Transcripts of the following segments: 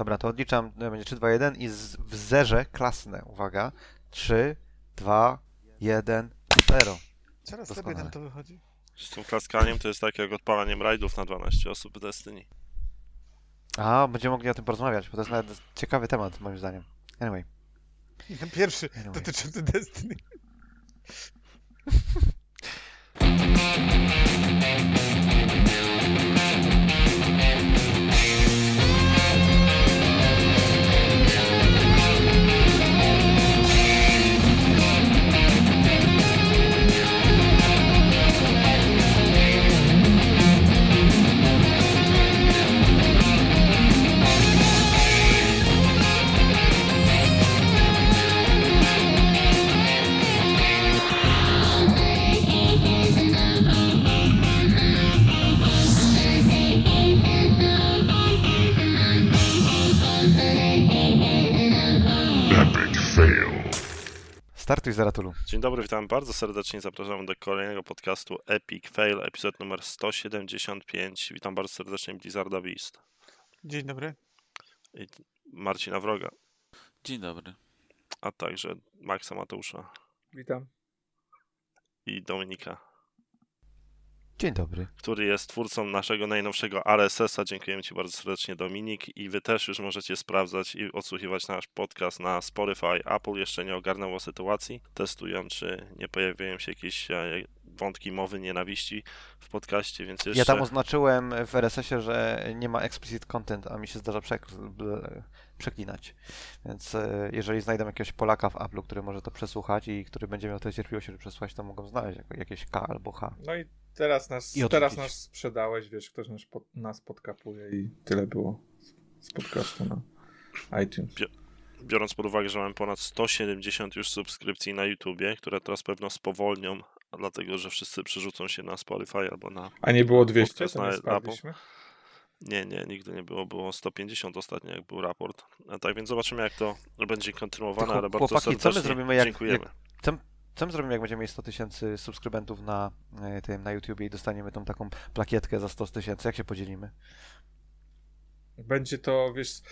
Dobra, to odliczam, no, będzie 3, 2, 1 i z, w zerze klasne, uwaga. 3, 2, 1, 0. Coraz Doskonale. lepiej nam to wychodzi. Z tym klaskaniem to jest tak jak odpalaniem rajdów na 12 osób w Destiny. A, będziemy mogli o tym porozmawiać, bo to jest nawet ciekawy temat, moim zdaniem. Anyway. Pierwszy Anyway. dotyczący Destiny. Startuj Zaratulu. Dzień dobry, witam bardzo serdecznie. Zapraszam do kolejnego podcastu Epic Fail, epizod numer 175. Witam bardzo serdecznie Blizzarda Beast Dzień dobry. i Marcina Wroga, Dzień dobry. a także Maxa Mateusza Witam. i Dominika, Dzień dobry. który jest twórcą naszego najnowszego RSS-a. Dziękujemy Ci bardzo serdecznie, Dominik. I Wy też już możecie sprawdzać i odsłuchiwać nasz podcast na Spotify. Apple jeszcze nie ogarnęło sytuacji. Testują, czy nie pojawiają się jakieś e, wątki mowy nienawiści w podcaście, więc jeszcze... Ja tam oznaczyłem w RSS-ie, że nie ma explicit content, a mi się zdarza przeklinać. Więc e, jeżeli znajdę jakiegoś Polaka w Apple'u, który może to przesłuchać i który będzie miał tę cierpliwość, żeby przesłuchać, to mogą znaleźć jako- jakieś K albo H. No i teraz nas, I teraz nas sprzedałeś, wiesz, ktoś nas, pod, nas podkapuje i tyle było z- podcastu na iTunes. biorąc pod uwagę, że mamy ponad 170 już subskrypcji na YouTubie, które teraz pewno spowolnią, dlatego że wszyscy przerzucą się na Spotify albo na. A nie było 200, Podcast to nie na spadliśmy? Nie, nie, nigdy nie było. Było 150 ostatnio, jak był raport. A tak więc zobaczymy, jak to będzie kontynuowane, To chłop- ale bardzo chłopaki, co my serdecznie zrobimy, jak- dziękujemy. Co my zrobimy, jak będziemy mieć 100 tysięcy subskrybentów na e, tym, na YouTubie i dostaniemy tą taką plakietkę za 100 tysięcy? Jak się podzielimy? Będzie to, wiesz,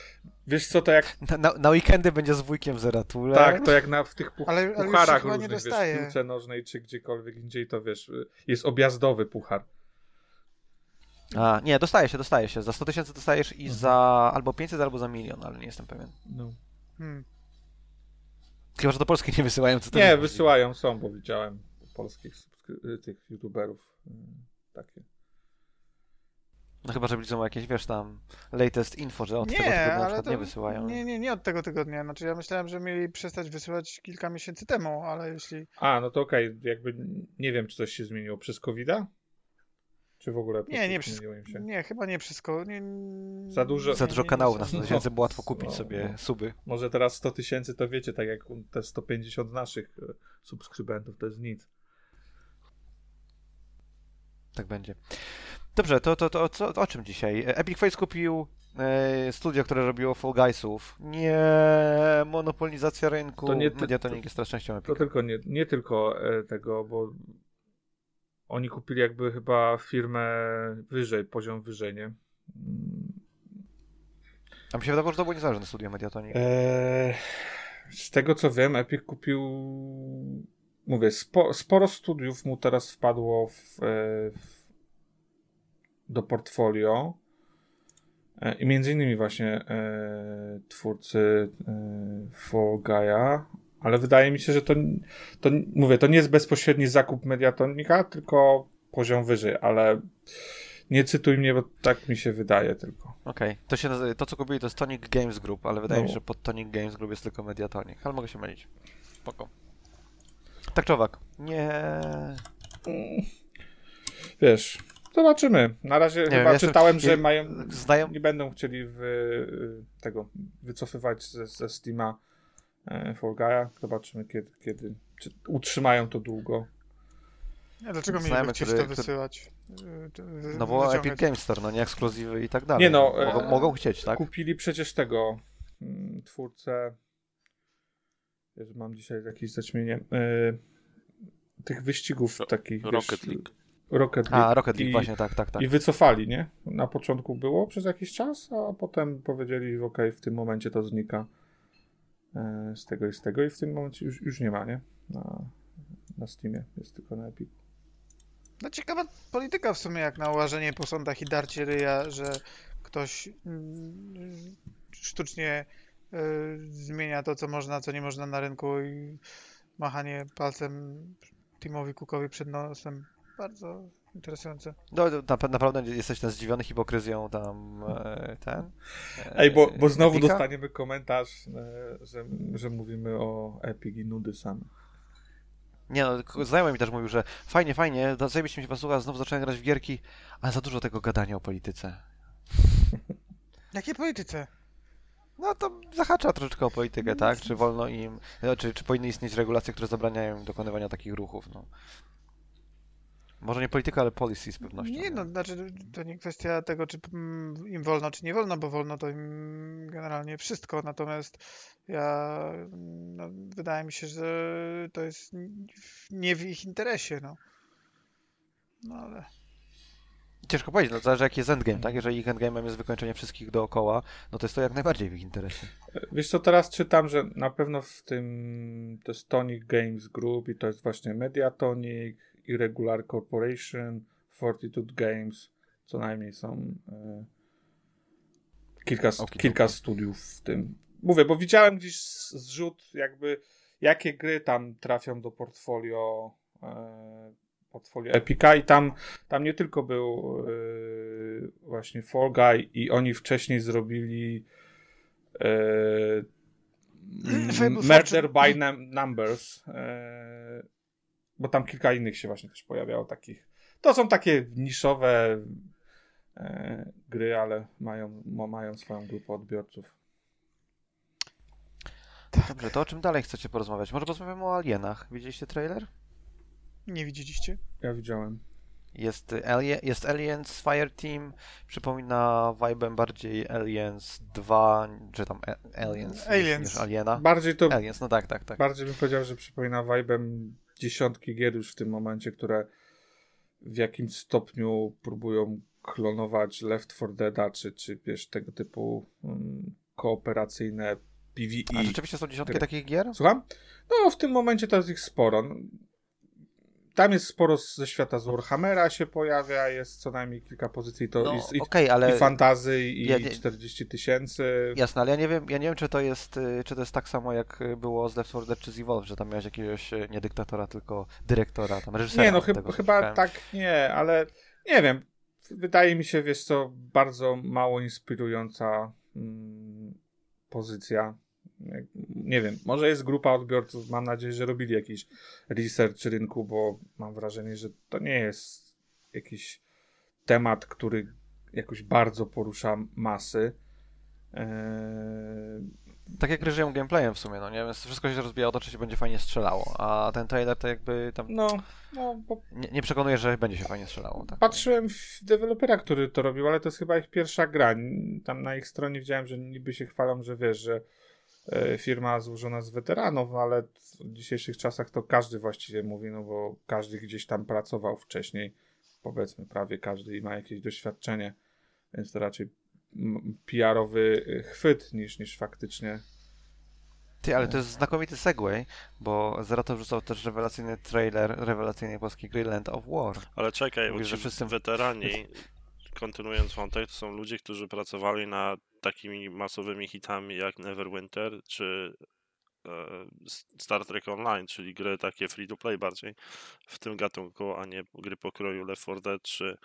wiesz co, to jak, Na, na, na weekendy będzie z wujkiem Zeratulem. tak, to jak na, w tych puch, Ale- ale pucharach różnych, wiesz, w piłce nożnej czy gdziekolwiek indziej, to wiesz, jest objazdowy puchar. A, nie, dostaje się, dostaje się. Za 100 tysięcy dostajesz i za albo 500, albo za milion, ale nie jestem pewien. No. Hmm. Chyba, że do Polski nie wysyłają, co Nie, jest wysyłają, są, bo widziałem polskich tych youtuberów mm, takie. No chyba, że widzą jakieś, wiesz, tam latest info, że od tego Nie, tygodnia na ale przykład to, nie wysyłają. Nie, nie, nie od tego tygodnia. Znaczy ja myślałem, że mieli przestać wysyłać kilka miesięcy temu, ale jeśli... A, no to okej, jakby nie wiem, czy coś się zmieniło przez covid Czy w ogóle Nie, nie się? Nie, chyba nie wszystko. Nie, Za dużo- Za dużo nie, kanałów na nie, 100 No. tysięcy, było łatwo kupić No, sobie no. suby. Może teraz 100 tysięcy to wiecie, tak jak te 150 naszych e, subskrybentów, to jest nic. Tak będzie. Dobrze, to, to, to, to o czym dzisiaj? Epic Face kupił e, studio, które robiło Fall Guysów. Nie, monopolizacja rynku. To nie ty- Mediatonic jest teraz częścią To tylko nie, nie tylko e, tego, bo oni kupili jakby chyba firmę wyżej, poziom wyżej, nie? A mi się wydawało, że to było niezależne studio Mediatonic. Eee, z tego co wiem, Epic kupił. Mówię, spo, sporo studiów mu teraz wpadło w, e, w, do portfolio. E, I między innymi właśnie e, twórcy e, Fall Guy'a, ale wydaje mi się, że to, to, mówię, to nie jest bezpośredni zakup Mediatonika, tylko poziom wyżej, ale nie cytuj mnie, bo tak mi się wydaje tylko. Okej, to się to co kupili to jest Tonic Games Group, ale wydaje mi No. się, że pod Tonic Games Group jest tylko Mediatonic, ale mogę się mylić. Spoko. Tak czy owak? Nie. Wiesz, zobaczymy. Na razie wiem, chyba jestem- czytałem, że mają. Znają, Nie będą chcieli wy, tego wycofywać ze, ze Steama Fall Guy'a. Zobaczymy kiedy, kiedy. Czy utrzymają to długo. A dlaczego mieliby chcieć to wysyłać? Wy- no bo wyciągać? Epic Games Store, no nie ekskluzywy i tak dalej. Nie no, Mogą, e, mogą chcieć, tak? Kupili przecież tego mm, twórcę. Jezu, mam dzisiaj jakieś zaćmienie. E, tych wyścigów Ro- takich. Rocket wiesz, League. Rocket League. A, Rocket League, I, właśnie, tak, tak, tak. I wycofali, nie? Na początku było przez jakiś czas, a potem powiedzieli, ok, w tym momencie to znika e, z tego i z tego i w tym momencie już, już nie ma, nie? Na, na Steamie, jest tylko na Epic. No ciekawa polityka w sumie, jak na łażenie po sądach i darcie ryja, że ktoś mm, sztucznie y, zmienia to, co można, co nie można na rynku i machanie palcem Timowi Cookowi przed nosem. Bardzo interesujące. No, na, naprawdę jesteś ten zdziwiony hipokryzją tam e, ten. e, Ej, bo, bo znowu Epica? dostaniemy komentarz, e, że, że mówimy o Epic i nudy same. Nie no, znajomy mi też mówił, że fajnie, fajnie, da- zajebiście mi się posłucha, znowu zacząłem grać w gierki, ale za dużo tego gadania o polityce. Jakie polityce? No to zahacza troszeczkę o politykę, tak? Czy wolno im, no, czy, czy powinny istnieć regulacje, które zabraniają im dokonywania takich ruchów, no. Może nie polityka, ale policy z pewnością. Nie no, znaczy to nie kwestia tego, czy im wolno, czy nie wolno, bo wolno to im generalnie wszystko, natomiast ja, no, wydaje mi się, że to jest nie w ich interesie, no. No ale... Ciężko powiedzieć, no zależy jaki jest endgame, tak? Jeżeli ich endgame'em jest wykończenie wszystkich dookoła, no to jest to jak najbardziej w ich interesie. Wiesz co, teraz czytam, że na pewno w tym to jest Tonic Games Group i to jest właśnie Mediatonic, Irregular Corporation, Fortitude Games, co najmniej są e, kilka, st- Okidoki. kilka studiów w tym. Mówię, bo widziałem gdzieś zrzut jakby jakie gry tam trafią do portfolio e, portfolio Epica i tam, tam nie tylko był e, właśnie Fall Guy i oni wcześniej zrobili e, Murder by Num- Numbers e, bo tam kilka innych się właśnie też pojawiało takich to są takie niszowe e, gry, ale mają, ma- mają swoją grupę odbiorców. Dobrze, to o czym dalej chcecie porozmawiać? Może porozmawiamy o alienach. Widzieliście trailer? Nie widzieliście? Ja widziałem. Jest, y, Alien, jest Aliens Fireteam, przypomina vibem bardziej Aliens 2, czy tam A- Aliens, niż- Aliens. niż Aliena. Bardziej to Aliens, no tak, tak, tak. Bardziej bym powiedział, że przypomina vibem dziesiątki gier już w tym momencie, które w jakimś stopniu próbują klonować Left 4 Deada, czy, czy wiesz, tego typu um, kooperacyjne A PvE. rzeczywiście są dziesiątki takich gier? Słucham? No, w tym momencie to jest ich sporo. Tam jest sporo ze świata z Warhammera się pojawia, jest co najmniej kilka pozycji, to No, jest i, okej, ale... i fantazy, i Ja nie- 40 tysięcy. Jasne, ale ja nie wiem, ja nie wiem, czy to jest, y, czy to jest tak samo, jak było z Left 4 Dead czy z Evolve, że tam miałeś jakiegoś, y, nie dyktatora, tylko dyrektora, tam reżysera. Nie, no chyba, chyba tak nie, ale nie wiem. Wydaje mi się, wiesz co, bardzo mało inspirująca mm, pozycja. Nie wiem, może jest grupa odbiorców, mam nadzieję, że robili jakiś research rynku, bo mam wrażenie, że to nie jest jakiś temat, który jakoś bardzo porusza masy. Eee, Tak jak gry żyją gameplayem w sumie, no nie? Więc wszystko się rozbija o to, czy się będzie fajnie strzelało, a ten trailer to jakby tam no, no, bo nie, nie przekonuje, że będzie się fajnie strzelało. Tak? Patrzyłem w dewelopera, który to robił, ale to jest chyba ich pierwsza gra. Tam na ich stronie widziałem, że niby się chwalą, że wiesz, że firma złożona z weteranów, ale w dzisiejszych czasach to każdy właściwie mówi, no bo każdy gdzieś tam pracował wcześniej, powiedzmy prawie każdy i ma jakieś doświadczenie, więc to raczej PR-owy e, chwyt niż, niż faktycznie Ty, ale to jest znakomity segway, bo Zerato wrzucał też rewelacyjny trailer rewelacyjnej polskiej gry Land of War. Ale czekaj, bo Mówisz, ci że wszyscy- weterani, kontynuując wątek, to są ludzie, którzy pracowali nad takimi masowymi hitami jak Neverwinter czy e, Star Trek Online, czyli gry takie free to play bardziej w tym gatunku, a nie gry pokroju Left 4 Dead czy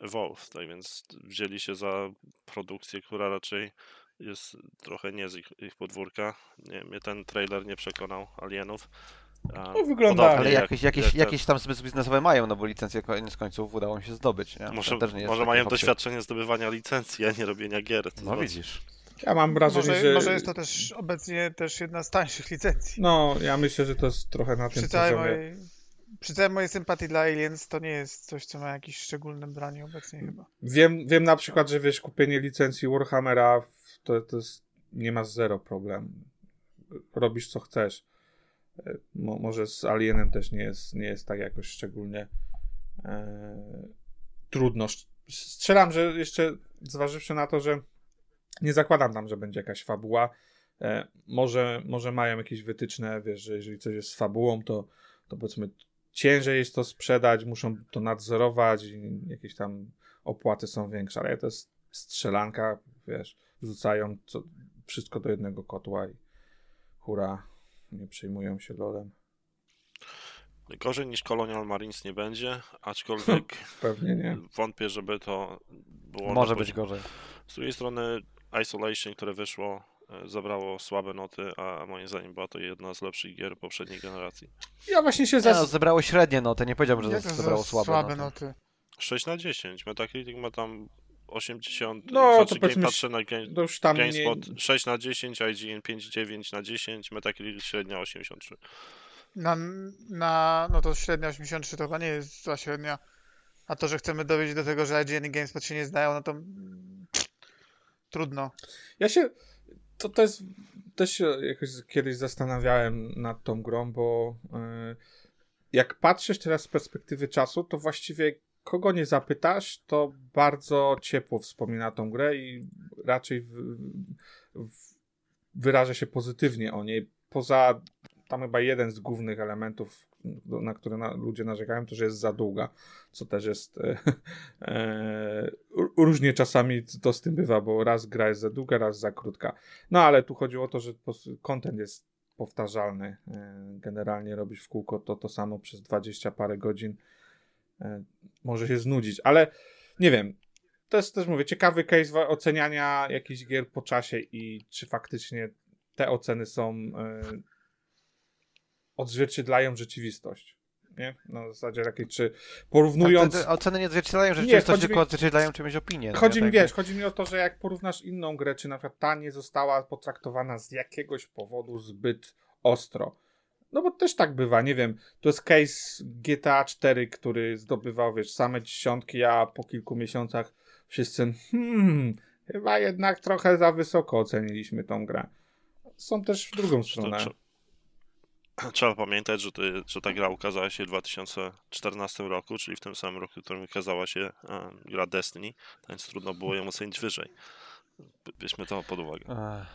Evolve. Tak więc wzięli się za produkcję, która raczej jest trochę nie z ich, ich podwórka. Nie, mnie ten trailer nie przekonał Alienów. No, wygląda- podobnie Ale jak- jakieś, jakieś, jak ten- jakieś tam biznesowe mają, no bo licencje koniec końców udało mi się zdobyć. Nie? Może, nie jest może mają doświadczenie zdobywania licencji, a nie robienia gier. To No znaczy- widzisz. Ja mam wrażenie, Może, że... może jest to też obecnie też jedna z tańszych licencji. No, ja myślę, że to jest trochę na tym Przy całej, poziomie. mojej, przy całej mojej sympatii dla Aliens to nie jest coś, co ma jakieś szczególne branie obecnie chyba. Wiem, wiem na przykład, że wiesz, kupienie licencji Warhammera to, to jest, nie ma zero problem. Robisz co chcesz. Mo, może z Alienem też nie jest, nie jest tak jakoś szczególnie e, trudno. Strzelam, że jeszcze zważywszy na to, że nie zakładam tam, że będzie jakaś fabuła. E, może, może mają jakieś wytyczne, wiesz, że jeżeli coś jest z fabułą, to, to powiedzmy ciężej jest to sprzedać, muszą to nadzorować i jakieś tam opłaty są większe, ale to jest strzelanka, wiesz, wrzucają co, wszystko do jednego kotła i hura, nie przejmują się lolem. Gorzej niż Colonial Marines nie będzie, aczkolwiek Pewnie nie. wątpię, żeby to było. Może być gorzej. Z drugiej strony Isolation, które wyszło, e, zabrało słabe noty, a moim zdaniem była to jedna z lepszych gier poprzedniej generacji. Ja właśnie się Nie, no, zas... zebrało średnie noty, nie powiedziałbym, że zebrało słabe, słabe noty. noty? 6 na 10. Metacritic ma tam 80. No, znaczy, to powiedzmy, patrzę na game, to już tam nie... GameSpot 6 na 10, IGN 5,9 na 10, Metacritic średnia 83. Na, na, no to średnia 83 to chyba nie jest zła średnia. A to, że chcemy dowieść do tego, że IGN i GameSpot się nie znają, no to mm, trudno. Ja się. To, to jest. Też się jakoś kiedyś zastanawiałem nad tą grą, bo yy, jak patrzysz teraz z perspektywy czasu, to właściwie kogo nie zapytasz, to bardzo ciepło wspomina tą grę i raczej w, w, wyraża się pozytywnie o niej. Poza tam chyba jeden z głównych elementów, na które na, ludzie narzekają, to że jest za długa, co też jest e, e, różnie czasami to z tym bywa, bo raz gra jest za długa, raz za krótka. No ale tu chodziło o to, że content jest powtarzalny. E, generalnie robisz w kółko to to samo przez 20 parę godzin. E, może się znudzić, ale nie wiem. To jest też, mówię, ciekawy case oceniania jakichś gier po czasie i czy faktycznie te oceny są e, odzwierciedlają rzeczywistość. Nie? Na zasadzie takiej, czy porównując. Tak, te, te oceny nie odzwierciedlają rzeczywistości, chodzi mi- tylko odzwierciedlają czymś opinię. no Chodzi mi, Tak, wiesz, chodzi mi o to, że jak porównasz inną grę, czy na przykład ta nie została potraktowana z jakiegoś powodu zbyt ostro. No bo też tak bywa, nie wiem, to jest case GTA 4, który zdobywał, wiesz, same dziesiątki, a po kilku miesiącach wszyscy, hmm, chyba jednak trochę za wysoko oceniliśmy tą grę. Są też w drugą stronę. trze- Trzeba pamiętać, że, ty, że ta gra ukazała się w 2014 roku, czyli w tym samym roku, w którym ukazała się e, gra Destiny, więc trudno było ją ocenić wyżej. Bierzmy to pod uwagę.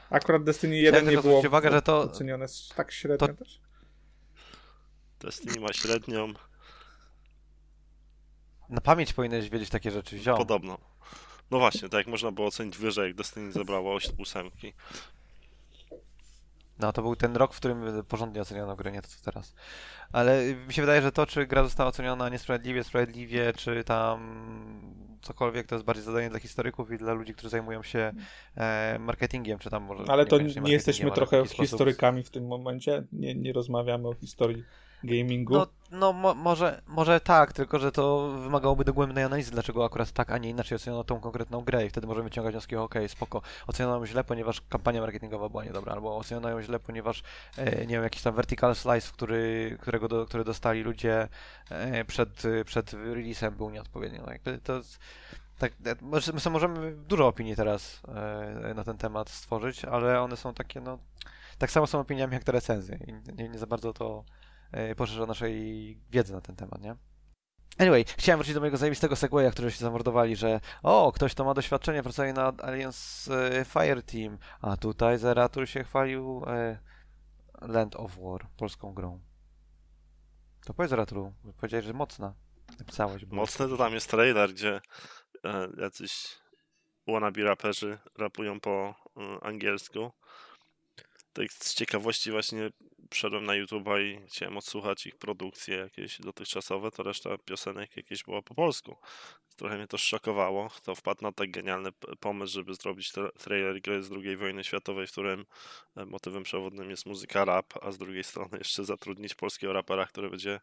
Akurat Destiny Chciałem 1 nie było uwagę, że to- ocenione tak średnio to- też. Destiny ma średnią, Na pamięć powinieneś wiedzieć takie rzeczy, ziom. podobno. No właśnie, tak jak można było ocenić wyżej, jak Destiny zebrało oś- ósemki. No to był ten rok, w którym porządnie oceniono grę, nie to co teraz. Ale mi się wydaje, że to, czy gra została oceniona niesprawiedliwie, sprawiedliwie, czy tam cokolwiek, to jest bardziej zadanie dla historyków i dla ludzi, którzy zajmują się e, marketingiem, czy tam może... Ale to niekoniecznie nie jesteśmy trochę jakiś sposób- historykami w tym momencie. Nie, nie rozmawiamy o historii gamingu. No, no mo, może, może tak, tylko że to wymagałoby dogłębnej analizy, dlaczego akurat tak, a nie inaczej oceniono tą konkretną grę i wtedy możemy wyciągać wnioski, okej, spoko, oceniono ją źle, ponieważ kampania marketingowa była niedobra, albo oceniono ją źle, ponieważ, e, nie wiem, jakiś tam vertical slice, który, którego do, który dostali ludzie e, przed, przed releasem był nieodpowiedni. No, jakby to jest, tak, e, my możemy dużo opinii teraz e, na ten temat stworzyć, ale one są takie, no, tak samo są opiniami jak te recenzje i nie, nie za bardzo to poszerza naszej wiedzy na ten temat, nie? Anyway, chciałem wrócić do mojego zajebistego segwaya, który się zamordowali, że o, ktoś to ma doświadczenie, pracuje na Aliens e, Fire Team, a tutaj Zeratul się chwalił e, Land of War, polską grą. To powiedz Zeratulu, powiedziałeś, że mocna. Napisałeś. bo- Mocny to tam jest trailer, gdzie e, jacyś wannabe raperzy rapują po e, angielsku. Tak z ciekawości właśnie wszedłem na YouTube'a i chciałem odsłuchać ich produkcje jakieś dotychczasowe, to reszta piosenek jakieś była po polsku. Trochę mnie to szokowało, kto wpadł na tak genialny pomysł, żeby zrobić tra- trailer gry z II wojny światowej, w którym e, motywem przewodnim jest muzyka rap, a z drugiej strony jeszcze zatrudnić polskiego rapera, który będzie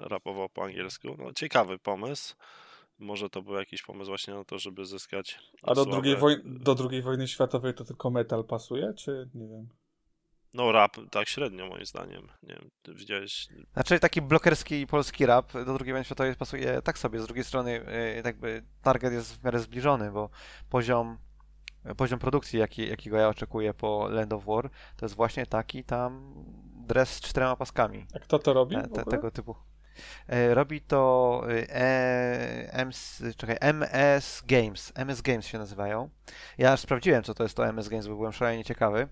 rapował po angielsku. No, ciekawy pomysł. Może to był jakiś pomysł właśnie na to, żeby zyskać. A do drugiej, woj- do drugiej wojny światowej to tylko metal pasuje, czy nie wiem? No rap tak średnio moim zdaniem. Nie wiem, ty widziałeś. Znaczy taki blokerski polski rap do II wojny światowej pasuje tak sobie. Z drugiej strony e, jakby target jest w miarę zbliżony, bo poziom, poziom produkcji, jaki, jakiego ja oczekuję po Land of War, to jest właśnie taki tam dres z czterema paskami. A kto to robi? Te, w te, tego typu. E, Robi to e, MS, czekaj, MS Games. MS Games się nazywają. Ja aż sprawdziłem, co to jest to MS Games, bo byłem szalenie ciekawy.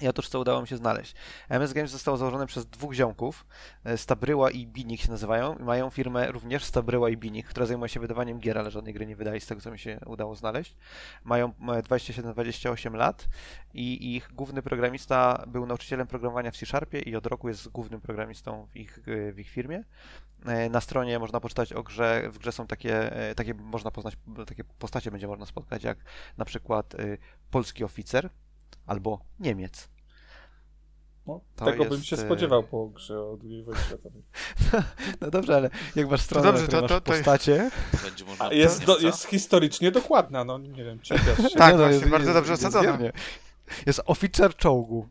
I otóż co udało mi się znaleźć. MS Games zostało założone przez dwóch ziomków, e, Stabryła i Binik się nazywają, i mają firmę również Stabryła i Binik, która zajmuje się wydawaniem gier, ale żadnej gry nie wydaje z tego, co mi się udało znaleźć. Mają e, 27-28 lat i ich główny programista był nauczycielem programowania w C-Sharpie i od roku jest głównym programistą w ich, e, w ich firmie. E, Na stronie można poczytać o grze, w grze są takie, e, takie można poznać, takie postacie będzie można spotkać, jak na przykład e, polski oficer albo Niemiec. No, To tego bym jest, się e, spodziewał po grze o II wojnie światowej. No dobrze, ale jak masz stronę, dobrze, na której to- to- to jest- postacie... Będzie można A jest, do, jest historycznie dokładna, no nie wiem, czepiasz się. Tak, no, właśnie, bardzo dobrze wiernie. Jest oficer czołgu.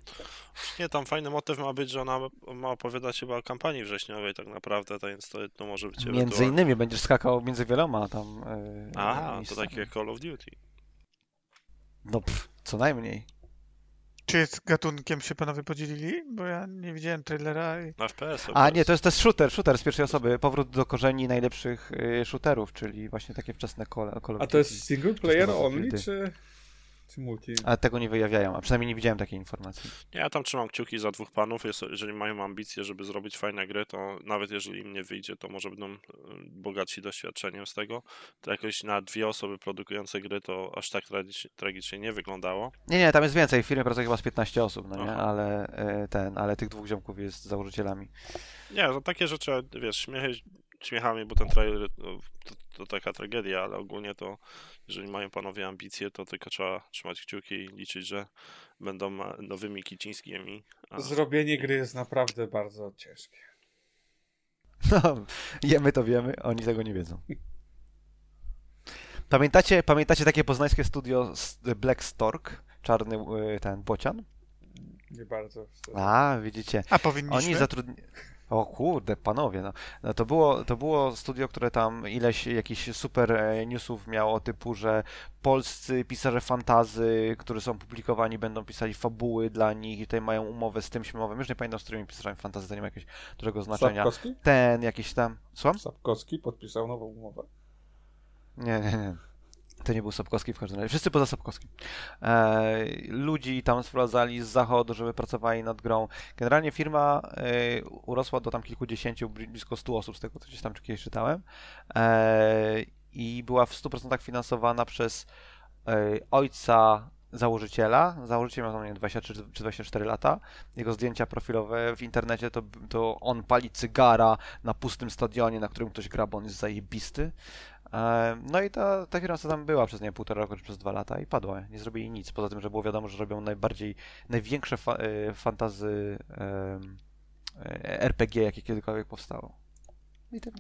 Nie, tam fajny motyw ma być, że ona ma opowiadać chyba o kampanii wrześniowej tak naprawdę, to więc to, to może być Między ewentualnie- innymi będziesz skakał między wieloma tam... e, Aha, to takie jak Call of Duty. No pff, co najmniej. Czy jest gatunkiem się panowie podzielili? Bo ja nie widziałem trailera i... Na FPS. A nie, to jest, to jest shooter, shooter z pierwszej osoby. Powrót do korzeni najlepszych y, shooterów, czyli właśnie takie wczesne Call of A to jest single player only, czy, czy multi? A tego nie wyjawiają, a przynajmniej nie widziałem takiej informacji. Nie, ja tam trzymam kciuki za dwóch panów. Jeżeli mają ambicje, żeby zrobić fajne gry, to nawet jeżeli im nie wyjdzie, to może będą e, bogatsi doświadczeniem z tego. To jakoś na dwie osoby produkujące gry to aż tak tragicznie, nie wyglądało. Nie, nie, tam jest więcej. W firmie pracuje chyba z 15 osób, no nie? Aha. Ale y, ten, ale tych dwóch ziomków jest założycielami. Nie, to takie rzeczy, wiesz, śmiechy śmiechami, bo ten trailer no, to, taka tragedia, ale ogólnie to, jeżeli mają panowie ambicje, to tylko trzeba trzymać kciuki i liczyć, że będą e, nowymi Kicińskimi. A... Zrobienie gry jest naprawdę bardzo ciężkie. No, jemy to wiemy, oni tego nie wiedzą. Pamiętacie, pamiętacie takie poznańskie studio s- Black Stork? Czarny y, ten bocian? Nie bardzo. A, widzicie. A powinniśmy? Oni zatrudnili. O kurde, panowie, no. no to, było, to było studio, które tam ileś jakichś super e, newsów miało, typu, że polscy pisarze fantazy, którzy są publikowani, będą pisali fabuły dla nich i tutaj mają umowę z tym śmowym. Już nie pamiętam, z którymi pisarzami fantazy, to nie ma jakiegoś dużego znaczenia. Sapkowski? Ten jakiś tam. Słucham? Sapkowski podpisał nową umowę. Nie, nie, nie. To nie był Sapkowski w każdym razie. Wszyscy poza Sapkowskim. E, ludzi tam sprowadzali z zachodu, żeby pracowali nad grą. Generalnie firma e, urosła do tam kilkudziesięciu, bli- blisko 100 osób, z tego co gdzieś tam kiedyś czytałem. E, I była w 100% finansowana przez e, ojca założyciela. Założyciel miał tam nie wiem, 23 czy 24 lata. Jego zdjęcia profilowe w internecie to, to on pali cygara na pustym stadionie, na którym ktoś gra, bo on jest zajebisty. No i ta, ta firma co tam była przez nie półtora roku czy przez dwa lata i padła. Nie zrobili nic. Poza tym, że było wiadomo, że robią najbardziej, największe fa e, fantazy e, RPG, jakie kiedykolwiek powstało. I tyle.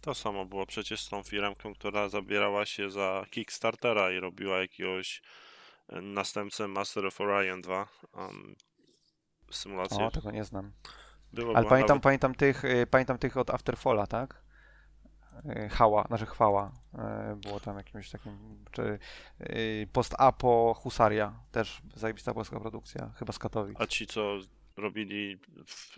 To samo było przecież z tą firmą, która zabierała się za Kickstartera i robiła jakiegoś e, następcę Master of Orion 2. Um, symulację. O, tego nie znam. Było, Ale pamiętam, nawet- pamiętam, tych, y, pamiętam tych od Afterfalla, tak? Y, Hała, znaczy chwała. y, Było tam jakimś takim. Czy y, post-apo Husaria. Też zajebista polska produkcja. Chyba z Katowic. A ci, co robili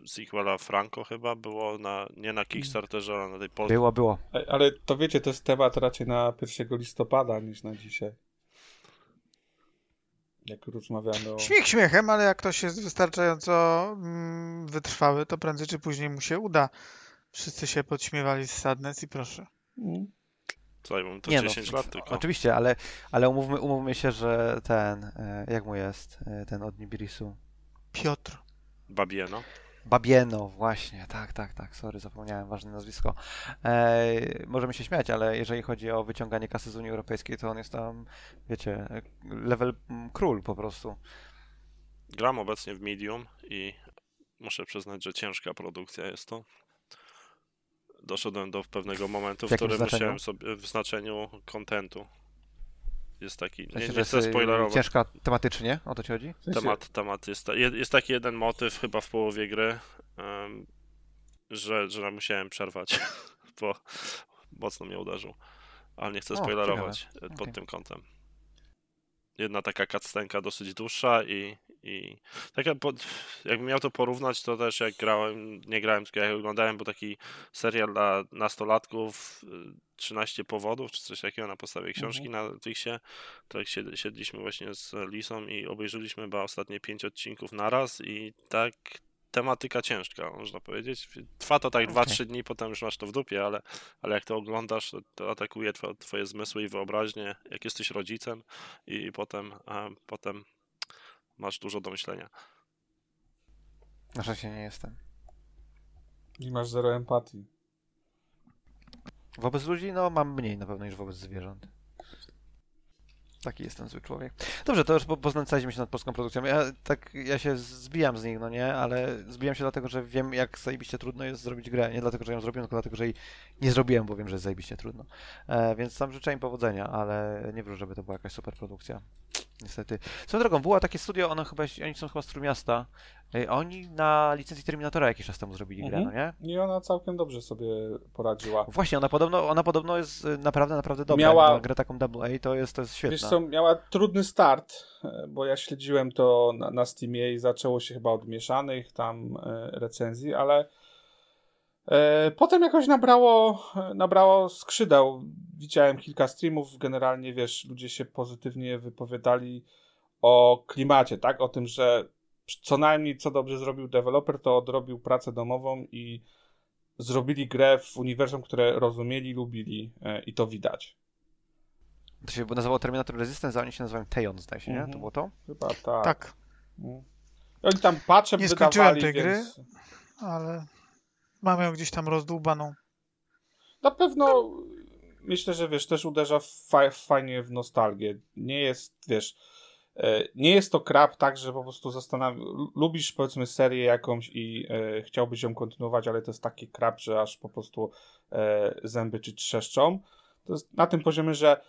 sequela Franco chyba, było na, nie na Kickstarterze, ale na tej polskiej. Było, było. E, Ale to wiecie, to jest temat raczej na 1 listopada niż na dzisiaj. Jak rozmawiamy o... Śmiech śmiechem, ale jak ktoś jest wystarczająco mm, wytrwały, to prędzej czy później mu się uda. Wszyscy się podśmiewali z Sadness i proszę. Mm. Zajmą to Nie no, 10 lat tylko. Oczywiście, ale, ale umówmy, umówmy się, że ten. y, Jak mu jest? y, Ten od Nibirisu. Piotr. Babieno. Babieno, właśnie, tak, tak, tak, sorry, zapomniałem, ważne nazwisko. E, możemy się śmiać, ale jeżeli chodzi o wyciąganie kasy z Unii Europejskiej, to on jest tam, wiecie, level mm, król po prostu. Gram obecnie w Medium i muszę przyznać, że ciężka produkcja jest to. Doszedłem do pewnego momentu, w, W którym znaczeniu? musiałem sobie w znaczeniu kontentu. Jest taki, W nie, sensie, nie chcę jest, spoilerować. ciężka tematycznie, o to ci chodzi? W sensie, Temat, temat jest, jest taki jeden motyw chyba w połowie gry, em, że, że musiałem przerwać, bo mocno mnie uderzył. Ale nie chcę O, spoilerować e, pod Okej. tym kątem. Jedna taka cutscenka dosyć dłuższa i, I tak jak po, jakbym miał to porównać, to też jak grałem, nie grałem, tylko jak oglądałem, był taki serial dla nastolatków, y, 13 powodów, czy coś takiego na podstawie książki na Netflixie. To jak sied- siedliśmy właśnie z Lisą i obejrzeliśmy chyba ostatnie 5 odcinków naraz i tak tematyka ciężka, można powiedzieć. Trwa to tak Okej. 2-3 dni, potem już masz to w dupie, ale, ale jak to oglądasz, to, to atakuje twoje, twoje zmysły i wyobraźnię, jak jesteś rodzicem i potem, a, potem masz dużo do myślenia. Na szczęście nie jestem. I masz zero empatii. Wobec ludzi, no mam mniej na pewno niż wobec zwierząt. Taki jestem zły człowiek. Dobrze, to już po- poznęcaliśmy się nad polską produkcją. Ja tak, ja się zbijam z nich, no nie, ale zbijam się dlatego, że wiem, jak zajebiście trudno jest zrobić grę. Nie dlatego, że ją zrobiłem, tylko dlatego, że jej nie zrobiłem, bo wiem, że jest zajebiście trudno. E, więc tam życzę im powodzenia, ale nie wróżę, żeby to była jakaś super produkcja. Niestety. Swoją drogą, było takie studio, ono chyba, oni są chyba z Trójmiasta. E, oni na licencji Terminatora jakiś czas temu zrobili grę, Mhm. no nie? I ona całkiem dobrze sobie poradziła. Właśnie, ona podobno, ona podobno jest y, naprawdę, naprawdę dobra. Miała- Na grę taką double A to jest, to jest świetna. Wiesz co, miała trudny start, e, bo ja śledziłem to na, na Steamie i zaczęło się chyba od mieszanych tam recenzji, ale potem jakoś nabrało, e, nabrało skrzydeł. Widziałem kilka streamów, generalnie wiesz, ludzie się pozytywnie wypowiadali o klimacie, tak? O tym, że co najmniej co dobrze zrobił deweloper, to odrobił pracę domową i zrobili grę w uniwersum, które rozumieli, lubili e, i to widać. To się nazywało Terminator Resistance, a oni się nazywają Teon, zdaje się, nie? Mhm. To było to? Chyba tak. Tak, No. I Oni tam patche Nie skończyłem wydawali, tej gry. więc ale mam ją gdzieś tam rozdłubaną. na pewno myślę, że wiesz, też uderza fa fajnie w nostalgię. Nie jest, wiesz, e, nie jest to krab tak, że po prostu zastanawiam, lubisz powiedzmy serię jakąś i e, chciałbyś ją kontynuować, ale to jest taki krab, że aż po prostu e, zęby ci trzeszczą. To jest na tym poziomie, że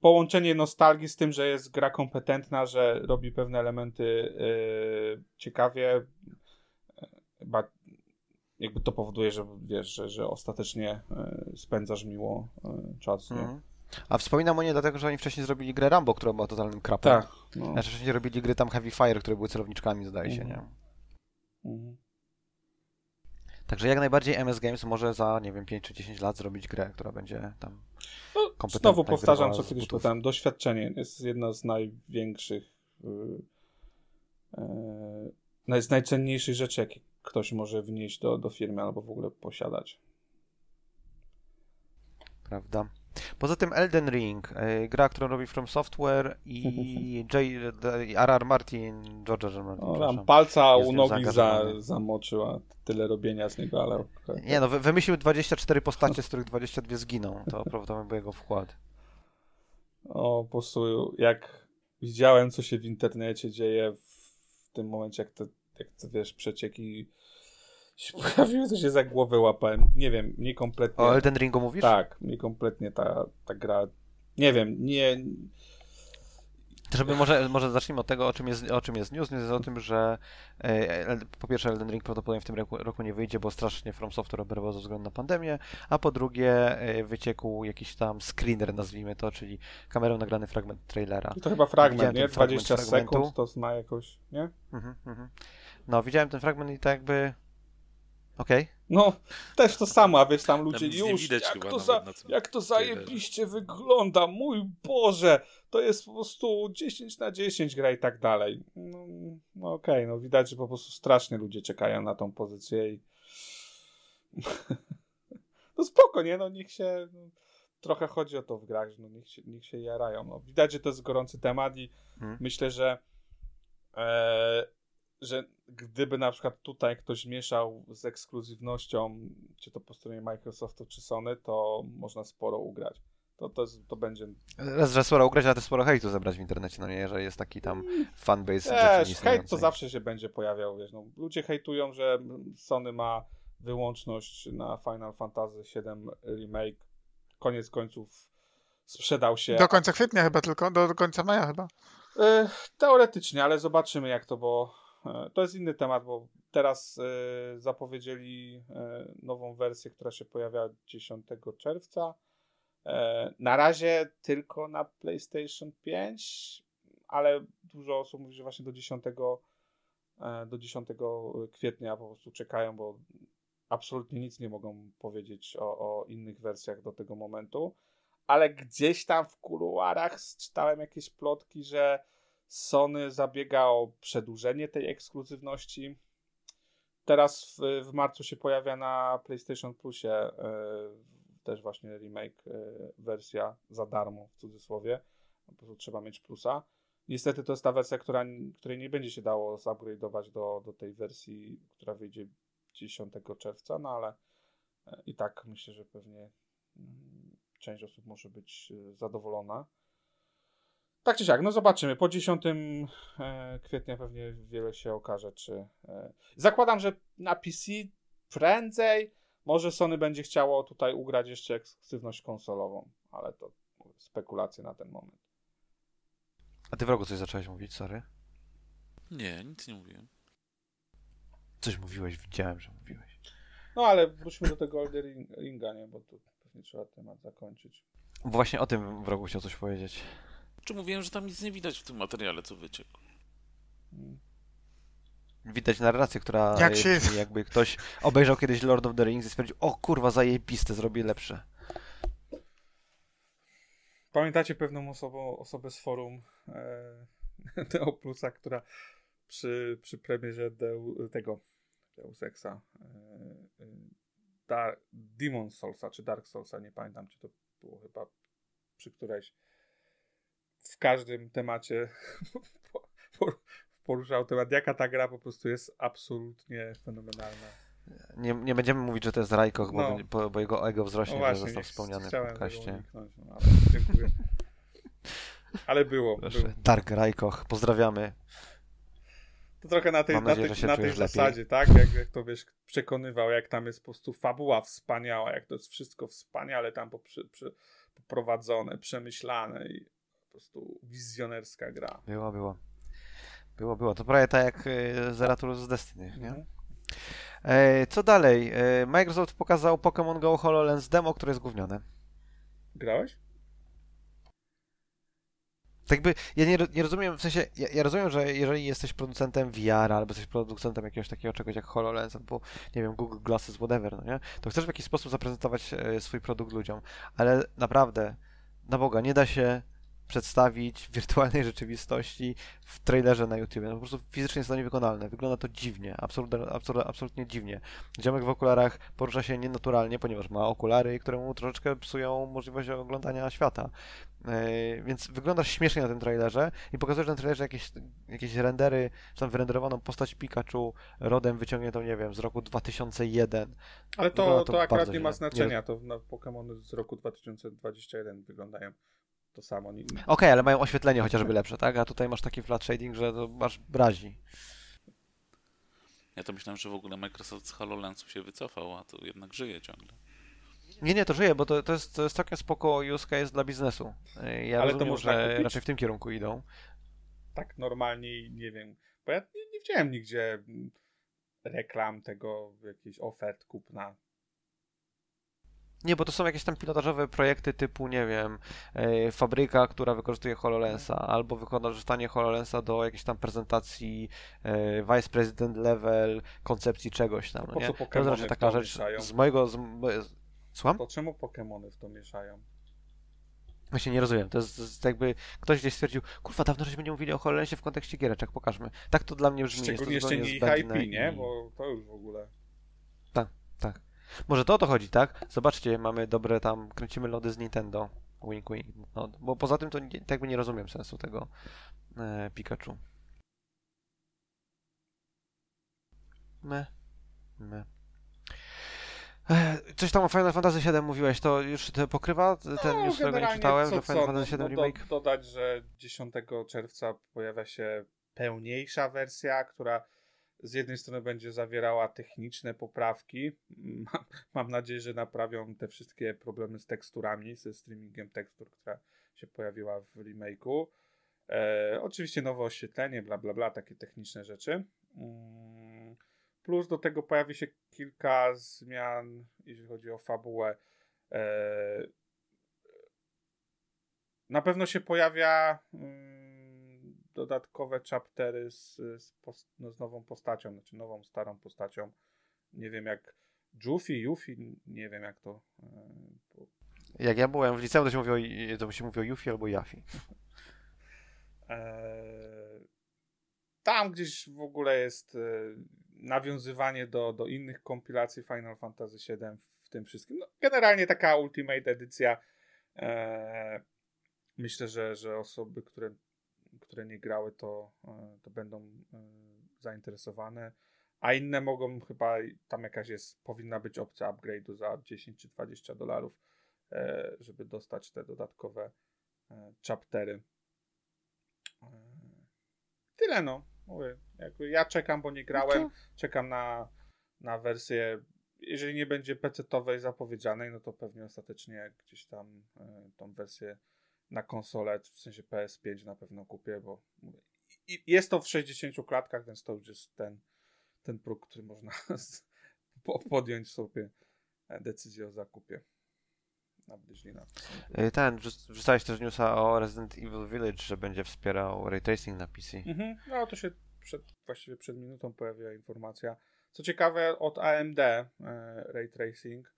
połączenie nostalgii z tym, że jest gra kompetentna, że robi pewne elementy e, ciekawie, e, chyba jakby to powoduje, że wiesz, że, że ostatecznie e, spędzasz miło e, czas, nie? Mhm. A wspominam o nie dlatego, że oni wcześniej zrobili grę Rambo, która była totalnym krapem. Tak. No. Znaczy wcześniej robili gry tam Heavy Fire, które były celowniczkami, zdaje się, Mhm. nie? Mhm. Także jak najbardziej MS Games może za, nie wiem, 5 czy 10 lat zrobić grę, która będzie tam No, kompetentna znowu powtarzam, co kiedyś powiedziałem, doświadczenie jest jedna z największych, yy, yy, z najcenniejszych rzeczy, jakie ktoś może wnieść do, do firmy albo w ogóle posiadać. prawda? Poza tym Elden Ring, y, gra, którą robi From Software i R.R. Martin, George R. R. Martin, tam palca u nogi za, zamoczyła, tyle robienia z niego, ale... Nie no, wy- wymyślił 24 postacie, z których 22 zginą. To prawdopodobnie był jego wkład. O, po prostu jak widziałem, co się w internecie dzieje w tym momencie, jak te, jak wiesz, przecieki się pojawiły, to się za głowę łapałem. Nie wiem, mnie kompletnie... O Elden Ringu mówisz? Tak, mnie kompletnie ta, ta gra... Nie wiem, nie... To Żeby może, może zacznijmy od tego, o czym jest, o czym jest news. News jest o tym, że e, po pierwsze Elden Ring prawdopodobnie w tym roku, roku nie wyjdzie, bo strasznie From Software oberwał ze względu na pandemię, a po drugie e, wyciekł jakiś tam screener, nazwijmy to, czyli kamerą nagrany fragment trailera. To chyba fragment, Widziałem nie? ten fragment 20 fragmentu. sekund to zna jakoś, nie? Mhm, mhm. No, widziałem ten fragment i tak jakby... Okej. No, też to samo, a wiesz, tam ludzie nie już, widać jak, to za, jak to zajebiście wygląda, mój Boże, to jest po prostu 10 na 10 gra i tak dalej. No, no okej, no widać, że po prostu strasznie ludzie czekają na tą pozycję i no spoko, nie, no niech się, no, trochę chodzi o to w grach, że no niech się, niech się jarają, no widać, że to jest gorący temat i Mhm. myślę, że e, że gdyby na przykład tutaj ktoś mieszał z ekskluzywnością, czy to po stronie Microsoftu, czy Sony, to można sporo ugrać. To, to, jest, to będzie. Raz, że sporo ugrać, ale też sporo hejtu zebrać w internecie, no nie, że jest taki tam fanbase rzeczy Też, hejt to zawsze się będzie pojawiał. Wiesz, no, ludzie hejtują, że Sony ma wyłączność na Final Fantasy VII Remake. Koniec końców sprzedał się. Do końca kwietnia chyba tylko, do, do końca maja chyba. E, Teoretycznie, ale zobaczymy jak to, bo to jest inny temat, bo teraz e, zapowiedzieli e, nową wersję, która się pojawia 10 czerwca. E, Na razie tylko na PlayStation 5, ale dużo osób mówi, że właśnie do 10, e, do 10 kwietnia po prostu czekają, bo absolutnie nic nie mogą powiedzieć o, o innych wersjach do tego momentu. Ale gdzieś tam w kuluarach czytałem jakieś plotki, że Sony zabiega o przedłużenie tej ekskluzywności. Teraz w, w marcu się pojawia na PlayStation Plusie e, też właśnie remake e, wersja za darmo w cudzysłowie. Po prostu trzeba mieć plusa. Niestety to jest ta wersja, która, której nie będzie się dało zupgrade'ować do, do tej wersji, która wyjdzie 10 czerwca, no ale e, i tak myślę, że pewnie mm, część osób może być zadowolona. Tak czy siak, no zobaczymy. Po 10 e, kwietnia pewnie wiele się okaże, czy... Zakładam, że na PC prędzej może Sony będzie chciało tutaj ugrać jeszcze ekskluzywność konsolową, ale to spekulacje na ten moment. A ty w rogu coś zacząłeś mówić, sorry? Nie, nic nie mówiłem. Coś mówiłeś, widziałem, że mówiłeś. No ale wróćmy do tego Elden Ringa, nie? Bo tu pewnie trzeba temat zakończyć. Bo właśnie o tym w rogu chciał coś powiedzieć. Czy mówiłem, że tam nic nie widać w tym materiale, co wyciekł? Widać narrację, która Jak się- brzmi, jakby ktoś obejrzał kiedyś Lord of the Rings i stwierdził, o kurwa, zajebiste, zrobię lepsze. Pamiętacie pewną osobą, osobę z forum e, Deo Plusa, która przy, przy premierze Deu, tego Deus Exa e, e, Dar, Demon Soulsa czy Dark Soulsa, nie pamiętam, czy to było chyba przy którejś w każdym temacie poruszał temat, jaka ta gra po prostu jest absolutnie fenomenalna. Nie, nie będziemy mówić, że to jest Rajkoch, bo, No. bo, bo jego ego wzrośnie, No że właśnie, został wspomniany w podcaście. no, ale dziękuję. Ale było, Proszę. było. Dark Rajkoch, pozdrawiamy. To trochę na tej, Mam na nadzieję, tej, na tej lepiej. zasadzie, tak? Jak, jak to wiesz, przekonywał, jak tam jest po prostu fabuła wspaniała, jak to jest wszystko wspaniale tam poprowadzone, przemyślane i po prostu wizjonerska gra. Było, było. Było, było. To prawie tak jak y, Zeratul z Destiny, nie? Mhm. E, co dalej? E, Microsoft pokazał Pokémon Go HoloLens demo, które jest gównione. Grałeś? Tak jakby, ja nie, nie rozumiem, w sensie, ja, ja rozumiem, że jeżeli jesteś producentem VR albo jesteś producentem jakiegoś takiego czegoś jak HoloLens albo, nie wiem, Google Glasses, whatever, no nie? To chcesz w jakiś sposób zaprezentować e, swój produkt ludziom, ale naprawdę, na Boga, nie da się przedstawić wirtualnej rzeczywistości w trailerze na YouTube. No po prostu fizycznie jest to niewykonalne. Wygląda to dziwnie, absolutnie, absolutnie, absolutnie dziwnie. Ziomek w okularach porusza się nienaturalnie, ponieważ ma okulary, które mu troszeczkę psują możliwość oglądania świata. Yy, więc wyglądasz śmiesznie na tym trailerze i pokazujesz na tym trailerze jakieś, jakieś rendery, czy tam wyrenderowaną postać Pikachu rodem wyciągniętą, nie wiem, z roku 2001. Ale to, Wygląda to, to akurat nie ma znaczenia, to na Pokémony z roku 2021 wyglądają to samo. Okej, ale mają oświetlenie chociażby lepsze, tak? A tutaj masz taki flat shading, że to masz razi. Ja to myślałem, że w ogóle Microsoft z HoloLensu się wycofał, a to jednak żyje ciągle. Nie, nie, to żyje, bo to, to, jest, to jest całkiem spoko use case dla biznesu. Ja Ale to rozumiem, można że kupić? raczej w tym kierunku idą. tak normalnie, nie wiem, bo ja nie, nie widziałem nigdzie reklam tego, jakichś ofert kupna. Nie, bo to są jakieś tam pilotażowe projekty typu, nie wiem, e, fabryka, która wykorzystuje HoloLensa, albo wykorzystanie HoloLensa do jakiejś tam prezentacji e, vice president level, koncepcji czegoś tam, To no po nie? co To Pokemony raczej w taka to rzecz mieszają? z mojego... Z, mo- z, słucham? To czemu Pokémony w to mieszają? Właśnie nie rozumiem. To jest, to jest jakby ktoś gdzieś stwierdził, kurwa, dawno żeśmy nie mówili o HoloLensie w kontekście giereczek, pokażmy. Tak to dla mnie brzmi. jest to Szczególnie jeszcze nie IP, nie? Bo to już w ogóle... Może to o to chodzi, tak? Zobaczcie, mamy dobre tam, kręcimy lody z Nintendo. Wink, wink. No, bo poza tym to nie, tak jakby nie rozumiem sensu tego e, Pikachu. Me. Me. E, Coś tam o Final Fantasy VII mówiłeś, to już te pokrywa ten No, news, którego nie czytałem, co, że Final co, Fantasy VII no, do, Remake? Dodać, że 10 czerwca pojawia się pełniejsza wersja, która z jednej strony będzie zawierała techniczne poprawki. Mam, mam nadzieję, że naprawią te wszystkie problemy z teksturami, ze streamingiem tekstur, która się pojawiła w remake'u. E, oczywiście nowe oświetlenie, bla bla bla, takie techniczne rzeczy. Mm, plus do tego pojawi się kilka zmian, jeżeli chodzi o fabułę. E, na pewno się pojawia mm, dodatkowe chaptery z, z, pos- no, z nową postacią, znaczy nową, starą postacią. Nie wiem jak Juffy, Yuffie, nie wiem jak to. e, po- Jak ja byłem w liceum, to się mówiło, to się mówiło Yuffie albo Jafi. Eee, tam gdzieś w ogóle jest e, nawiązywanie do, do innych kompilacji Final Fantasy VII w tym wszystkim. No, generalnie taka Ultimate edycja. E, myślę, że, że osoby, które, które nie grały, to, e, to będą e, zainteresowane. A inne mogą chyba, tam jakaś jest, powinna być opcja upgrade'u za 10 czy 20 dolarów, e, żeby dostać te dodatkowe chaptery. Tyle no. Mówię, jakby ja czekam, bo nie grałem. Czekam na, na wersję. Jeżeli nie będzie PC-towej zapowiedzianej, no to pewnie ostatecznie gdzieś tam e, tą wersję na konsolę, w sensie PS5 na pewno kupię, bo i, jest to w 60 klatkach, więc to już jest ten, ten próg, który można podjąć sobie e, decyzję o zakupie. Na Y, Ten, wrzuc- wrzucałeś też newsa o Resident Evil Village, że będzie wspierał ray tracing na PC. Mhm. No to się przed, właściwie przed minutą pojawiła informacja. Co ciekawe, od AMD e, Ray Tracing.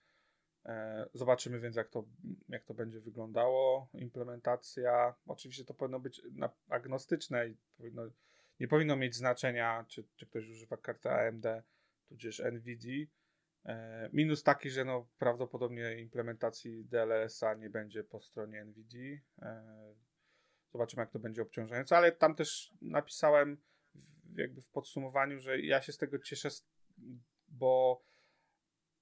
E, zobaczymy więc, jak to, jak to będzie wyglądało. Implementacja. Oczywiście to powinno być agnostyczne i powinno, nie powinno mieć znaczenia, czy, czy ktoś używa karty AMD, tudzież NVIDIA. E, minus taki, że no, prawdopodobnie implementacji DLSA nie będzie po stronie NVIDIA. E, Zobaczymy, jak to będzie obciążające, ale tam też napisałem jakby w podsumowaniu, że ja się z tego cieszę, bo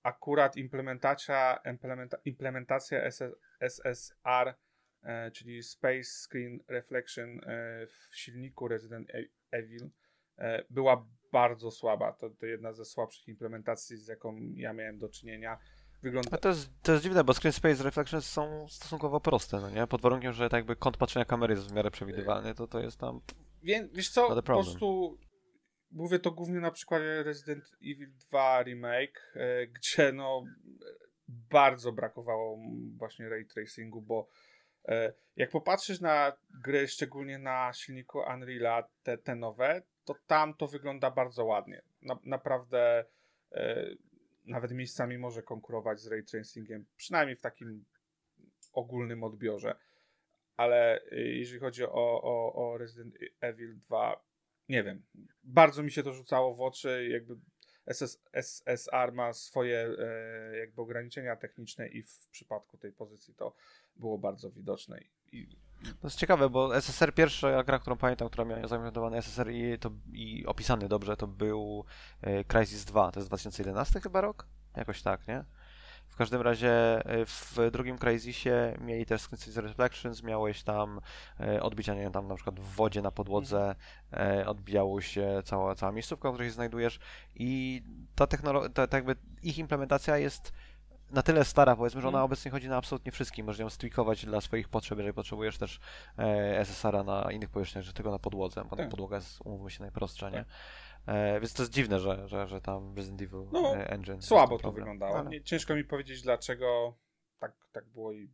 akurat implementacja, implementa, implementacja SS, SSR, e, czyli Space Screen Reflection e, w silniku Resident E- Evil e, była bardzo słaba. To, to jedna ze słabszych implementacji, z jaką ja miałem do czynienia. Wygląda, A to jest, to jest dziwne, bo Screen Space Reflections są stosunkowo proste, no nie? Pod warunkiem, że tak jakby kąt patrzenia kamery jest w miarę przewidywalny, to to jest tam... Wie, wiesz co, po prostu mówię to głównie na przykładzie Resident Evil 2 Remake, e, gdzie no bardzo brakowało właśnie ray tracingu, bo e, jak popatrzysz na gry, szczególnie na silniku Unreal'a, te, te nowe, to tam to wygląda bardzo ładnie. Na, naprawdę e, nawet miejscami może konkurować z ray tracingiem, przynajmniej w takim ogólnym odbiorze ale jeżeli chodzi o, o, o Resident Evil 2, nie wiem, bardzo mi się to rzucało w oczy, jakby SS, SSR ma swoje e, jakby ograniczenia techniczne i w przypadku tej pozycji to było bardzo widoczne i To jest ciekawe, bo SSR pierwsza gra, którą pamiętam, która miała zaimplementowany SSR i, to, i opisany dobrze, to był e, Crysis 2, to jest 2011 chyba rok? Jakoś tak, nie? W każdym razie e, w drugim Crysisie mieli też Space Reflections, miałeś tam e, odbicia, nie wiem, tam na przykład w wodzie na podłodze e, odbijało się cała, cała miejscówka, w której się znajdujesz i ta technologia, ta, ta jakby ich implementacja jest na tyle stara, powiedzmy, że ona Mhm. obecnie chodzi na absolutnie wszystkim. Możesz ją stwikować dla swoich potrzeb, jeżeli potrzebujesz też e, SSR-a na innych powierzchniach, że tylko na podłodze, bo Tak. podłoga jest, umówmy się, najprostsza, nie? E, więc to jest dziwne, że, że, że tam Resident Evil No, e, Engine słabo to problem. wyglądało. Ale- ciężko mi powiedzieć, dlaczego tak, tak było i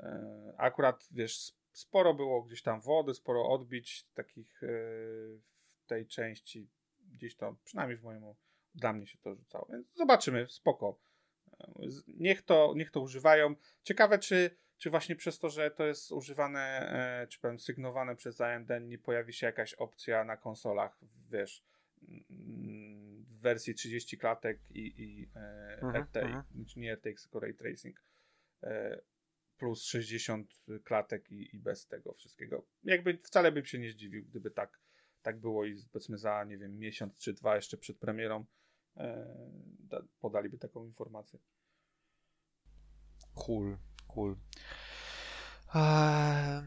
e, akurat, wiesz, sporo było gdzieś tam wody, sporo odbić takich e, w tej części, gdzieś to, przynajmniej w moim, dla mnie się to rzucało, więc zobaczymy, spoko. Niech to, niech to używają. Ciekawe, czy, czy właśnie przez to, że to jest używane, e, czy powiem, sygnowane przez AMD, nie pojawi się jakaś opcja na konsolach, wiesz, w wersji 30 klatek i, i e, Mhm, RTX, mhm. znaczy nie RTX, tylko Ray Tracing, e, plus 60 klatek i, i bez tego wszystkiego. Jakby wcale bym się nie zdziwił, gdyby tak, tak było i powiedzmy za, nie wiem, miesiąc czy dwa jeszcze przed premierą e, da, podaliby taką informację. Cool, cool. Eee,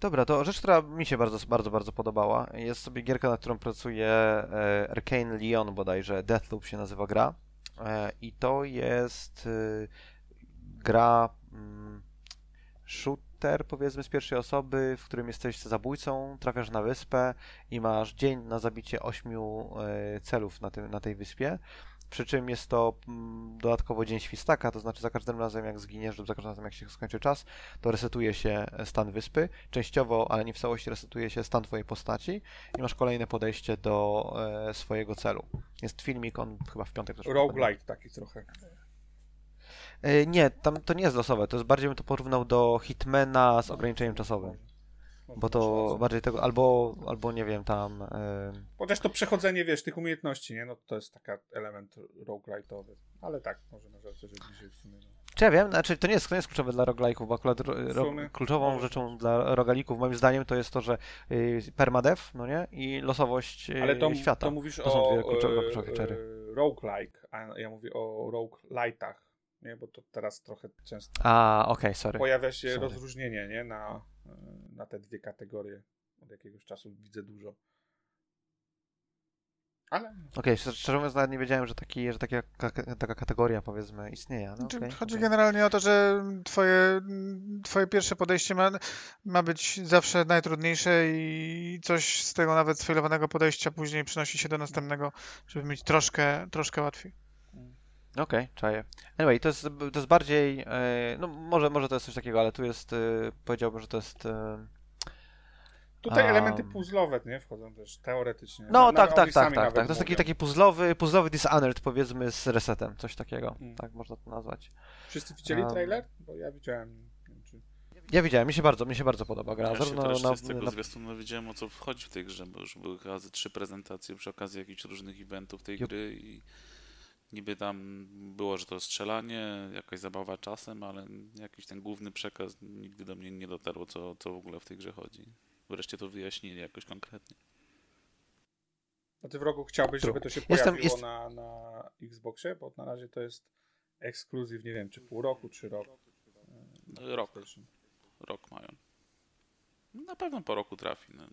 dobra, to rzecz, która mi się bardzo, bardzo, bardzo podobała. Jest sobie gierka, nad którą pracuje Arcane Leon bodajże. Deathloop się nazywa gra. E, I to jest e, gra mm, shooter, powiedzmy, z pierwszej osoby, w którym jesteś zabójcą, trafiasz na wyspę i masz dzień na zabicie ośmiu e, celów na, tym, na tej wyspie. Przy czym jest to mm, dodatkowo dzień świstaka, to znaczy za każdym razem jak zginiesz lub za każdym razem jak się skończy czas, to resetuje się stan wyspy. Częściowo, ale nie w całości resetuje się stan twojej postaci i masz kolejne podejście do e, swojego celu. Jest filmik, on chyba w piątek też Roguelite taki trochę. E, Nie, tam to nie jest losowe, to jest bardziej bym to porównał do Hitmana z ograniczeniem czasowym. Bo to bardziej tego, albo, albo nie wiem, tam. e, Chociaż to przechodzenie, wiesz, tych umiejętności, nie? No to jest taki element roguelite'owy. Ale tak, może na że bliżej w sumie. No. Czy ja wiem, znaczy to nie jest, to nie jest kluczowe dla roguelike'ów, bo akurat ro, kluczową może rzeczą dla rogalików moim zdaniem to jest to, że y, permadev, no nie? I losowość y, Ale to, świata. to mówisz To są o dwie kluczowe, e, kluczowe feature'y. e, roguelike, a ja mówię o roguelite'ach, nie? Bo to teraz trochę często A, okej, sorry. pojawia się Sorry. rozróżnienie, nie? Na, na te dwie kategorie. Od jakiegoś czasu widzę dużo. Ale Okej, szczerze szczerze mówiąc nawet nie wiedziałem, że, taki, że taka, ka- taka kategoria powiedzmy istnieje. No, Znaczy, okej, Chodzi okej. generalnie o to, że twoje, twoje pierwsze podejście ma, ma być zawsze najtrudniejsze i coś z tego nawet sfailowanego podejścia później przynosi się do następnego, żeby mieć troszkę, troszkę łatwiej. Okej, czaję. Anyway, to jest, to jest bardziej, e, no może, może to jest coś takiego, ale tu jest, e, powiedziałbym, że to jest... e, tutaj A. elementy puzzlowe, nie? Wchodzą też teoretycznie. No na- tak, tak, tak, tak, tak. To jest taki, taki puzzlowy, puzzlowy Dishonored powiedzmy z resetem, coś takiego. Mm. Tak można to nazwać. Wszyscy widzieli Um, trailer? Bo ja widziałem. nie wiem, czy- Ja widziałem, mi się bardzo, mi się bardzo podoba gra. Ja się Zarówno też na, z tego na, zwiastunu wiedziałem o co wchodzi w tej grze, bo już były chyba ze trzy prezentacje przy okazji jakichś różnych eventów tej Jup. gry i niby tam było, że to strzelanie, jakaś zabawa czasem, ale jakiś ten główny przekaz nigdy do mnie nie dotarło, co, co w ogóle w tej grze chodzi. Wreszcie to wyjaśnili jakoś konkretnie. A ty w rogu chciałbyś, żeby to się Jestem- pojawiło jest- na, na Xboxie? Bo na razie to jest ekskluzyw, nie wiem, czy pół roku, czy rok. No, rok, rok mają. Na pewno po roku trafi. No.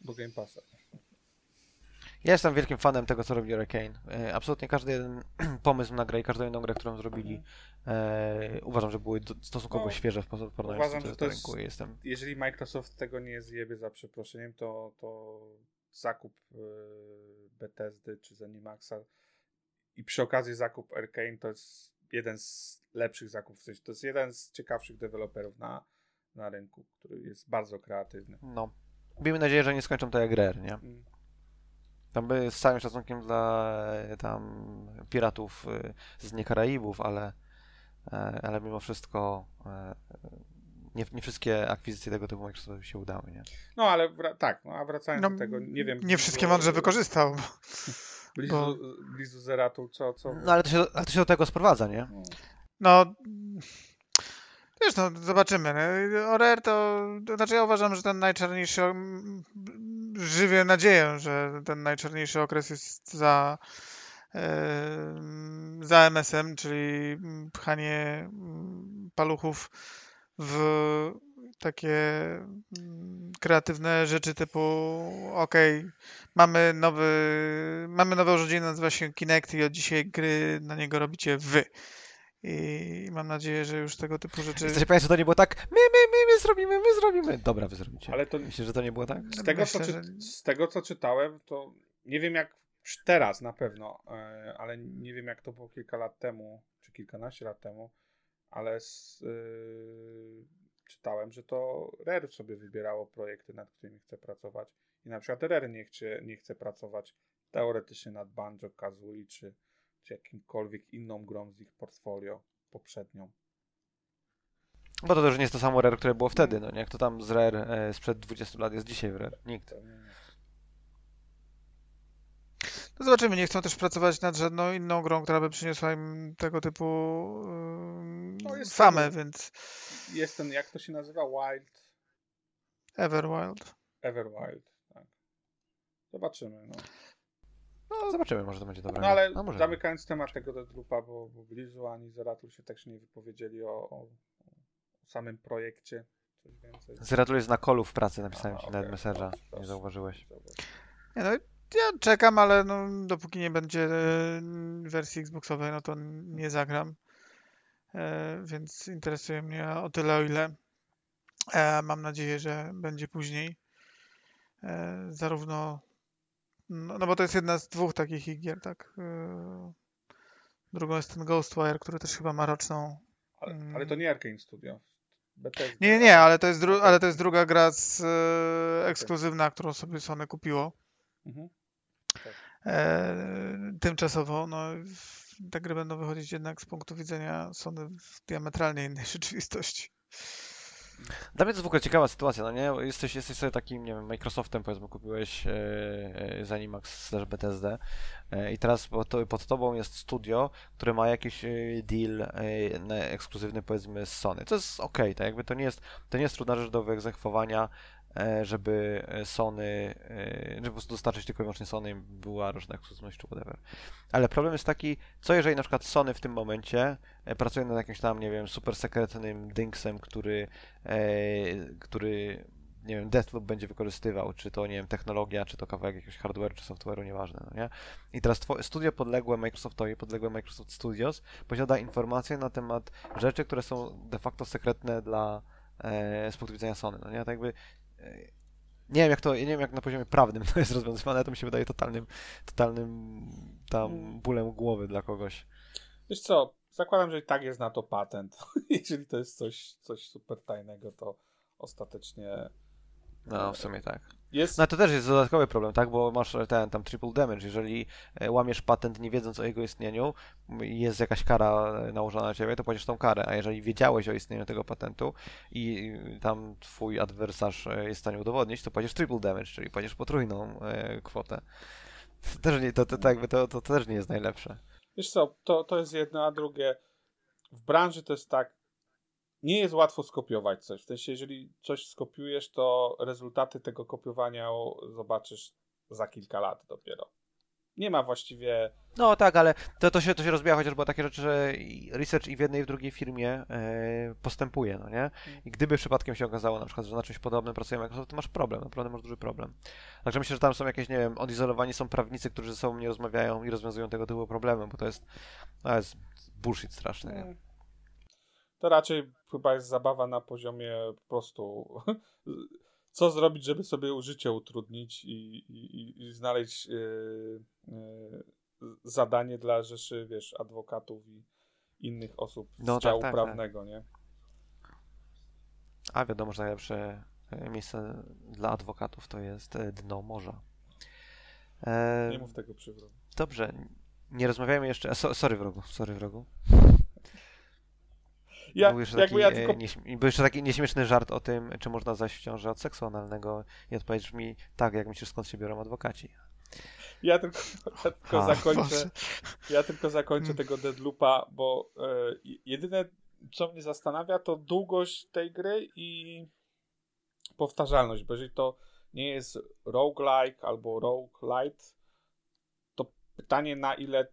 Do Game Passa. Ja jestem wielkim fanem tego, co robi Arcane. E, Absolutnie każdy jeden pomysł na grę i każdą jedną grę, którą zrobili, e, uważam, że były stosunkowo No, świeże w porównaniu uważam, z tym, co jest rynku. Jestem... Jeżeli Microsoft tego nie zjebie za przeproszeniem, to, to zakup e, Bethesdy czy Zenimaxa i przy okazji zakup Arkane to jest jeden z lepszych zakupów. W sensie to jest jeden z ciekawszych deweloperów na, na rynku, który jest bardzo kreatywny. No. Miejmy nadzieję, że nie skończą to jak Rare, nie? Mm. Tam by z całym szacunkiem dla e, tam piratów e, z dnie Karaibów, ale, e, ale mimo wszystko nie, nie wszystkie akwizycje tego typu Microsoftowi się udały, nie? No ale wra- tak, no a wracając No, do tego, nie wiem. Nie wszystkie mądrze wykorzystał. Blizu, bo- Blizu Zeratul, co, co? No ale to się, ale to się do tego sprowadza, nie? No. Wiesz, no, zobaczymy. No. O Rare to, to znaczy ja uważam, że ten najczarniejszy, żywię nadzieję, że ten najczarniejszy okres jest za, em, za MSM, czyli pchanie paluchów w takie kreatywne rzeczy typu okej, mamy nowy mamy nowe urządzenie, nazywa się Kinect i od dzisiaj gry na niego robicie wy. I mam nadzieję, że już tego typu rzeczy. Chcecie powiedzieć, że to nie było tak, my, my, my, my zrobimy, my zrobimy. Dobra, wy zrobicie. Ale to Myślisz, że to nie było tak? z tego, co, Myślę, czy, że- z tego, co czytałem, to nie wiem jak teraz na pewno, e, ale nie wiem jak to było kilka lat temu, czy kilkanaście lat temu, ale z, e, czytałem, że to Rare sobie wybierało projekty, nad którymi chce pracować i na przykład Rare nie chce, nie chce pracować teoretycznie nad Banjo, Kazooie, czy, czy jakimkolwiek inną grą z ich portfolio poprzednią. Bo to też nie jest to samo Rare, które było wtedy, no nie? Jak to tam z Rare e, sprzed 20 lat jest dzisiaj w Rare? Nikt. To nie- No zobaczymy, nie chcą też pracować nad żadną inną grą, która by przyniosła im tego typu ym, No, jest famę, tego. więc Jest ten, jak to się nazywa? Wild? Everwild. Everwild, tak. Zobaczymy, no. No, zobaczymy, może to będzie dobra. No ale no, może zamykając temat tego Deadloopa, bo, bo Blizu ani Zeratul się też nie wypowiedzieli o, o, o samym projekcie. Zeratul jest na kolu w pracy, napisałem A, ci okej, na Messengerza. proszę, Nie zauważyłeś. Nie no, ja czekam, ale no, dopóki nie będzie e, wersji Xboxowej, no to nie zagram. E, więc interesuje mnie o tyle, o ile e, mam nadzieję, że będzie później. E, zarówno No, no bo to jest jedna z dwóch takich gier, tak? Yy, Drugą jest ten Ghostwire, który też chyba ma roczną. Ale, Mm. ale to nie Arkane Studio. Bethesda. Nie, nie, ale to jest, dru- ale to jest druga gra z, e, ekskluzywna, którą sobie Sony kupiło. Mhm. E, tymczasowo, no te gry będą wychodzić jednak z punktu widzenia Sony w diametralnie innej rzeczywistości. Dla mnie to jest w ogóle ciekawa sytuacja, no nie? Jesteś, jesteś sobie takim, nie wiem, Microsoftem powiedzmy, kupiłeś e, Zenimax slash BTSD e, i teraz pod, pod tobą jest studio, które ma jakiś e, deal na ekskluzywny powiedzmy z Sony. To jest okej, tak jakby to nie jest, to nie jest trudna rzecz do wyegzekwowania, żeby e, Sony, e, żeby po prostu dostarczyć tylko i wyłącznie Sony była roczna ekskluzywność czy whatever. Ale problem jest taki, co jeżeli na przykład Sony w tym momencie e, pracuje nad jakimś tam, nie wiem, super sekretnym dynksem, który e, który, nie wiem, Deathloop będzie wykorzystywał, czy to, nie wiem, technologia, czy to kawałek jakiegoś hardware'u, czy software'u, nieważne, no nie? I teraz studio podległe Microsoftowi, podległe Microsoft Studios, posiada informacje na temat rzeczy, które są de facto sekretne dla, e, z punktu widzenia Sony, no nie? Tak jakby, e, nie wiem jak to, nie wiem jak na poziomie prawnym to jest rozwiązywane, ale to mi się wydaje totalnym, totalnym tam bólem głowy dla kogoś. Wiesz co, zakładam, że i tak jest na to patent. Jeżeli to jest coś, coś super tajnego, to ostatecznie No, w sumie tak. Jest... No to też jest dodatkowy problem, tak? Bo masz ten tam triple damage. Jeżeli e, łamiesz patent nie wiedząc o jego istnieniu jest jakaś kara e, nałożona na ciebie, to płacisz tą karę. A jeżeli wiedziałeś o istnieniu tego patentu i tam twój adwersarz e, jest w stanie udowodnić, to płacisz triple damage, czyli płacisz potrójną e, kwotę. To też nie, to, to, to, to, to też nie jest najlepsze. Wiesz co, to, to jest jedno, a drugie. W branży to jest tak, nie jest łatwo skopiować coś. W sensie, jeżeli coś skopiujesz, to rezultaty tego kopiowania zobaczysz za kilka lat dopiero. Nie ma właściwie. No tak, ale to, to, się, to się rozbija chociażby o takie rzeczy, że research i w jednej i w drugiej firmie e, postępuje, no nie? I gdyby przypadkiem się okazało na przykład, że na czymś podobnym pracuje Microsoft, to masz problem, naprawdę masz duży problem. Także myślę, że tam są jakieś, nie wiem, odizolowani są prawnicy, którzy ze sobą nie rozmawiają i rozwiązują tego typu problemy, bo to jest, to jest bullshit straszny, nie? To raczej chyba jest zabawa na poziomie po prostu. Co zrobić, żeby sobie życie utrudnić i, i, i znaleźć yy, yy, zadanie dla rzeszy, wiesz, adwokatów i innych osób z No tak, działu tak, prawnego, nie? A wiadomo, że najlepsze e, miejsce dla adwokatów to jest e, dno morza. E, Nie mów tego przy wrogu. Dobrze, nie rozmawiajmy jeszcze. So, sorry wrogu, sorry wrogu. Ja, był, jeszcze taki, ja e, tylko nieśm- był jeszcze taki nieśmieszny żart o tym, czy można zajść w ciążę od seksu analnego i odpowiedzisz mi tak, jak myślisz, skąd się biorą adwokaci. Ja tylko, ja tylko Ha. zakończę, Boże. ja tylko zakończę Mm. tego Deadloopa, bo e, jedyne, co mnie zastanawia, to długość tej gry i powtarzalność, bo jeżeli to nie jest roguelike albo roguelite, to pytanie na ile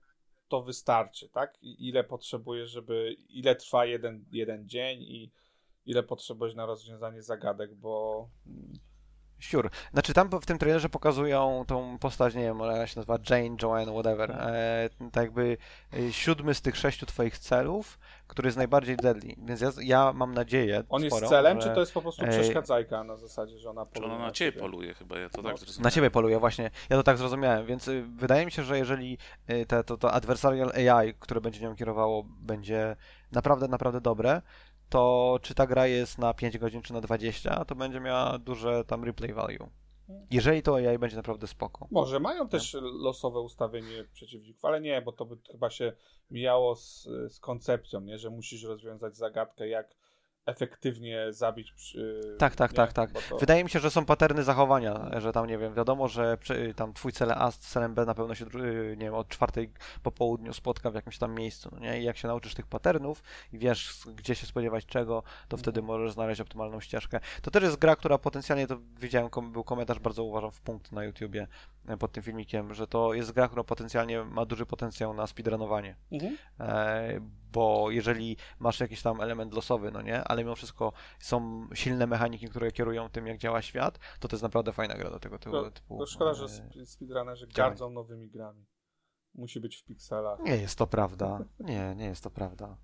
to wystarczy, tak? Ile potrzebujesz, żeby, ile trwa jeden, jeden dzień i ile potrzebujesz na rozwiązanie zagadek, bo Sure. Znaczy tam w tym trailerze pokazują tą postać, nie wiem, ona się nazywa Jane, Joanne, whatever. E, tak jakby e, siódmy z tych sześciu twoich celów, który jest najbardziej deadly. Więc ja, ja mam nadzieję on jest sporą, celem, że czy to jest po prostu Ej. przeszkadzajka na zasadzie, że ona Czy poluje ona na ciebie poluje chyba, ja to No, tak zrozumiałem. Na ciebie poluje, właśnie. Ja to tak zrozumiałem, więc y, wydaje mi się, że jeżeli te, to, to adversarial AI, które będzie nią kierowało, będzie naprawdę, naprawdę dobre, to czy ta gra jest na 5 godzin, czy na 20, to będzie miała duże tam replay value. Jeżeli to AI będzie naprawdę spoko. Może mają też losowe ustawienie przeciwników, ale nie, bo to by chyba się mijało z, z koncepcją, nie? że musisz rozwiązać zagadkę, jak efektywnie zabić. Przy, Tak, tak, nie? tak, tak. To- Wydaje mi się, że są paterny zachowania, że tam, nie wiem, wiadomo, że przy- tam twój cel A z celem B na pewno się, y, nie wiem, od czwartej po południu spotka w jakimś tam miejscu, no nie? I jak się nauczysz tych patternów i wiesz, gdzie się spodziewać czego, to wtedy możesz znaleźć optymalną ścieżkę. To też jest gra, która potencjalnie, to widziałem, kom- był komentarz, bardzo uważam, w punkt na YouTubie e, pod tym filmikiem, że to jest gra, która potencjalnie ma duży potencjał na speedrunowanie. Mhm. E, bo jeżeli masz jakiś tam element losowy, no nie, ale mimo wszystko są silne mechaniki, które kierują tym, jak działa świat, to to jest naprawdę fajna gra do tego typu. To, typu to szkoda, że e, sp- speedrunnerzy gardzą nowymi grami. Musi być w pikselach. Nie jest to prawda. Nie, nie jest to prawda.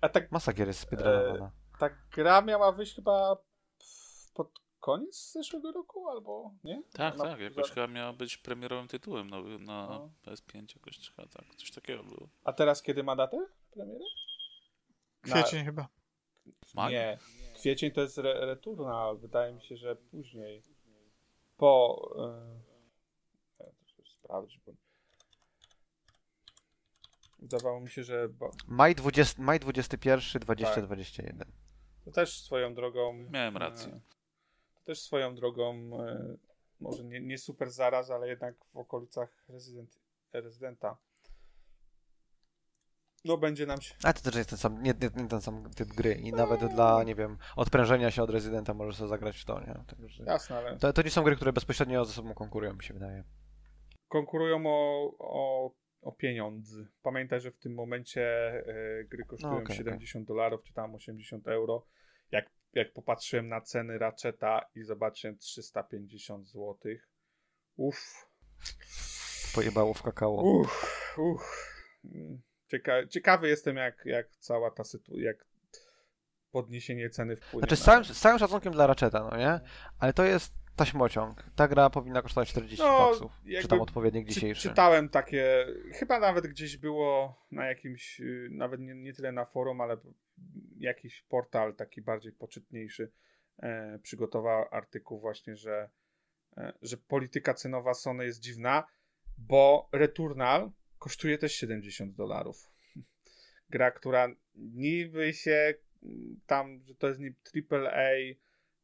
A tak, Masa gier jest speedrunowana. ta gra miała wyjść chyba pod koniec zeszłego roku, albo nie? Tak, No, tak, jakoś za- chyba miała być premierowym tytułem nowy na No. PS5 jakoś, chyba tak, coś takiego było. A teraz kiedy ma datę premiery? Na- Kwiecień chyba. Nie. Kwiecień to jest re Returnal. Wydaje mi się, że później. Po. Yy... Ja to chcę sprawdzić, bo. Wydawało mi się, że. Bo... Maj, 20, maj 21, Tak. 2021. To też swoją drogą. Miałem rację. e, To też swoją drogą. e, Może nie, nie super zaraz, ale jednak w okolicach rezydent, rezydenta. No będzie nam się. A to też jest ten sam, nie, nie, ten sam typ gry i nawet dla, nie wiem, odprężenia się od rezydenta możesz sobie zagrać w to, nie? Także Jasne, ale. to, to nie są gry, które bezpośrednio ze sobą konkurują, mi się wydaje. konkurują o, o, o pieniądze. Pamiętaj, że w tym momencie e, gry kosztują No, okej, 70 dolarów, czy tam 80 euro. Jak, jak popatrzyłem na ceny Ratcheta i zobaczyłem 350 zł. Uff, Pojebało w kakao. uff, uff. Cieka ciekawy jestem, jak, jak cała ta sytuacja, jak podniesienie ceny wpłynie. Znaczy z całym, z całym szacunkiem dla Ratcheta, no nie? Ale to jest taśmociąg. Ta gra powinna kosztować 40 No, baksów. Czy tam odpowiednik Czy, dzisiejszy. czytałem takie, chyba nawet gdzieś było na jakimś, y, nawet nie, nie tyle na forum, ale jakiś portal taki bardziej poczytniejszy e, przygotował artykuł właśnie, że, e, że polityka cenowa Sony jest dziwna, bo Returnal kosztuje też 70 dolarów. Gra, która niby się mm, tam, że to jest nie AAA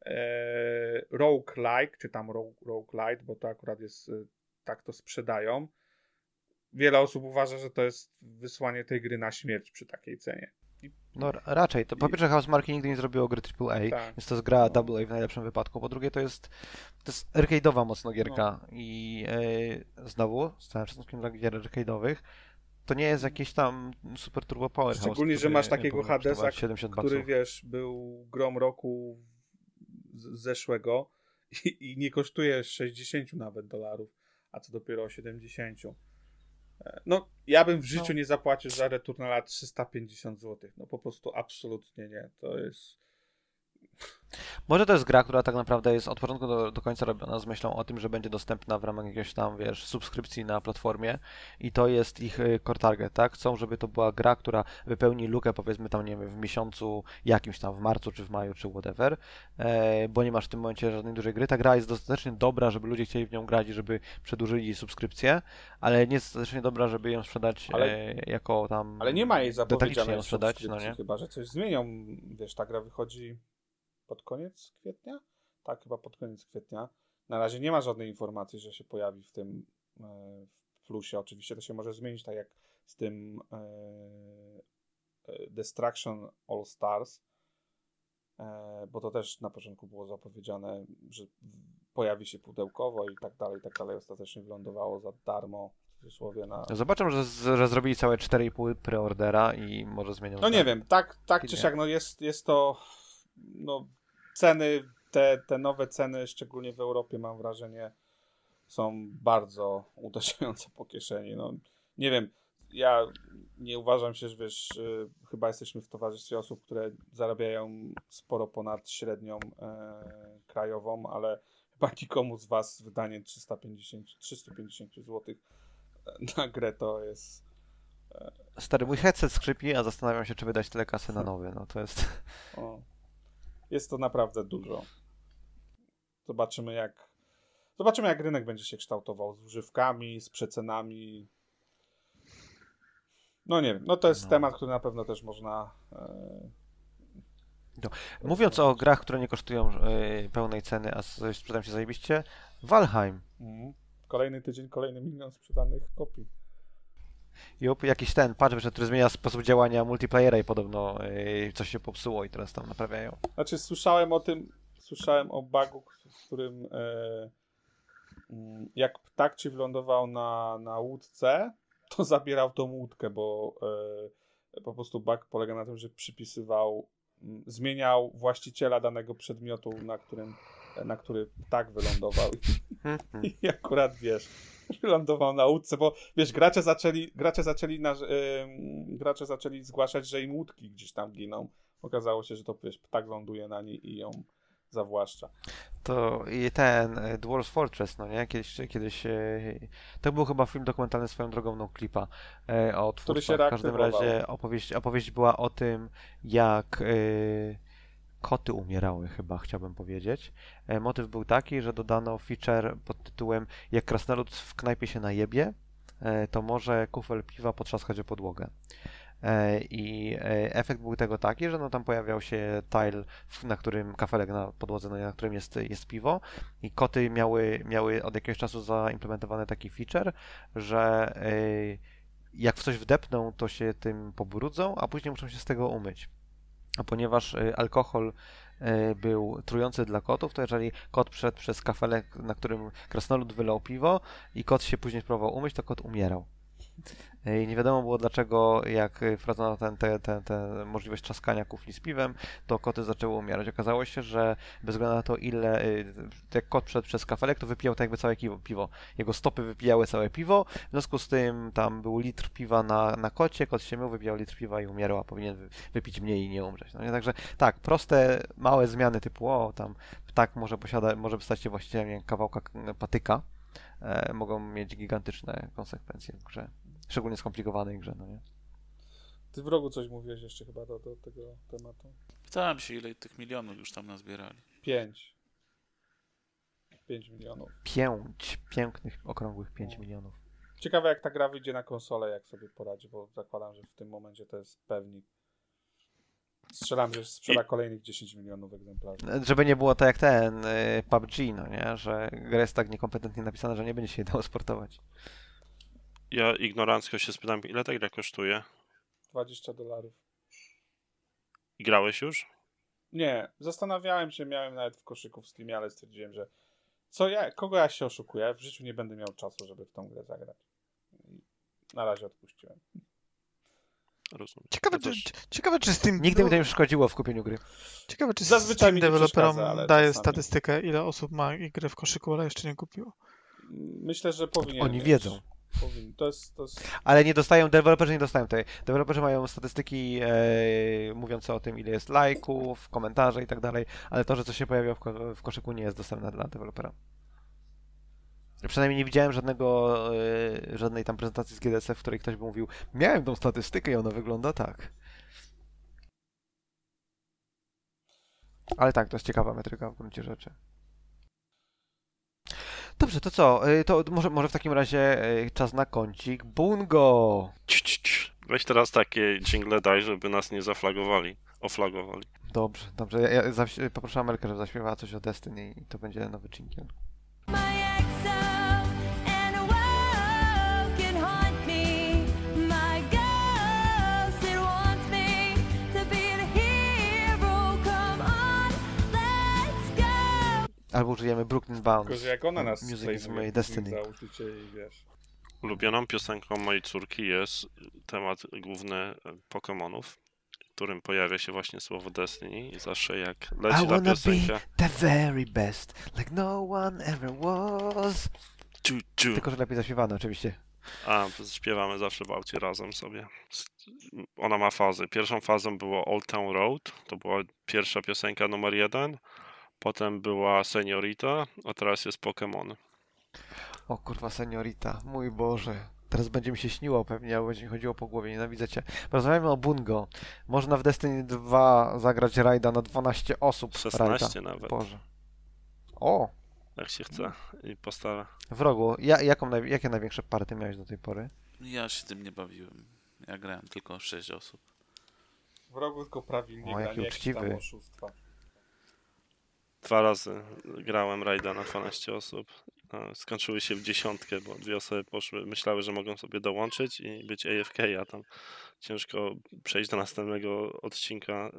e, roguelike, czy tam rogue, roguelite, bo to akurat jest, e, tak to sprzedają. Wiele osób uważa, że to jest wysłanie tej gry na śmierć przy takiej cenie. No ra- raczej. To, po pierwsze Housemarque nigdy nie zrobiło gry AAA, Tak. więc to jest gra No. AA w najlepszym wypadku. Po drugie to jest to jest arcade'owa mocno gierka No. i e, znowu, z całym szacunkiem dla gier arcade'owych, to nie jest jakiś tam super turbo powerhouse. Szczególnie, że masz takiego Hadesa, kosztować 70 który wiesz, był grom roku zeszłego i, i nie kosztuje 60 nawet dolarów, a co dopiero 70. No, ja bym w życiu No. nie zapłacił za Returnala 350 zł. No po prostu absolutnie nie. To jest. Może to jest gra, która tak naprawdę jest od początku do, do końca robiona z myślą o tym, że będzie dostępna w ramach jakiegoś tam, wiesz, subskrypcji na platformie i to jest ich y, core target, tak? Chcą, żeby to była gra, która wypełni lukę, powiedzmy tam, nie wiem, w miesiącu jakimś tam, w marcu, czy w maju, czy whatever, e, bo nie masz w tym momencie żadnej dużej gry. Ta gra jest dostatecznie dobra, żeby ludzie chcieli w nią grać i żeby przedłużyli subskrypcję, ale nie jest dostatecznie dobra, żeby ją sprzedać Ale- e, jako tam... Ale nie ma jej zapowiedzianej sprzedać, no nie? chyba że coś zmienią. Wiesz, ta gra wychodzi pod koniec kwietnia? Tak, chyba pod koniec kwietnia. Na razie nie ma żadnej informacji, że się pojawi w tym e, w plusie. Oczywiście to się może zmienić, tak jak z tym e, e, Destruction All Stars, bo to też na początku było zapowiedziane, że pojawi się pudełkowo i tak dalej, i tak dalej. Ostatecznie wylądowało za darmo, w cudzysłowie, na, Zobaczę, że, że zrobili całe 4,5 preordera i może zmienią No nie wiem, tak, tak czy siak, no jest, jest to, no ceny, te, te nowe ceny, szczególnie w Europie mam wrażenie, są bardzo uderzające po kieszeni, no nie wiem, ja nie uważam się, że wiesz, y, chyba jesteśmy w towarzystwie osób, które zarabiają sporo ponad średnią e, krajową, ale chyba nikomu z was wydanie 350, 350 zł na grę to jest Stary, mój headset skrzypi, a zastanawiam się, czy wydać tyle kasy na nowy. No to jest. O, jest to naprawdę dużo. Zobaczymy jak. Zobaczymy, jak rynek będzie się kształtował z używkami, z przecenami. No nie wiem. No to jest No. temat, który na pewno też można. E, Mówiąc o grach, które nie kosztują e, pełnej ceny, a coś sprzedam się zajebiście, Valheim. mhm. Kolejny tydzień, kolejny milion sprzedanych kopii. Jup, jakiś ten patch który zmienia sposób działania multiplayera i podobno e, coś się popsuło i teraz tam naprawiają. Znaczy, słyszałem o tym, słyszałem o bugu, w którym mm, jak ptak ci wylądował na, na łódce, to zabierał tą łódkę, bo e, po prostu bug polega na tym, że przypisywał, mm, zmieniał właściciela danego przedmiotu, na którym na który ptak wylądował i akurat, wiesz, wylądował na łódce, bo wiesz, gracze zaczęli, gracze zaczęli, na, gracze zaczęli zgłaszać, że im łódki gdzieś tam giną. Okazało się, że to, wiesz, ptak ląduje na niej i ją zawłaszcza. To i ten e, Dwarf Fortress, no nie? Kiedyś, kiedyś e, to był chyba film dokumentalny swoją drogą no clipa e, o Który twórcach. się W każdym razie opowieść, opowieść była o tym, jak koty umierały chyba, chciałbym powiedzieć. E, motyw był taki, że dodano feature pod tytułem jak krasnolud w knajpie się najebie, e, to może kufel piwa potrzaskać o podłogę. E, I efekt był tego taki, że no tam pojawiał się tile, na którym kafelek na podłodze, no, na którym jest, jest piwo i koty miały, miały od jakiegoś czasu zaimplementowany taki feature, że jak w coś wdepną, to się tym pobrudzą, a później muszą się z tego umyć. A ponieważ e, alkohol e, był trujący dla kotów, to jeżeli kot przeszedł przez kafelek, na którym krasnolud wylał piwo i kot się później próbował umyć, to kot umierał. I nie wiadomo było dlaczego, jak wprowadzono ten, te, te, te możliwość trzaskania kufli z piwem, to koty zaczęły umierać. Okazało się, że bez względu na to, ile y, jak kot przed przez kafelek, to wypijał tak jakby całe piwo. Jego stopy wypijały całe piwo, w związku z tym tam był litr piwa na, na kocie, kot się mył, wypijał litr piwa i umierał, a powinien wy- wypić mniej i nie umrzeć. No nie? Także tak, proste, małe zmiany typu o, tam ptak może posiada, może stać się właścicielem kawałka patyka, e, mogą mieć gigantyczne konsekwencje w grze. Szczególnie skomplikowanej grze, no nie? Ty w rogu coś mówiłeś jeszcze chyba do, do tego tematu. Pytałem się, ile tych milionów już tam nazbierali. Pięć. Pięć milionów. Pięć, pięknych, okrągłych 5 milionów. Ciekawe jak ta gra wyjdzie na konsolę, jak sobie poradzi, bo zakładam, że w tym momencie to jest pewnik. Strzelam, że sprzeda kolejnych 10 milionów egzemplarzy. Żeby nie było tak jak ten y, PUBG, no nie? Że gra jest tak niekompetentnie napisana, że nie będzie się jej dało sportować. Ja ignorancko się spytam, ile ta gra kosztuje? 20 dolarów. I grałeś już? Nie, zastanawiałem się, miałem nawet w koszyku w Steamie, ale stwierdziłem, że co ja, kogo ja się oszukuję? Ja w życiu nie będę miał czasu, żeby w tą grę zagrać. Na razie odpuściłem. Rozumiem. Ciekawe, Ja czy, ciekawe, czy Steam. Nigdy mi to nie przeszkodziło w kupieniu gry. Ciekawe, czy Zazwyczaj Steam deweloperom daje czasami. statystykę, ile osób ma i grę w koszyku, ale jeszcze nie kupiło. Myślę, że powinien Oni mieć. wiedzą. Powinien. To jest, to jest... Ale nie dostają, deweloperzy nie dostają tej. Deweloperzy mają statystyki e, mówiące o tym, ile jest lajków, komentarzy i tak dalej, ale to, że coś się pojawia w, w koszyku nie jest dostępne dla dewelopera. Przynajmniej nie widziałem żadnego, e, żadnej tam prezentacji z GDC, w której ktoś by mówił, miałem tą statystykę i ona wygląda tak. Ale tak, to jest ciekawa metryka w gruncie rzeczy. Dobrze, to co? Y, To może, może w takim razie y, czas na kącik Bungo. Weź teraz takie jingle daj, żeby nas nie zaflagowali. Oflagowali. Dobrze, dobrze. Ja, ja zaś- poproszę Amelkę, żeby zaśpiewała coś o Destiny i to będzie nowy dżingiel. My exile Albo użyjemy Brooklyn Bounce. Tylko, że jak ona nas Music is my destiny. za użycie i wiesz. Ulubioną piosenką mojej córki jest temat główny Pokémonów, w którym pojawia się właśnie słowo Destiny i zawsze jak I leci ta wanna be piosenka, the very best, like no one ever was. ciu, ciu, Tylko, że lepiej zaśpiewane oczywiście. a śpiewamy zawsze w aucie razem sobie. Ona ma fazy. Pierwszą fazą było Old Town Road, to była pierwsza piosenka numer jeden, potem była Seniorita, a teraz jest Pokémon. O kurwa, seniorita, mój Boże. Teraz będzie mi się śniło pewnie, albo będzie mi chodziło po głowie, nienawidzę cię. Rozmawiamy o Bungo. Można w Destiny 2 zagrać rajda na 12 osób. 16 rajda. nawet, Boże. O, jak się chce i postara. w rogu. Ja, jaką, naj- jakie największe party miałeś do tej pory? Ja się tym nie bawiłem. Ja grałem tylko 6 osób. W rogu tylko O, jaki nie jakieś tam uczciwy. oszustwa. Dwa razy grałem rajda na 12 osób. No, Skończyły się w dziesiątkę, bo dwie osoby poszły, myślały, że mogą sobie dołączyć i być AFK, a tam ciężko przejść do następnego odcinka,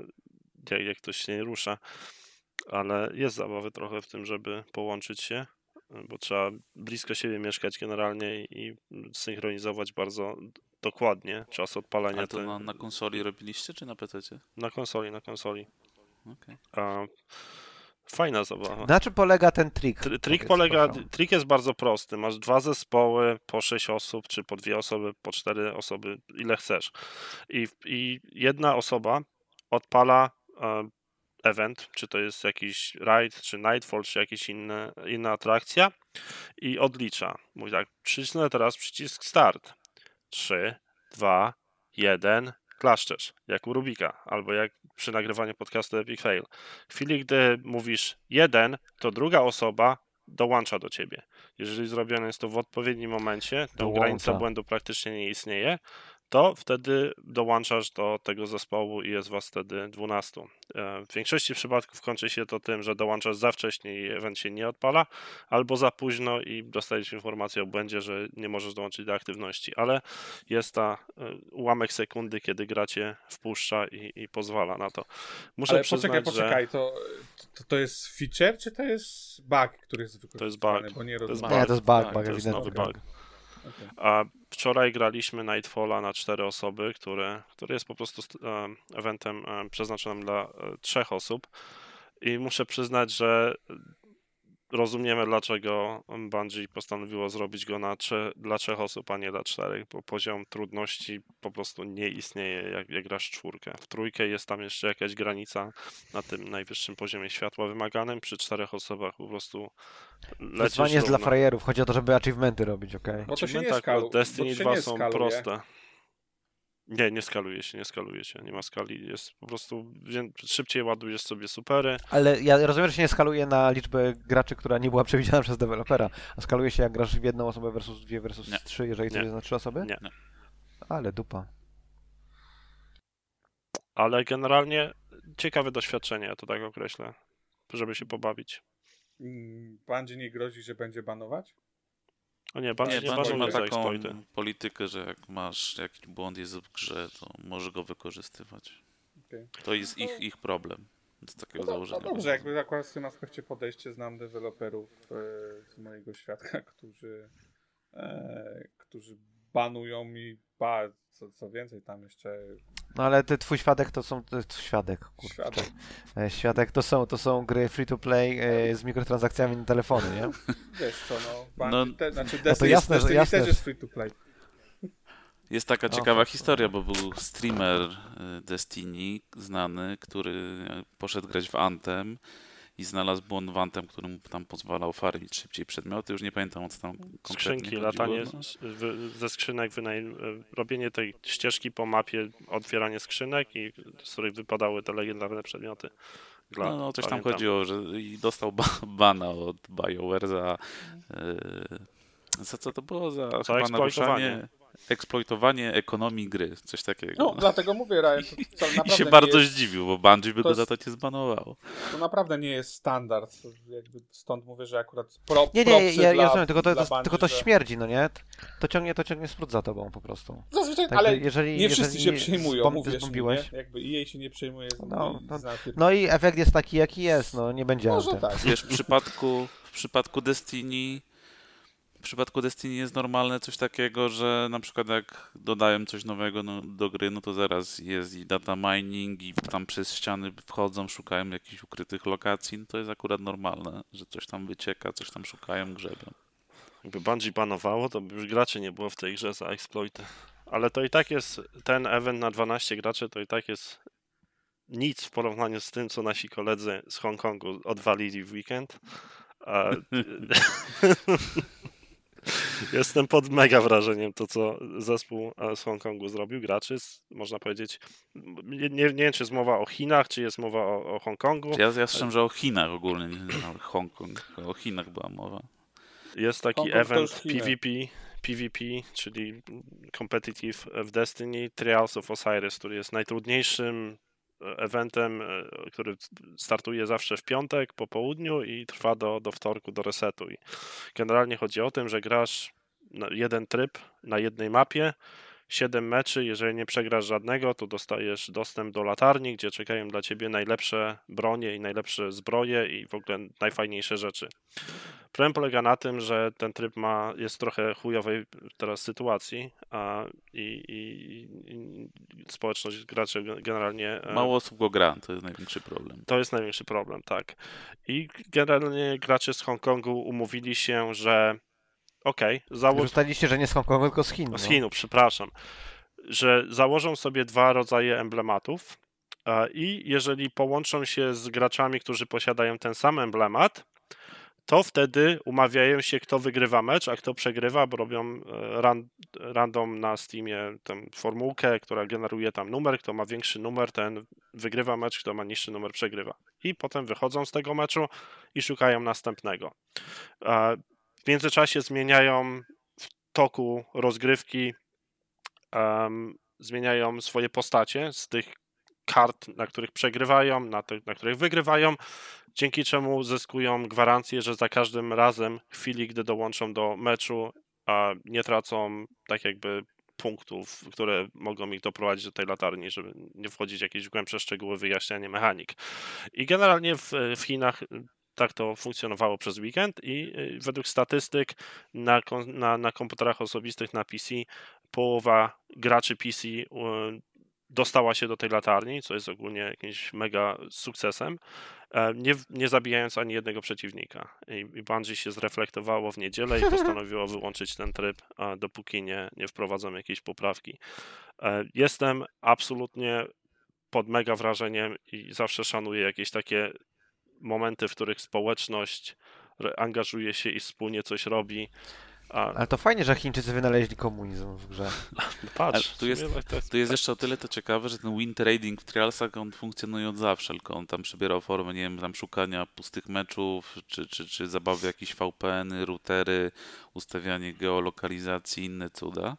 jak, jak ktoś się nie rusza. Ale jest zabawy trochę w tym, żeby połączyć się, bo trzeba blisko siebie mieszkać generalnie i synchronizować bardzo dokładnie czas odpalenia. Ale to na, na konsoli robiliście, czy na PC? na konsoli, na konsoli. Okej. A, fajna zabawa. Na czym polega ten trik? Tr- Trik polega, proszę. trik jest bardzo prosty. Masz dwa zespoły po sześć osób, czy po dwie osoby, po cztery osoby, ile chcesz. I, i jedna osoba odpala e, event, czy to jest jakiś raid, czy nightfall, czy jakaś inna atrakcja i odlicza. Mówi tak, przycisnę teraz przycisk start. 3, 2, 1, klaszczesz, jak u Rubika, albo jak przy nagrywaniu podcastu Epic Fail. W chwili, gdy mówisz 1, to druga osoba dołącza do ciebie. Jeżeli zrobione jest to w odpowiednim momencie, to Dołącza. granica błędu praktycznie nie istnieje, to wtedy dołączasz do tego zespołu i jest was wtedy 12. E, W większości przypadków kończy się to tym, że dołączasz za wcześnie i event się nie odpala, albo za późno i dostajesz informację o błędzie, że nie możesz dołączyć do aktywności, ale jest ta e, ułamek sekundy, kiedy gra cię wpuszcza i, i pozwala na to. Muszę Ale przyznać, poczekaj, że poczekaj, to, to, to jest feature, czy to jest bug, który jest wykorzystywany? bug. Bo nie To jest rozumiem. Nie, to jest bug, Tak, bug to jest nowy bug. A wczoraj graliśmy Nightfalla na cztery osoby, które, który jest po prostu st- e, eventem e, przeznaczonym dla e, trzech osób. I muszę przyznać, że rozumiemy, dlaczego Bungie postanowiło zrobić go na trze- dla trzech osób, a nie dla czterech, bo poziom trudności po prostu nie istnieje, jak, jak grasz czwórkę. W trójkę jest tam jeszcze jakaś granica na tym najwyższym poziomie światła wymaganym, przy czterech osobach po prostu lecisz Wyzwanie jest dla frajerów, chodzi o to, żeby achievementy robić, okej? Bo to się nie tak, skalu- bo Destiny się 2 nie są skaluje. proste. Nie, nie skaluje się, nie skaluje się, nie ma skali, jest po prostu, szybciej ładujesz sobie supery, Ale ja rozumiem, że się nie skaluje na liczbę graczy, która nie była przewidziana przez dewelopera, a skaluje się jak grasz w jedną osobę versus dwie versus Nie. trzy, jeżeli to jest na trzy osoby? Nie. Ale dupa. ale generalnie ciekawe doświadczenie, ja to tak określę, żeby się pobawić. Mm, Bungie nie grozi, że będzie banować? O nie, Bungie Nie, nie, Bungie ma taką exploity. politykę, że jak masz jakiś błąd jest w grze, to może go wykorzystywać. Okej. To jest ich, ich problem. Z takiego No, założenia. no dobrze, jakby akurat w tym aspekcie podejście znam deweloperów e, z mojego świadka, którzy, e, którzy banują mi, ba, co, co więcej, tam jeszcze No ale ty, twój świadek to są, to jest świadek, kurczę. świadek. E, Świadek to są, to są gry free to play e, z mikrotransakcjami na telefony, nie? Wiesz co, no, No- te, znaczy Destiny, jasne, że- Destiny jasne, też że- jest free to play. Jest taka O, ciekawa tak. historia, bo był streamer y, Destiny znany, który poszedł grać w Anthem i znalazł błąd w Anthem, który mu tam pozwalał farmić szybciej przedmioty. Już nie pamiętam o co tam konkretnie Skrzynki, chodziło, latanie no. ze skrzynek, wynaj- robienie tej ścieżki po mapie, otwieranie skrzynek, i z których wypadały te legendarne przedmioty. Dla, No, no coś tam pamiętam. chodziło, że i dostał ba bana od BioWare za. Yy, za co to było? Za, chyba eksploitowanie. naruszanie, eksploitowanie ekonomii gry, coś takiego. No, dlatego mówię, Ryan, to, to I się bardzo jest, zdziwił, bo Bungie by to go za jest- to nie zbanowało. to naprawdę nie jest standard. Jakby stąd mówię, że akurat pro, Nie, nie, ja, ja dla, rozumiem, tylko to, Bungie, tylko to że- śmierdzi, no nie? To ciągnie, to ciągnie smród za tobą po prostu. Zazwyczaj, Tak, ale jeżeli, nie wszyscy jeżeli się przejmują, zbom- mówisz zbombiłeś, nie? Jakby jej się nie przejmuje. z- No, i no. No i efekt jest taki, jaki jest, no nie będzie Może tak. Wiesz, w przypadku, w przypadku Destiny w przypadku Destiny jest normalne coś takiego, że na przykład jak dodają coś nowego no, do gry, no to zaraz jest i data mining i tam przez ściany wchodzą, szukają jakichś ukrytych lokacji, no to jest akurat normalne, że coś tam wycieka, coś tam szukają, grzebią. Jakby Bungie banowało, to by już graczy nie było w tej grze za exploity. Ale to i tak jest, ten event na 12 graczy to i tak jest nic w porównaniu z tym, co nasi koledzy z Hongkongu odwalili w weekend. A, Jestem pod mega wrażeniem to, co zespół e, z Hongkongu zrobił, graczy, można powiedzieć, nie, nie, wiem, czy jest mowa o Chinach, czy jest mowa o, o Hongkongu. Ja, ja słyszałem, że o Chinach ogólnie, nie Hongkong, o Chinach była mowa. Jest taki Hongkong event. PvP, PvP, czyli Competitive w Destiny, Trials of Osiris, który jest najtrudniejszym e, eventem, e, który startuje zawsze w piątek po południu i trwa do, do wtorku, do resetu. I generalnie chodzi o tym, że grasz jeden tryb na jednej mapie, 7 meczy, jeżeli nie przegrasz żadnego, to dostajesz dostęp do latarni, gdzie czekają dla ciebie najlepsze bronie i najlepsze zbroje i w ogóle najfajniejsze rzeczy. Problem polega na tym, że ten tryb ma, jest w trochę chujowej teraz sytuacji a, i, i, i społeczność graczy generalnie. e, Mało osób go gra, to jest największy problem. To jest największy problem, tak. I generalnie gracze z Hongkongu umówili się, że okej, załóż Zostaliście, że nie z Hongkongu, tylko z Chin. z no. Chinów, przepraszam, że założą sobie dwa rodzaje emblematów E, I jeżeli połączą się z graczami, którzy posiadają ten sam emblemat, to wtedy umawiają się, kto wygrywa mecz, a kto przegrywa, bo robią e, ran, random na Steamie tę formułkę, która generuje tam numer. Kto ma większy numer, ten wygrywa mecz, kto ma niższy numer, przegrywa. I potem wychodzą z tego meczu i szukają następnego. W międzyczasie zmieniają w toku rozgrywki, em, zmieniają swoje postacie z tych kart, na których przegrywają, na tych, na których wygrywają, dzięki czemu zyskują gwarancję, że za każdym razem, w chwili, gdy dołączą do meczu, a nie tracą tak jakby punktów, które mogą ich doprowadzić do tej latarni, żeby nie wchodzić w jakieś głębsze szczegóły wyjaśniania mechanik. I generalnie w, w Chinach tak to funkcjonowało przez weekend i y, według statystyk na, na, na komputerach osobistych na PC połowa graczy PC y, dostała się do tej latarni, co jest ogólnie jakimś mega sukcesem, e, nie, nie zabijając ani jednego przeciwnika. I, i Bungie się zreflektowało w niedzielę i postanowiło wyłączyć ten tryb, dopóki nie, nie wprowadzą jakiejś poprawki. E, Jestem absolutnie pod mega wrażeniem i zawsze szanuję jakieś takie momenty, w których społeczność angażuje się i wspólnie coś robi. A, Ale to fajnie, że Chińczycy wynaleźli komunizm w grze. patrz, Ale tu jest- w sumie to jest- Tu jest jeszcze o tyle to ciekawe, że ten win trading w Trialsach on funkcjonuje od zawsze, tylko on tam przybierał formę, nie wiem, tam szukania pustych meczów, czy, czy, czy zabawy jakieś VPN-y, routery, ustawianie geolokalizacji, inne cuda.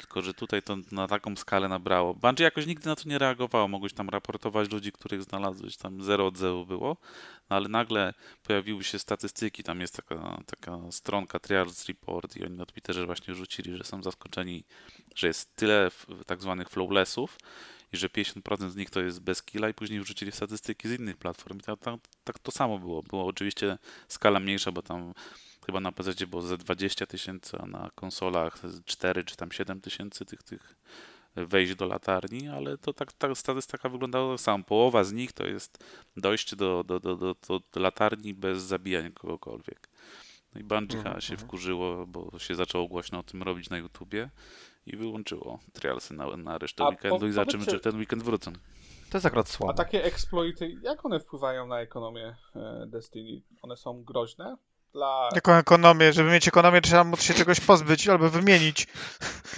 Tylko, że tutaj to na taką skalę nabrało. Bungie jakoś nigdy na to nie reagowało. Mogłeś tam raportować ludzi, których znalazłeś, tam zero odzewu było. No ale nagle pojawiły się statystyki, tam jest taka, taka stronka Trials Report i oni na Twitterze właśnie rzucili, że są zaskoczeni, że jest tyle tak zwanych flowlessów i że 50% z nich to jest bez killa i później wrzucili statystyki z innych platform. I tak, tak, tak to samo było. Było oczywiście skala mniejsza, bo tam chyba na PC było ze 20 tysięcy, a na konsolach z 4 czy tam 7 tysięcy tych, tych wejść do latarni, ale to tak ta statystyka wyglądała tak samo. Połowa z nich to jest dojście do, do, do, do, do, latarni bez zabijania kogokolwiek. No i Bungie Mhm, się wkurzyło, bo się zaczęło głośno o tym robić na YouTubie i wyłączyło trialsy na, na resztę A weekendu po- i zobaczymy, czy ten weekend wrócą. To jest akurat A słabe. takie exploity, jak one wpływają na ekonomię e, Destiny? One są groźne? Dla... Jaką ekonomię? Żeby mieć ekonomię, trzeba móc się czegoś pozbyć albo wymienić.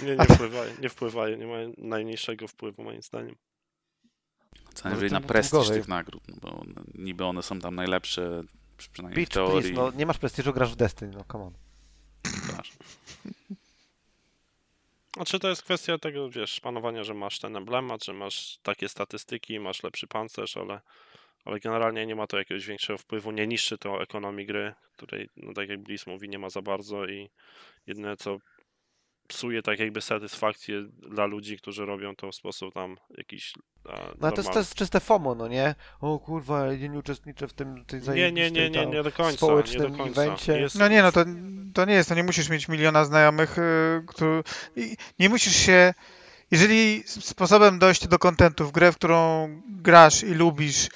Nie, nie wpływają, nie wpływają, nie mają najmniejszego wpływu moim zdaniem. Co najwyżej tym- na prestiż gorzej. tych nagród, no bo niby one są tam najlepsze, przy- przynajmniej w Bitch, please, teorii. no nie masz prestiżu, grasz w Destiny, no come on. Masz. Znaczy to jest kwestia tego, wiesz, panowania, że masz ten emblemat, że masz takie statystyki, masz lepszy pancerz, ale, ale generalnie nie ma to jakiegoś większego wpływu, nie niszczy to ekonomii gry, której, no tak jak Bliss mówi, nie ma za bardzo i jedyne co psuje tak jakby satysfakcję dla ludzi, którzy robią to w sposób tam jakiś a, No ale to jest, to jest czyste FOMO, no nie? O kurwa, ja nie uczestniczę w tym tej Nie, nie, nie, nie, nie do końca, nie społecznym do końca. evencie. Jest, No nie, no to, to nie jest, to nie musisz mieć miliona znajomych, y, który, i nie musisz się, jeżeli sposobem dojścia do kontentu w grę, w którą grasz i lubisz,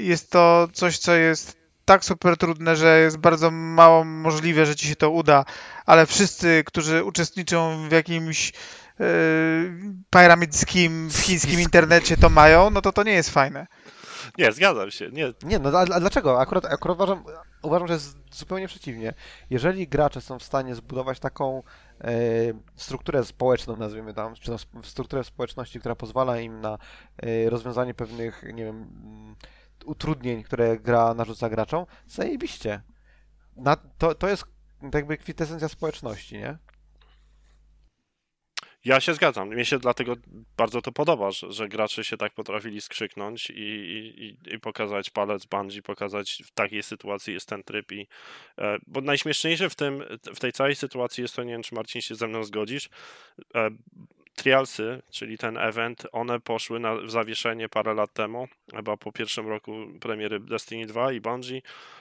jest to coś, co jest tak super trudne, że jest bardzo mało możliwe, że ci się to uda, ale wszyscy, którzy uczestniczą w jakimś y, piramidzkim, w chińskim internecie to mają, no to to nie jest fajne. Nie, zgadzam się, nie, Nie, no a, a dlaczego? Akurat, akurat uważam, uważam, że jest zupełnie przeciwnie. Jeżeli gracze są w stanie zbudować taką strukturę społeczną, nazwijmy tam, czy tam strukturę społeczności, która pozwala im na e, rozwiązanie pewnych, nie wiem, mm, utrudnień, które gra narzuca graczom, zajebiście. Na, to, to jest jakby kwintesencja społeczności, nie? Ja się zgadzam. Mnie się dlatego bardzo to podoba, że, że gracze się tak potrafili skrzyknąć i, i, i- pokazać palec Bungie, pokazać w takiej sytuacji jest ten tryb i e, bo najśmieszniejsze w tym, w tej całej sytuacji jest to, nie wiem czy Marcin się ze mną zgodzisz, e, Trialsy, czyli ten event, one poszły na, w zawieszenie parę lat temu, chyba po pierwszym roku premiery Destiny 2 i Bungie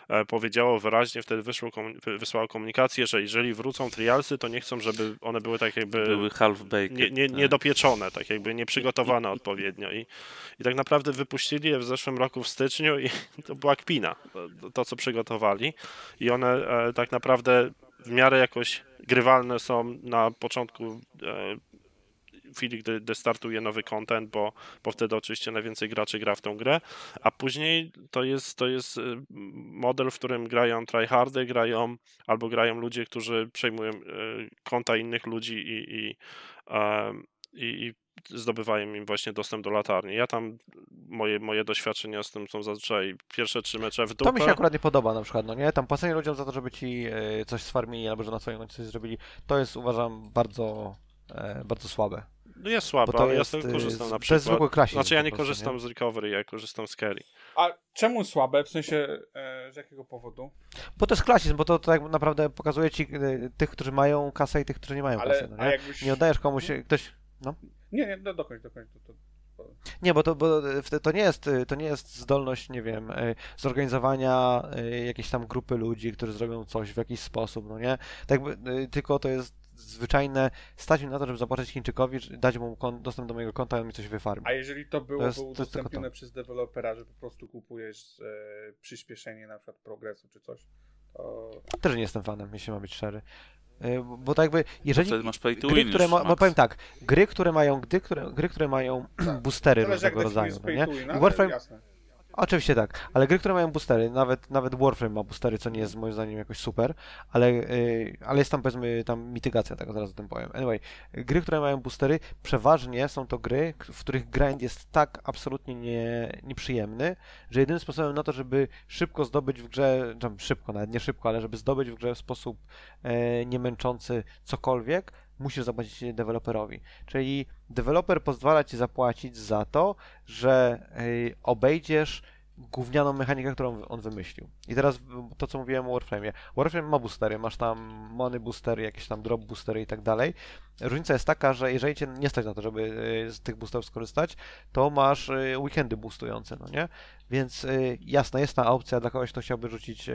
e, powiedziało wyraźnie, wtedy wyszło, komu- wy- wysłało komunikację, że jeżeli wrócą Trialsy, to nie chcą, żeby one były tak jakby Były half baked. nie, nie, tak. niedopieczone, tak jakby nieprzygotowane odpowiednio. I, I tak naprawdę wypuścili je w zeszłym roku w styczniu i to była kpina, to, to co przygotowali. I one e, tak naprawdę w miarę jakoś grywalne są na początku e, chwili, gdy, gdy startuje nowy content, bo, bo wtedy oczywiście najwięcej graczy gra w tą grę, a później to jest, to jest y, model, w którym grają tryhardy, grają albo grają ludzie, którzy przejmują y, konta innych ludzi i, i, em, i, i zdobywają im właśnie dostęp do latarni. Ja tam, moje, moje doświadczenia z tym są zazwyczaj pierwsze trzy mecze w To dupę. mi się akurat nie podoba na przykład, no nie? Tam płacenie ludziom za to, żeby ci e, coś sfarmili albo że na swoim koncie coś zrobili, to jest uważam bardzo, e, bardzo słabe. No jest to ale ja jest, z tego y, korzystam na to przykład. jest zwykły klasizm Znaczy ja nie prostu, korzystam nie? z recovery, ja korzystam z carry. A czemu słabe? W sensie, e, z jakiego powodu? Bo to jest klasizm, bo to tak naprawdę pokazuje ci e, tych, którzy mają kasę i tych, którzy nie mają Ale, kasy, no nie? jakbyś... Nie oddajesz komuś, ktoś... Nie, nie, do, dokończ, dokończ. To, to... Nie, bo to, bo to, nie jest, to nie jest zdolność, nie wiem, e, zorganizowania e, jakiejś tam grupy ludzi, którzy zrobią coś w jakiś sposób, no nie? Tak e, tylko to jest zwyczajne stać mi na to, żeby zapłacić Chińczykowi, dać mu dostęp do mojego konta i on mi coś wyfarmi. A jeżeli to było to jest udostępnione to. przez dewelopera, że po prostu kupujesz e, przyspieszenie na przykład progresu czy coś, to... Też nie jestem fanem, jeśli mam być szczery. E, bo- tak jakby, jeżeli... Wtedy masz pay to Gry, win które już, ma, powiem tak, gry, które mają, gry, które, gry, które mają boostery Zależy jak różnego rodzaju, no nie? to win, I Warframe, jasne. Oczywiście tak, ale gry, które mają boostery, nawet, nawet Warframe ma boostery, co nie jest moim zdaniem jakoś super, ale, yy, ale jest tam powiedzmy tam mitygacja tego, zaraz o tym powiem. Anyway, gry, które mają boostery, przeważnie są to gry, w których grind jest tak absolutnie nie, nieprzyjemny, że jedynym sposobem na to, żeby szybko zdobyć w grze, tam szybko, nawet nie szybko, ale żeby zdobyć w grze w sposób e, nie męczący cokolwiek, musisz zapłacić deweloperowi. Czyli deweloper pozwala ci zapłacić za to, że y, obejdziesz gównianą mechanikę, którą on wymyślił. I teraz to, co mówiłem o Warframe'ie. Warframe ma boostery, masz tam mony boostery, jakieś tam drop boostery i tak dalej. Różnica jest taka, że jeżeli cię nie stać na to, żeby y, z tych boosterów skorzystać, to masz y, weekendy boostujące, no nie? Więc y, jasne, jest ta opcja dla kogoś, kto chciałby rzucić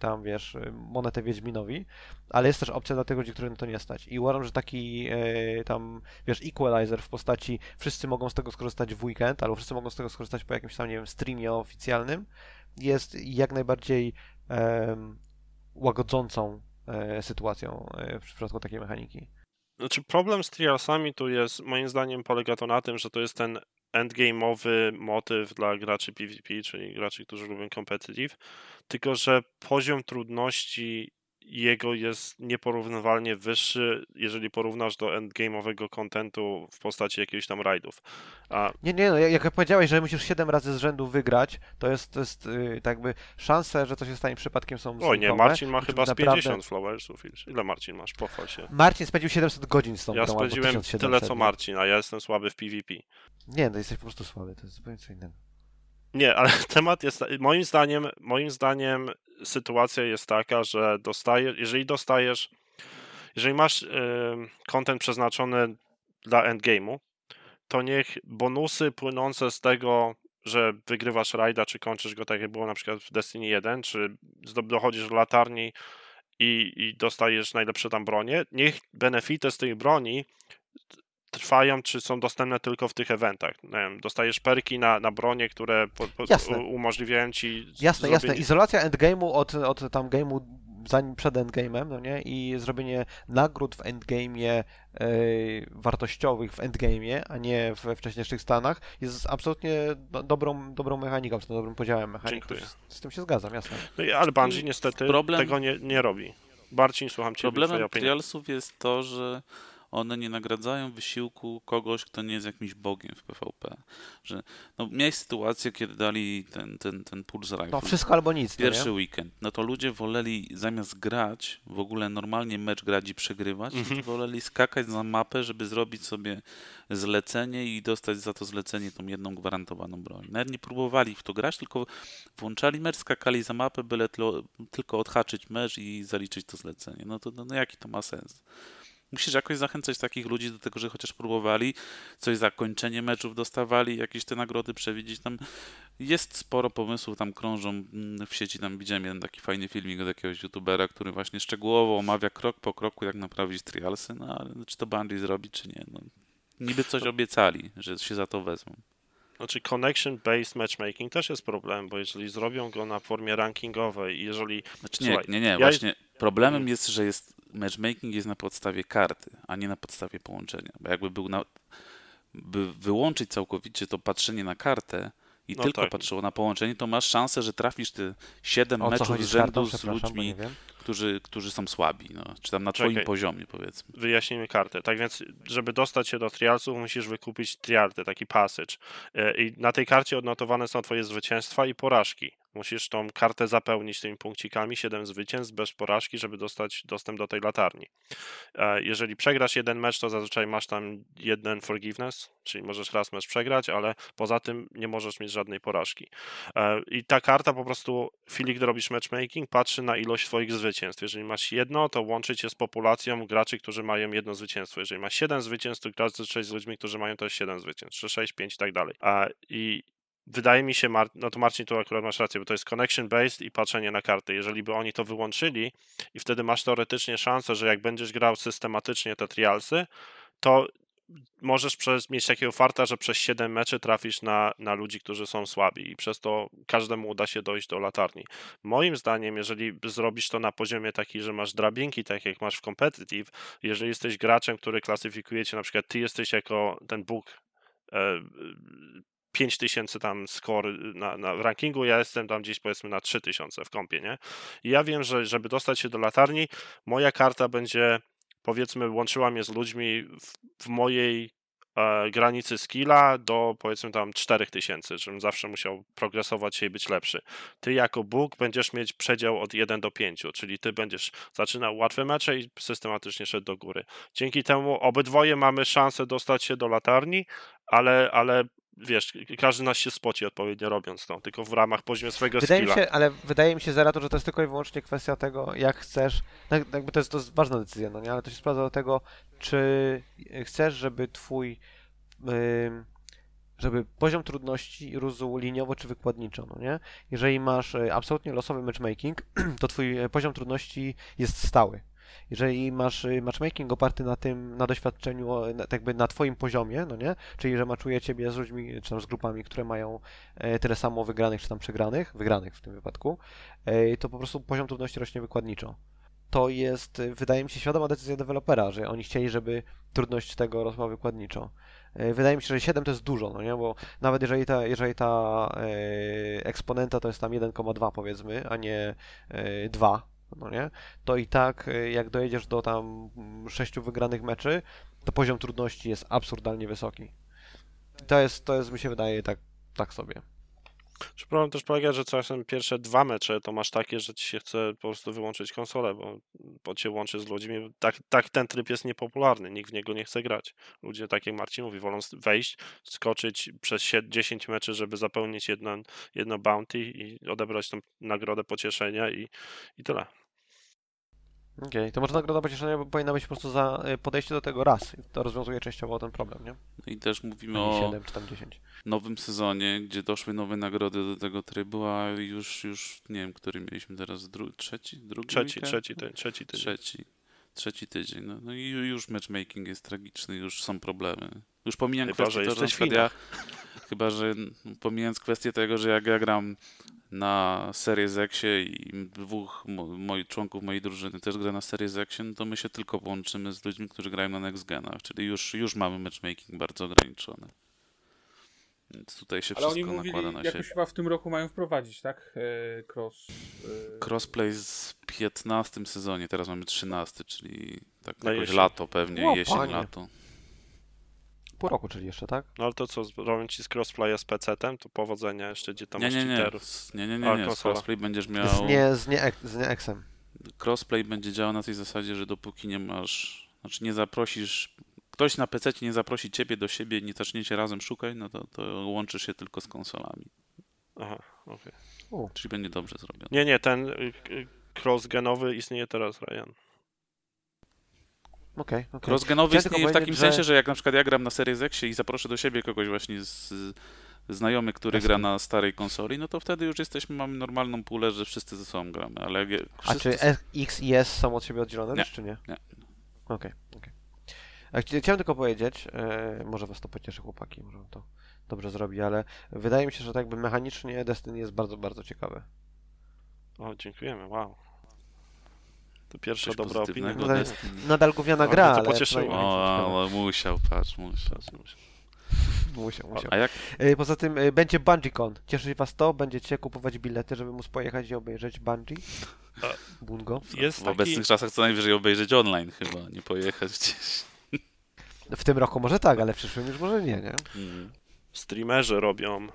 tam, wiesz, monetę Wiedźminowi, ale jest też opcja dla tych ludzi, którym to nie stać. I uważam, że taki tam, wiesz, equalizer w postaci wszyscy mogą z tego skorzystać w weekend, albo wszyscy mogą z tego skorzystać po jakimś tam, nie wiem, streamie oficjalnym, jest jak najbardziej łagodzącą e, sytuacją e, w przypadku takiej mechaniki. Znaczy problem z trialsami tu jest, moim zdaniem polega to na tym, że to jest ten endgame'owy motyw dla graczy PvP, czyli graczy, którzy lubią competitive, tylko że poziom trudności jego jest nieporównywalnie wyższy, jeżeli porównasz do endgame'owego kontentu w postaci jakiegoś tam rajdów. A Nie, nie, no, jak powiedziałeś, że musisz 7 razy z rzędu wygrać, to jest, to jest y, tak jakby szanse, że coś się stanie przypadkiem są oj nie. Marcin ma chyba z naprawdę- 50 flowersów. Ile Marcin masz? Pochwal się. Marcin spędził 700 godzin z tą Ja grą, spędziłem 1700, tyle co? Marcin, a ja jestem słaby w PvP. Nie, to jesteś po prostu słaby, to jest zupełnie co innego. Nie, ale temat jest. Moim zdaniem, moim zdaniem sytuacja jest taka, że dostaje, jeżeli dostajesz. Jeżeli masz ym, content przeznaczony dla endgame'u, to niech bonusy płynące z tego, że wygrywasz rajda, czy kończysz go tak jak było na przykład w Destiny 1, czy dochodzisz do latarni i, i dostajesz najlepsze tam bronie, niech benefity z tych broni trwają, czy są dostępne tylko w tych eventach. Nie wiem, dostajesz perki na, na bronie, które po, po, Jasne. umożliwiają ci Jasne, jasne. Izolacja endgame'u od, od tam game'u zanim przed endgame'em, no nie? I zrobienie nagród w endgame'ie e, wartościowych w endgame'ie, a nie we wcześniejszych stanach, jest absolutnie do, dobrą, dobrą mechaniką, czy dobrym podziałem mechanik. Dziękuję. Z, z tym się zgadzam, jasne. No i- ale Bungie niestety Problem- tego nie, nie robi. Marcin, słucham Ciebie, twoja Problemem trialsów jest to, że one nie nagradzają wysiłku kogoś, kto nie jest jakimś bogiem w PvP. Że, no, miałeś sytuację, kiedy dali ten, ten, ten Pulse Rifle. No wszystko albo nic, no Pierwszy nie? weekend, no to ludzie woleli zamiast grać, w ogóle normalnie mecz grać i przegrywać, Mhm. woleli skakać na mapę, żeby zrobić sobie zlecenie i dostać za to zlecenie tą jedną gwarantowaną broń. Nawet nie próbowali w to grać, tylko włączali mecz, skakali za mapę, byle tlo, tylko odhaczyć mecz i zaliczyć to zlecenie. No to no, no jaki to ma sens? Musisz jakoś zachęcać takich ludzi do tego, że chociaż próbowali, coś za kończenie meczów dostawali, jakieś te nagrody przewidzieć. Tam jest sporo pomysłów, tam krążą mm, w sieci, tam widziałem jeden taki fajny filmik od jakiegoś youtubera, który właśnie szczegółowo omawia krok po kroku, jak naprawić trialsy, no ale czy to Bungie zrobi, czy nie. No, niby coś obiecali, że się za to wezmą. Znaczy connection-based matchmaking też jest problem, bo jeżeli zrobią go na formie rankingowej i jeżeli... Znaczy nie, Słuchaj, nie, nie, ja- właśnie problemem jest, że jest matchmaking jest na podstawie karty, a nie na podstawie połączenia. Bo jakby był na, by wyłączyć całkowicie to patrzenie na kartę i No tylko tak. patrzyło na połączenie, to masz szansę, że trafisz te 7 O meczów z z kartą? rzędu z bo ludźmi, nie wiem. Którzy, którzy są słabi, no, czy tam na Czekaj. twoim poziomie powiedzmy. wyjaśnijmy kartę. Tak więc, żeby dostać się do trialsów, musisz wykupić trialty, taki passage. E, I na tej karcie odnotowane są twoje zwycięstwa i porażki. Musisz tą kartę zapełnić tymi punkcikami, 7 zwycięstw bez porażki, żeby dostać dostęp do tej latarni. E, Jeżeli przegrasz jeden mecz, to zazwyczaj masz tam jeden forgiveness, czyli możesz raz mecz przegrać, ale poza tym nie możesz mieć żadnej porażki. E, I ta karta po prostu, w chwili gdy robisz matchmaking, patrzy na ilość twoich zwycięstw. Jeżeli masz jedno, to łączy cię z populacją graczy, którzy mają jedno zwycięstwo. Jeżeli masz 7 zwycięstw, to grasz z ludźmi, którzy mają też 7 zwycięstw, 3, 6, 5 i tak dalej. A, I wydaje mi się, Mar- no to Marcin, tu akurat masz rację, bo to jest connection based i patrzenie na karty. Jeżeli by oni to wyłączyli i wtedy masz teoretycznie szansę, że jak będziesz grał systematycznie te trialsy, to możesz przez, mieć takiego farta, że przez 7 meczy trafisz na, na ludzi, którzy są słabi i przez to każdemu uda się dojść do latarni. Moim zdaniem, jeżeli zrobisz to na poziomie taki, że masz drabinki, tak jak masz w competitive, jeżeli jesteś graczem, który klasyfikuje cię, na przykład ty jesteś jako ten Bóg e, 5000 tam score na, na w rankingu, ja jestem tam gdzieś powiedzmy na 3000 w kompie, nie? I ja wiem, że żeby dostać się do latarni, moja karta będzie powiedzmy łączyła mnie z ludźmi w, w mojej e, granicy skilla do powiedzmy tam 4000, żebym zawsze musiał progresować się i być lepszy. Ty jako Bóg będziesz mieć przedział od 1 do 5, czyli ty będziesz zaczynał łatwe mecze i systematycznie szedł do góry. Dzięki temu obydwoje mamy szansę dostać się do latarni, ale, ale wiesz, każdy nas się spoci odpowiednio robiąc to, tylko w ramach poziomu swojego Wydaje mi skilla. się, ale wydaje mi się Zerato, że to jest tylko i wyłącznie kwestia tego, jak chcesz. tak- Jakby to jest, to jest ważna decyzja, no nie? Ale to się sprawdza do tego, czy chcesz, żeby twój. żeby poziom trudności rósł liniowo czy wykładniczo, no nie? Jeżeli masz y, absolutnie losowy matchmaking, to twój y, poziom trudności jest stały. Jeżeli masz y, matchmaking oparty na tym, na doświadczeniu, na, tak jakby na twoim poziomie, no nie? Czyli, że maczuje ciebie z ludźmi, czy tam z grupami, które mają e, tyle samo wygranych, czy tam przegranych, wygranych w tym wypadku, e, to po prostu poziom trudności rośnie wykładniczo. To jest, e, wydaje mi się, świadoma decyzja dewelopera, że oni chcieli, żeby trudność tego rosła wykładniczo. E, Wydaje mi się, że 7 to jest dużo, no nie? Bo nawet jeżeli ta, jeżeli ta eksponenta to jest tam 1,2 powiedzmy, a nie e, 2, no nie? To i tak e, jak dojedziesz do tam 6 wygranych meczy, to poziom trudności jest absurdalnie wysoki. To jest, to jest mi się wydaje tak, tak sobie. Czy problem też polega, że czasem pierwsze dwa mecze to masz takie, że ci się chce po prostu wyłączyć konsolę, bo, bo cię łączy z ludźmi. Tak, tak ten tryb jest niepopularny, nikt w niego nie chce grać. Ludzie, tak jak Marcin mówi, wolą wejść, skoczyć przez sie- 10 meczy, żeby zapełnić jedno, jedno bounty i odebrać tą nagrodę pocieszenia i, i tyle. Okej, to może nagroda pocieszenia powinna być po prostu za y, podejście do tego raz. I To rozwiązuje częściowo ten problem, nie? No i też mówimy o 7 czy tam 10. nowym sezonie, gdzie doszły nowe nagrody do tego trybu, a już, już nie wiem, który mieliśmy teraz, dru- trzeci, drugi Trzeci, weekend? trzeci, ty, trzeci tydzień. Trzeci. Trzeci tydzień. No, no i ju- już matchmaking jest tragiczny, już są problemy. Już pomijam Chyba, kwestię że ja, chyba, że pomijając kwestię tego, że jak ja gram na Series Xie i dwóch mo- moich członków mojej drużyny też gra na Series Xie, no to my się tylko połączymy z ludźmi, którzy grają na Next Genach, czyli już, już mamy matchmaking bardzo ograniczony. Więc tutaj się Ale oni wszystko mówili, nakłada na siebie. chyba w tym roku mają wprowadzić, tak? E, cross. E, Crossplay z 15 sezonie, teraz mamy 13, czyli tak Na jakoś jesień. lato pewnie, O, jesień, panie. lato. Pół roku, czyli jeszcze, tak? No ale to co, robią ci z crossplaya z PC-tem, to powodzenia jeszcze, gdzie tam Nie, masz nie, nie, nie, nie, nie, nie. Z crossplay będziesz miał... Z nie, z nie, z nie Xem. Crossplay będzie działał na tej zasadzie, że dopóki nie masz, znaczy nie zaprosisz, ktoś na PC nie zaprosi ciebie do siebie i nie zaczniecie razem szukać, no to, to łączysz się tylko z konsolami. Aha, okej. Czyli będzie dobrze zrobione. Nie, nie, ten y, y, cross-genowy istnieje teraz, Ryan. Okej. Crossgenowy Chciałem tylko istnieje w takim że- sensie, że jak na przykład ja gram na Series X i zaproszę do siebie kogoś właśnie z znajomy, który gra na starej konsoli, no to wtedy już jesteśmy, mamy normalną pulę, że wszyscy ze sobą gramy, ale jak A czy X i S są od siebie oddzielone Nie, czy nie? nie. Okej, okej. A chci- Chciałem tylko powiedzieć, e, może was to pocieszy chłopaki, może to dobrze zrobi, ale wydaje mi się, że tak jakby mechanicznie Destiny jest bardzo, bardzo ciekawe. O, dziękujemy, wow. To pierwsza Coś dobra opinia. pozytywnego Nadal- Destiny. Nadal gówniana O, gra, to ale... pocieszyło. przynajmniej O, ale musiał, patrz, musiał. Musiał, musiał. A jak E, Poza tym e, będzie BungieeCon. Cieszy was to? Będziecie kupować bilety, żeby móc pojechać i obejrzeć Bungie? Bungo? Jest w taki, obecnych czasach co najwyżej obejrzeć online chyba, nie pojechać gdzieś. W tym roku może tak, ale w przyszłym już może nie, nie? Mm. streamerzy robią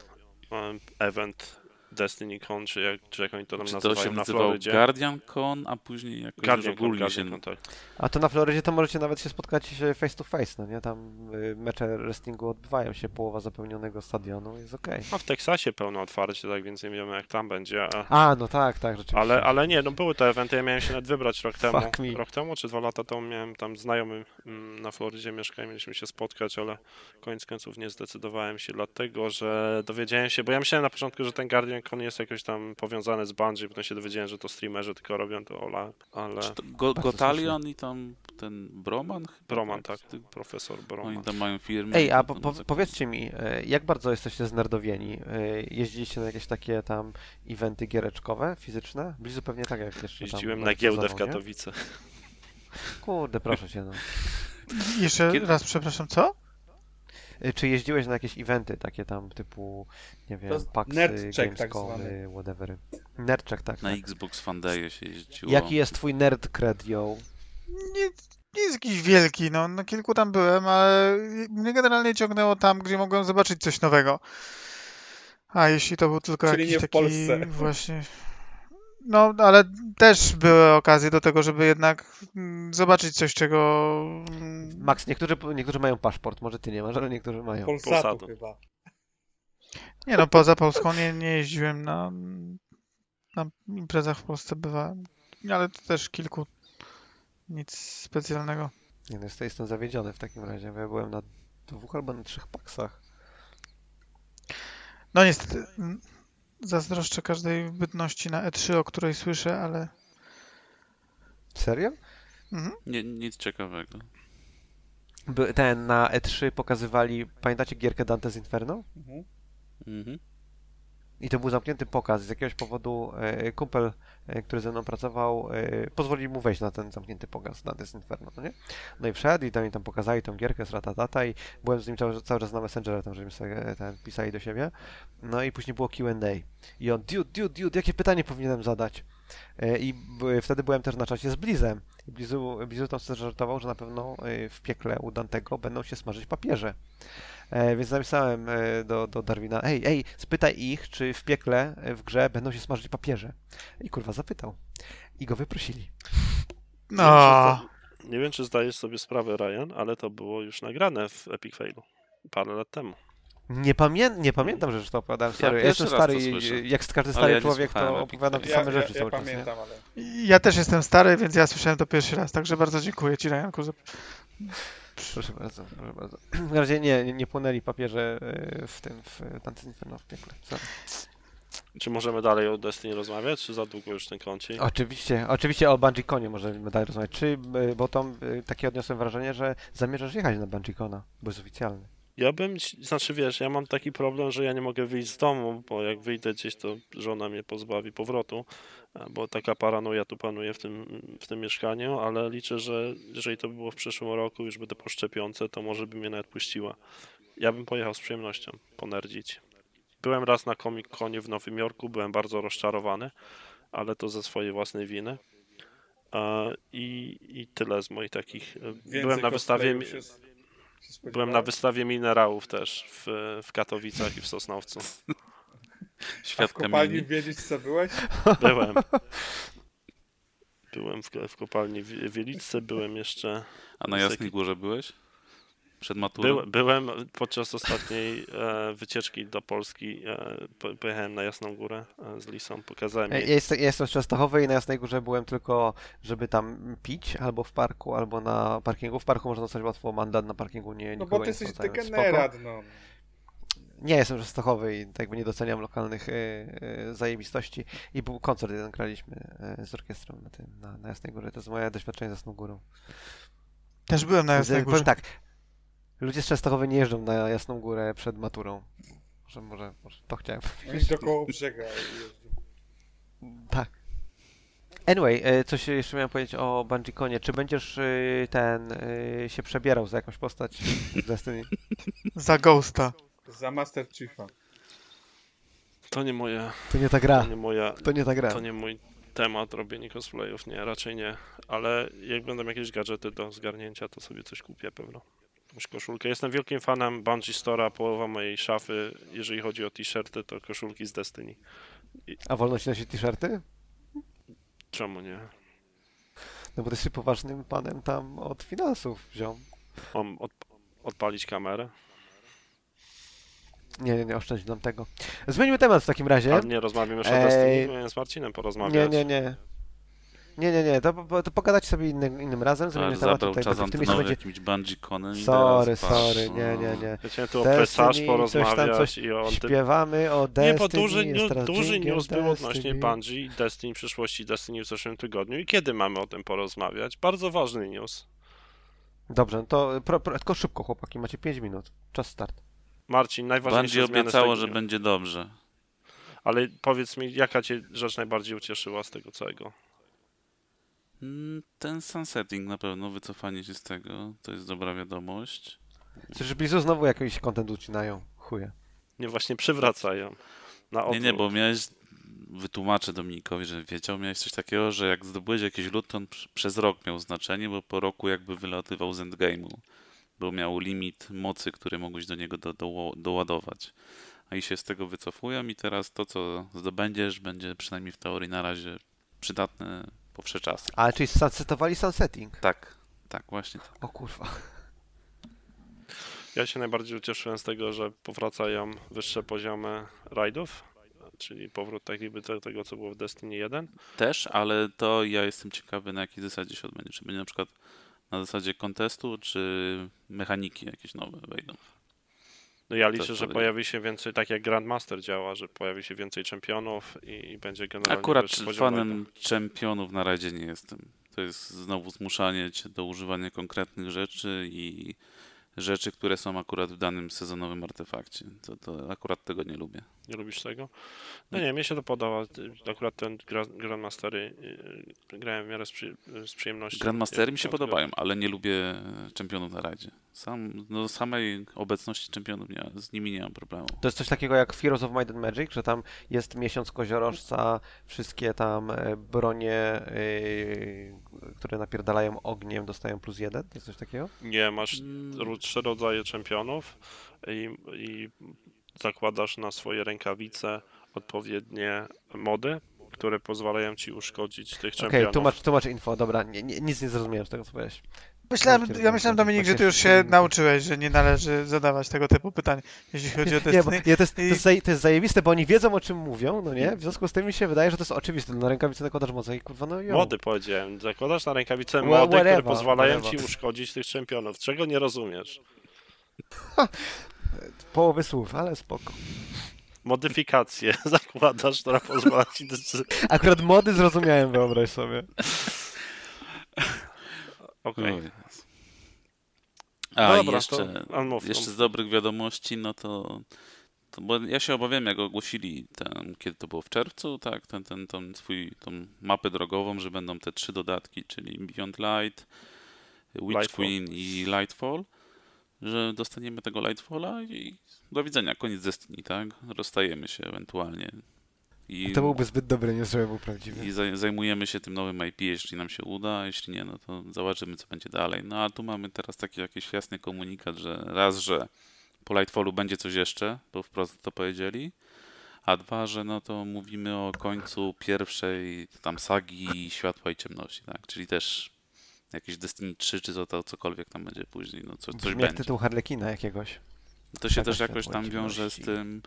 um, event Destiny Con, czy jak, czy jak oni to tam Czy to nazywają się na nazywał Florydzie. Guardian Con, a później jakoś Guardian Con, Guardian się... Con, tak. A to na Florydzie to możecie nawet się spotkać e, face to face, no nie? Tam y, mecze wrestlingu odbywają się, połowa zapełnionego stadionu, jest okej. No w Teksasie pełno otwarcie, tak więc nie wiemy jak tam będzie. A... A, no tak, tak, rzeczywiście. Ale, ale nie, no były te eventy, ja miałem się nawet wybrać rok temu. Fuck me. Rok temu czy dwa lata temu miałem tam znajomy mm, na Florydzie mieszka i mieliśmy się spotkać, ale koniec końców nie zdecydowałem się, dlatego że dowiedziałem się, bo ja myślałem na początku, że ten Guardian Con jest jakoś tam powiązany z Bungie, potem się dowiedziałem, że to streamerzy tylko robią to Ola, ale Czy to Go, Gotalion i tam ten Broman? Broman, tak, Ty- profesor Oni Broman. tam mają firmę. Ej, a tam po, po, powiedzcie mi, e, jak bardzo jesteście znerdowieni? E, Jeździliście na jakieś takie tam eventy giereczkowe, fizyczne? Blizu pewnie tak jak jeszcze tam Jeździłem na nawet giełdę w? Katowice. Kurde, proszę cię, no. Jeszcze Kiedy- raz, przepraszam, co? E, Czy jeździłeś na jakieś eventy takie tam typu, nie wiem, nerdcheck tak Gamescomy, zwany. whatever. Nerdcheck, tak. Na tak. Xbox Fundaye się jeździło. Jaki jest twój nerd cred, yo? Nie, nie jest jakiś wielki, no na kilku tam byłem, ale mnie generalnie ciągnęło tam, gdzie mogłem zobaczyć coś nowego. A jeśli to był tylko Czyli jakiś nie w taki Polsce. właśnie... No, ale też były okazje do tego, żeby jednak mm, zobaczyć coś, czego... mm, Max, niektórzy, niektórzy mają paszport, może ty nie masz, ale niektórzy mają. Polsatu Polsatu. chyba. Nie no, poza Polską nie, nie jeździłem na, na imprezach w Polsce bywałem, ale to też kilku. Nic specjalnego. Nie, no, jestem, jestem zawiedziony w takim razie, bo ja byłem na dwóch albo na trzech paksach. No niestety, zazdroszczę każdej bytności na E3, o której słyszę, ale... Serio? Mhm. Nie, nic ciekawego. By, ten, na E3 pokazywali, pamiętacie gierkę Dante's Inferno? Mhm. Mhm. I to był zamknięty pokaz. Z jakiegoś powodu e, kumpel, e, który ze mną pracował, e, pozwolił mu wejść na ten zamknięty pokaz Dante's Inferno, no nie? No i wszedł i tam, i tam pokazali tą gierkę z ratatata i byłem z nim cały, cały czas na Messengerze, tam żeśmy sobie pisali do siebie. No i później było Q&A. I on, dude, dude, dude, jakie pytanie powinienem zadać? E, I wtedy byłem też na czacie z Blizem. I Blizu, Blizu tam sobie żartował, że na pewno e, w piekle u Dantego będą się smażyć papieże. E, więc napisałem do, do Darwina, ej, ej, spytaj ich, czy w piekle, w grze będą się smażyć papieże. I kurwa zapytał. I go wyprosili. No, Nie wiem, czy zdajesz sobie sprawę, Ryan, ale to było już nagrane w Epic Failu parę lat temu. Nie, pamię nie pamiętam, że to opowiadałem. Sorry, ja, pierwszy jestem stary i jak każdy stary ja człowiek, to opowiadam te Ja, same ja, rzeczy ja cały czas. Nie? pamiętam, ale... ja też jestem stary, więc ja słyszałem to pierwszy raz, także bardzo dziękuję Ci, Ryanku, za... Proszę bardzo, proszę bardzo. W razie nie, nie, płynęli papieże e, w tym, w Dante Inferno w piekle. Sorry. Czy możemy dalej o Destiny rozmawiać, czy za długo już ten kącik? Oczywiście, oczywiście o BungieeConie możemy dalej rozmawiać. Czy, e, bo tam e, takie odniosłem wrażenie, że zamierzasz jechać na BungieeCona, bo jest oficjalny. Ja bym, znaczy wiesz, ja mam taki problem, że ja nie mogę wyjść z domu, bo jak wyjdę gdzieś, to żona mnie pozbawi powrotu, e, bo taka paranoja tu panuje w tym, w tym mieszkaniu, ale liczę, że jeżeli to by było w przyszłym roku, już będę po szczepionce, to może by mnie nawet puściła. Ja bym pojechał z przyjemnością ponerdzić. Byłem raz na Comic Conie w Nowym Jorku, byłem bardzo rozczarowany, ale to ze swojej własnej winy. E, I, I tyle z moich takich. e, Więcej Byłem na wystawie. się Byłem na wystawie minerałów też w, w Katowicach i w Sosnowcu. A w kopalni mini. wiedzieć, co byłeś? Byłem. Byłem w, w kopalni w Wieliczce, byłem jeszcze. A na Jasnej Górze byłeś? Przed maturą? Byłem, byłem podczas ostatniej e, wycieczki do Polski. E, po- pojechałem na Jasną Górę e, z Lisą, pokazałem jej. ja jestem, ja jestem z Częstochowy i na Jasnej Górze byłem tylko, żeby tam pić, albo w parku, albo na parkingu. W parku można dostać łatwo mandat, na parkingu nie No bo ty jesteś degenerat, no. Nie, jestem z Częstochowy i tak jakby nie doceniam lokalnych e, e, zajebistości. I był koncert jeden graliśmy e, z orkiestrą na, tym, na, na Jasnej Górze. To jest moje doświadczenie z Jasną Górą. Też byłem na Jasnej Górze. Powiem tak, ludzie z Częstochowy nie jeżdżą na Jasną Górę przed maturą. Może, może, może to chciałem Oni do koło brzega. Tak. Anyway, e, coś jeszcze miałem powiedzieć o Bungie Konie. Czy będziesz e, ten e, się przebierał za jakąś postać z Destiny? Za Ghosta. Za Master Chiefa. To nie moje, To nie ta gra. to nie moja, To nie ta gra. to nie mój temat robienie cosplayów, nie, raczej nie. Ale jak będą jakieś gadżety do zgarnięcia, to sobie coś kupię pewno. Jakąś koszulkę. Jestem wielkim fanem Bungie Store'a, połowa mojej szafy, jeżeli chodzi o t-shirty, to koszulki z Destiny. A wolno ci nosić t-shirty? Czemu nie? No bo ty jesteś poważnym panem tam od finansów, ziom. Mam od, odpalić kamerę? Nie, nie, nie, oszczędź nam tego. Zmieńmy temat w takim razie. A nie rozmawiamy już o Destiny, miałem z Marcinem porozmawiać. nie, nie. Nie, nie, nie, to, to pogadać sobie innym, innym razem, zmienimy temat tutaj, czas bo w tym miejscu będzie... jakimś bungee konem i Sorry, sorry, nie, no. nie, nie. Ja chciałem tu o Destiny, Pesaż coś tam, porozmawiać coś i o tym. Śpiewamy o Destiny, Nie, bo duży, duży news był odnośnie. Bungie i Destiny, przyszłości Destiny w zeszłym tygodniu. I kiedy mamy o tym porozmawiać? Bardzo ważny news. Dobrze, no to pro, pro, tylko szybko chłopaki, macie 5 minut. Czas start. Marcin, najważniejsze Bungie obiecało, że będzie dobrze. Ale powiedz mi, jaka cię rzecz najbardziej ucieszyła z tego całego? Mm, Ten sunsetting na pewno, wycofanie się z tego, to jest dobra wiadomość. Coś, że Blizzard znowu jakiś content ucinają. Chuje. Nie, właśnie przywracają. Na Nie, nie, bo miałeś, wytłumaczę Dominikowi, że wiedział, miałeś coś takiego, że jak zdobyłeś jakiś lód, to on pr- przez rok miał znaczenie, bo po roku jakby wylatywał z endgame'u, bo miał limit mocy, który mogłeś do niego do, do, doładować. A i się z tego wycofują i teraz to, co zdobędziesz, będzie przynajmniej w teorii na razie przydatne po wsze czasy. A, czyli sunsetowali sunsetting. Tak, tak, właśnie tak. O kurwa. Ja się najbardziej ucieszyłem z tego, że powracają wyższe poziomy rajdów, czyli powrót tak jakby do tego, co było w Destiny 1. Też, ale to ja jestem ciekawy, na jakiej zasadzie się odbędzie. Czy będzie na przykład na zasadzie kontestu, czy mechaniki jakieś nowe wejdą. No ja liczę, że pojawi się więcej, tak jak Grandmaster działa, że pojawi się więcej czempionów i, będzie generalnie Akurat fanem czempionów na razie nie jestem. To jest znowu zmuszanie cię do używania konkretnych rzeczy i rzeczy, które są akurat w danym sezonowym artefakcie. To, to akurat tego nie lubię. Nie lubisz tego? No nie, mnie się to podoba. Akurat ten gra- Grandmastery yy, grałem w miarę z, przy, z przyjemnością. Grandmastery mi się podobają, ale nie lubię czempionów na radzie. Sam, no, samej obecności czempionów nie, z nimi nie mam problemu. To jest coś takiego jak Heroes of Might and Magic, że tam jest miesiąc koziorożca, wszystkie tam e, bronie, e, które napierdalają ogniem, dostają plus jeden? To jest coś takiego? Nie, masz Mm. Trzy rodzaje czempionów i, i zakładasz na swoje rękawice odpowiednie mody, które pozwalają ci uszkodzić tych Okej, czempionów. tłumacz, tłumacz info, dobra, nie, nie, nic nie zrozumiałem z tego, co powiedziałeś. Myślałem, ja myślałem, Dominik, że ty już się nauczyłeś, że nie należy zadawać tego typu pytań, jeśli chodzi o Nie, bo Destiny. nie, to, jest, to, jest zaje, to jest zajebiste, bo oni wiedzą o czym mówią, no nie? W związku z tym mi się wydaje, że to jest oczywiste. Na rękawicy nakładasz mocę i kurwa, no. Mody powiedziałem. Zakładasz na rękawice Wha- mody, które whatever, pozwalają whatever. ci uszkodzić tych czempionów. Czego nie rozumiesz? Połowy słów, ale spoko. Modyfikację zakładasz, która pozwala ci... Akurat mody zrozumiałem, wyobraź sobie. Okej. Oj, Jezu. A Dobra, jeszcze, jeszcze no. z dobrych wiadomości, no to, to bo ja się obawiam, jak ogłosili ten, kiedy to było w czerwcu, tak, ten, ten, ten swój, tą mapę drogową, że będą te trzy dodatki, czyli Beyond Light, Witch Lightfall. Queen i Lightfall, że dostaniemy tego Lightfalla i do widzenia, koniec Destiny, tak? Rozstajemy się ewentualnie. I, To byłby zbyt dobry news, żeby był prawdziwy. i zaj- zajmujemy się tym nowym IP, jeśli nam się uda, a jeśli nie, no to zobaczymy, co będzie dalej. No a tu mamy teraz taki jakiś jasny komunikat, że raz, że po Lightfallu będzie coś jeszcze, bo wprost to powiedzieli, a dwa, że no to mówimy o końcu pierwszej tam sagi Światła i Ciemności, tak? Czyli też jakieś Destiny 3, czy to, to cokolwiek tam będzie później, no co, coś Brzmi będzie. tytuł Harlekina jakiegoś. To się Saga też jakoś tam wiąże z tym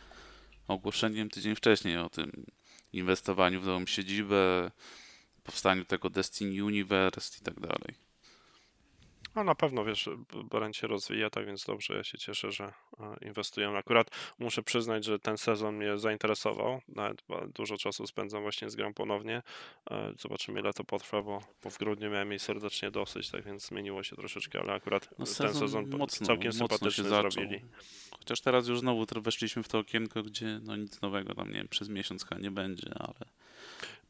ogłoszeniem tydzień wcześniej o tym inwestowaniu w nową siedzibę, powstaniu tego Destiny Universe i tak dalej. No na pewno, wiesz, b- brand się rozwija, tak więc dobrze, ja się cieszę, że inwestują. Akurat muszę przyznać, że ten sezon mnie zainteresował, nawet dużo czasu spędzam właśnie z grą ponownie. E, Zobaczymy ile to potrwa, bo, bo w grudniu miałem jej serdecznie dosyć, tak więc zmieniło się troszeczkę, ale akurat No ten sezon sezon po- mocno, całkiem mocno się zaczął. zrobili. Chociaż teraz już znowu weszliśmy w to okienko, gdzie no nic nowego tam, nie wiem, przez miesiąc chyba nie będzie, ale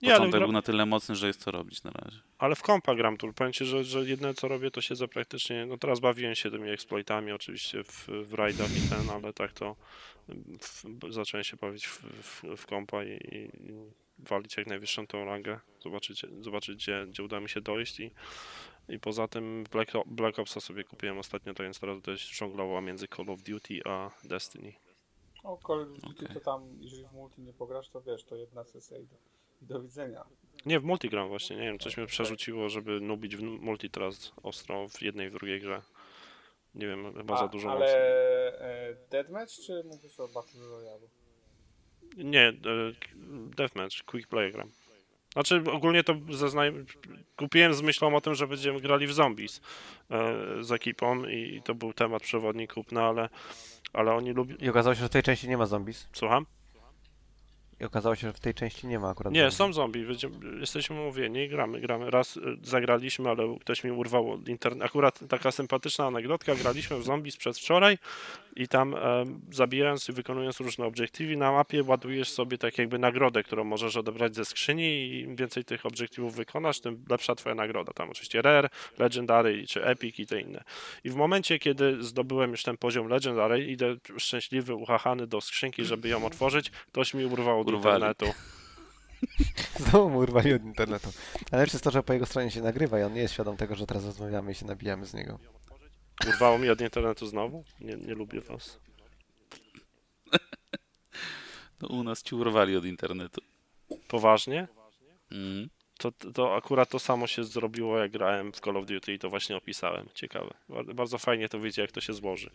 Nie, ale, początek gra, był na tyle mocny, że jest co robić na razie. ale w kompa gram tu. Powiem ci, że, że jedyne co robię, to siedzę praktycznie. No teraz bawiłem się tymi exploitami oczywiście w, w rajdach i ten, ale tak to w, zacząłem się bawić w, w, w kompa i, i walić jak najwyższą tą rangę. Zobaczyć, zobaczyć gdzie, gdzie uda mi się dojść i, i poza tym Black, Black Opsa sobie kupiłem ostatnio, to więc teraz też żonglował między Call of Duty a Destiny. O, Call of Duty Okej. to tam, jeżeli w multi nie pograsz, to wiesz, to jedna sesja i do, i do widzenia. Nie, w multi gram właśnie, nie wiem, coś mnie przerzuciło, żeby nubić w multi teraz ostro w jednej, w drugiej grze. Nie wiem, chyba za dużo ale mocy. e, Deathmatch, czy mówisz o Battle Royale? Nie, e, Deathmatch, Quick Play gram. Znaczy ogólnie to zeznaj... kupiłem z myślą o tym, że będziemy grali w zombies e, z ekipą i to był temat przewodni kupna, ale, ale oni lubią... I okazało się, że w tej części nie ma zombies. Słucham? I okazało się, że w tej części nie ma akurat Nie, zombies. są zombie, jesteśmy umówieni, gramy, gramy. Raz e, zagraliśmy, ale ktoś mi urwał internet. Akurat taka sympatyczna anegdotka, graliśmy w zombies przedwczoraj i tam e, zabijając i wykonując różne obiektywy na mapie ładujesz sobie tak jakby nagrodę, którą możesz odebrać ze skrzyni i im więcej tych obiektywów wykonasz, tym lepsza twoja nagroda. Tam oczywiście Rare, Legendary czy Epic i te inne. I w momencie, kiedy zdobyłem już ten poziom Legendary, idę szczęśliwy, uchachany do skrzynki, żeby ją otworzyć, ktoś mi urwał od Urwali. internetu. Znowu mu urwali od internetu. Ale lepsze jest to, że po jego stronie się nagrywa i on nie jest świadom tego, że teraz rozmawiamy i się nabijamy z niego. Urwało mi od internetu znowu? Nie, nie lubię was. No, u nas ci urwali od internetu. Poważnie? Mhm. To, to akurat to samo się zrobiło, jak grałem w Call of Duty i to właśnie opisałem. Ciekawe. Bar- Bardzo fajnie to wiecie, jak to się złoży.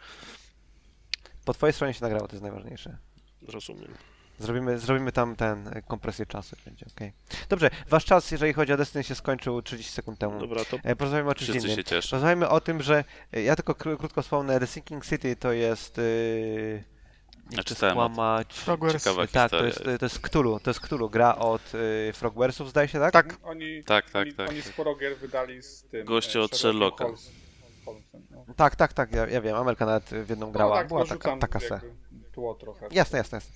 Po twojej stronie się nagrało, to jest najważniejsze. Rozumiem. Zrobimy, zrobimy tam ten e, kompresję czasu, będzie ok. Dobrze, wasz czas, jeżeli chodzi o Destiny, się skończył 30 sekund temu. Dobra, to E, Porozmawiamy o czymś innym. Porozmawiamy o tym, że e, ja tylko kró- krótko wspomnę, The Sinking City to jest... Yy, nie chcę tym. skłamać. Frogwares. Ciekawa Tak, to jest, to jest Cthulhu, to jest Cthulhu, gra od y, Frogwaresów, zdaje się, tak? Tak. Oni, Tak, tak, oni, tak. oni sporo gier wydali z tym. Goście e, od Sherlocka. Holmes- Holmesem, no. Tak, tak, tak, ja, ja wiem, Amelka nawet w jedną grała, no, tak, była tylko taka, taka se. jakby Tło trochę. Jasne, jasne, jasne.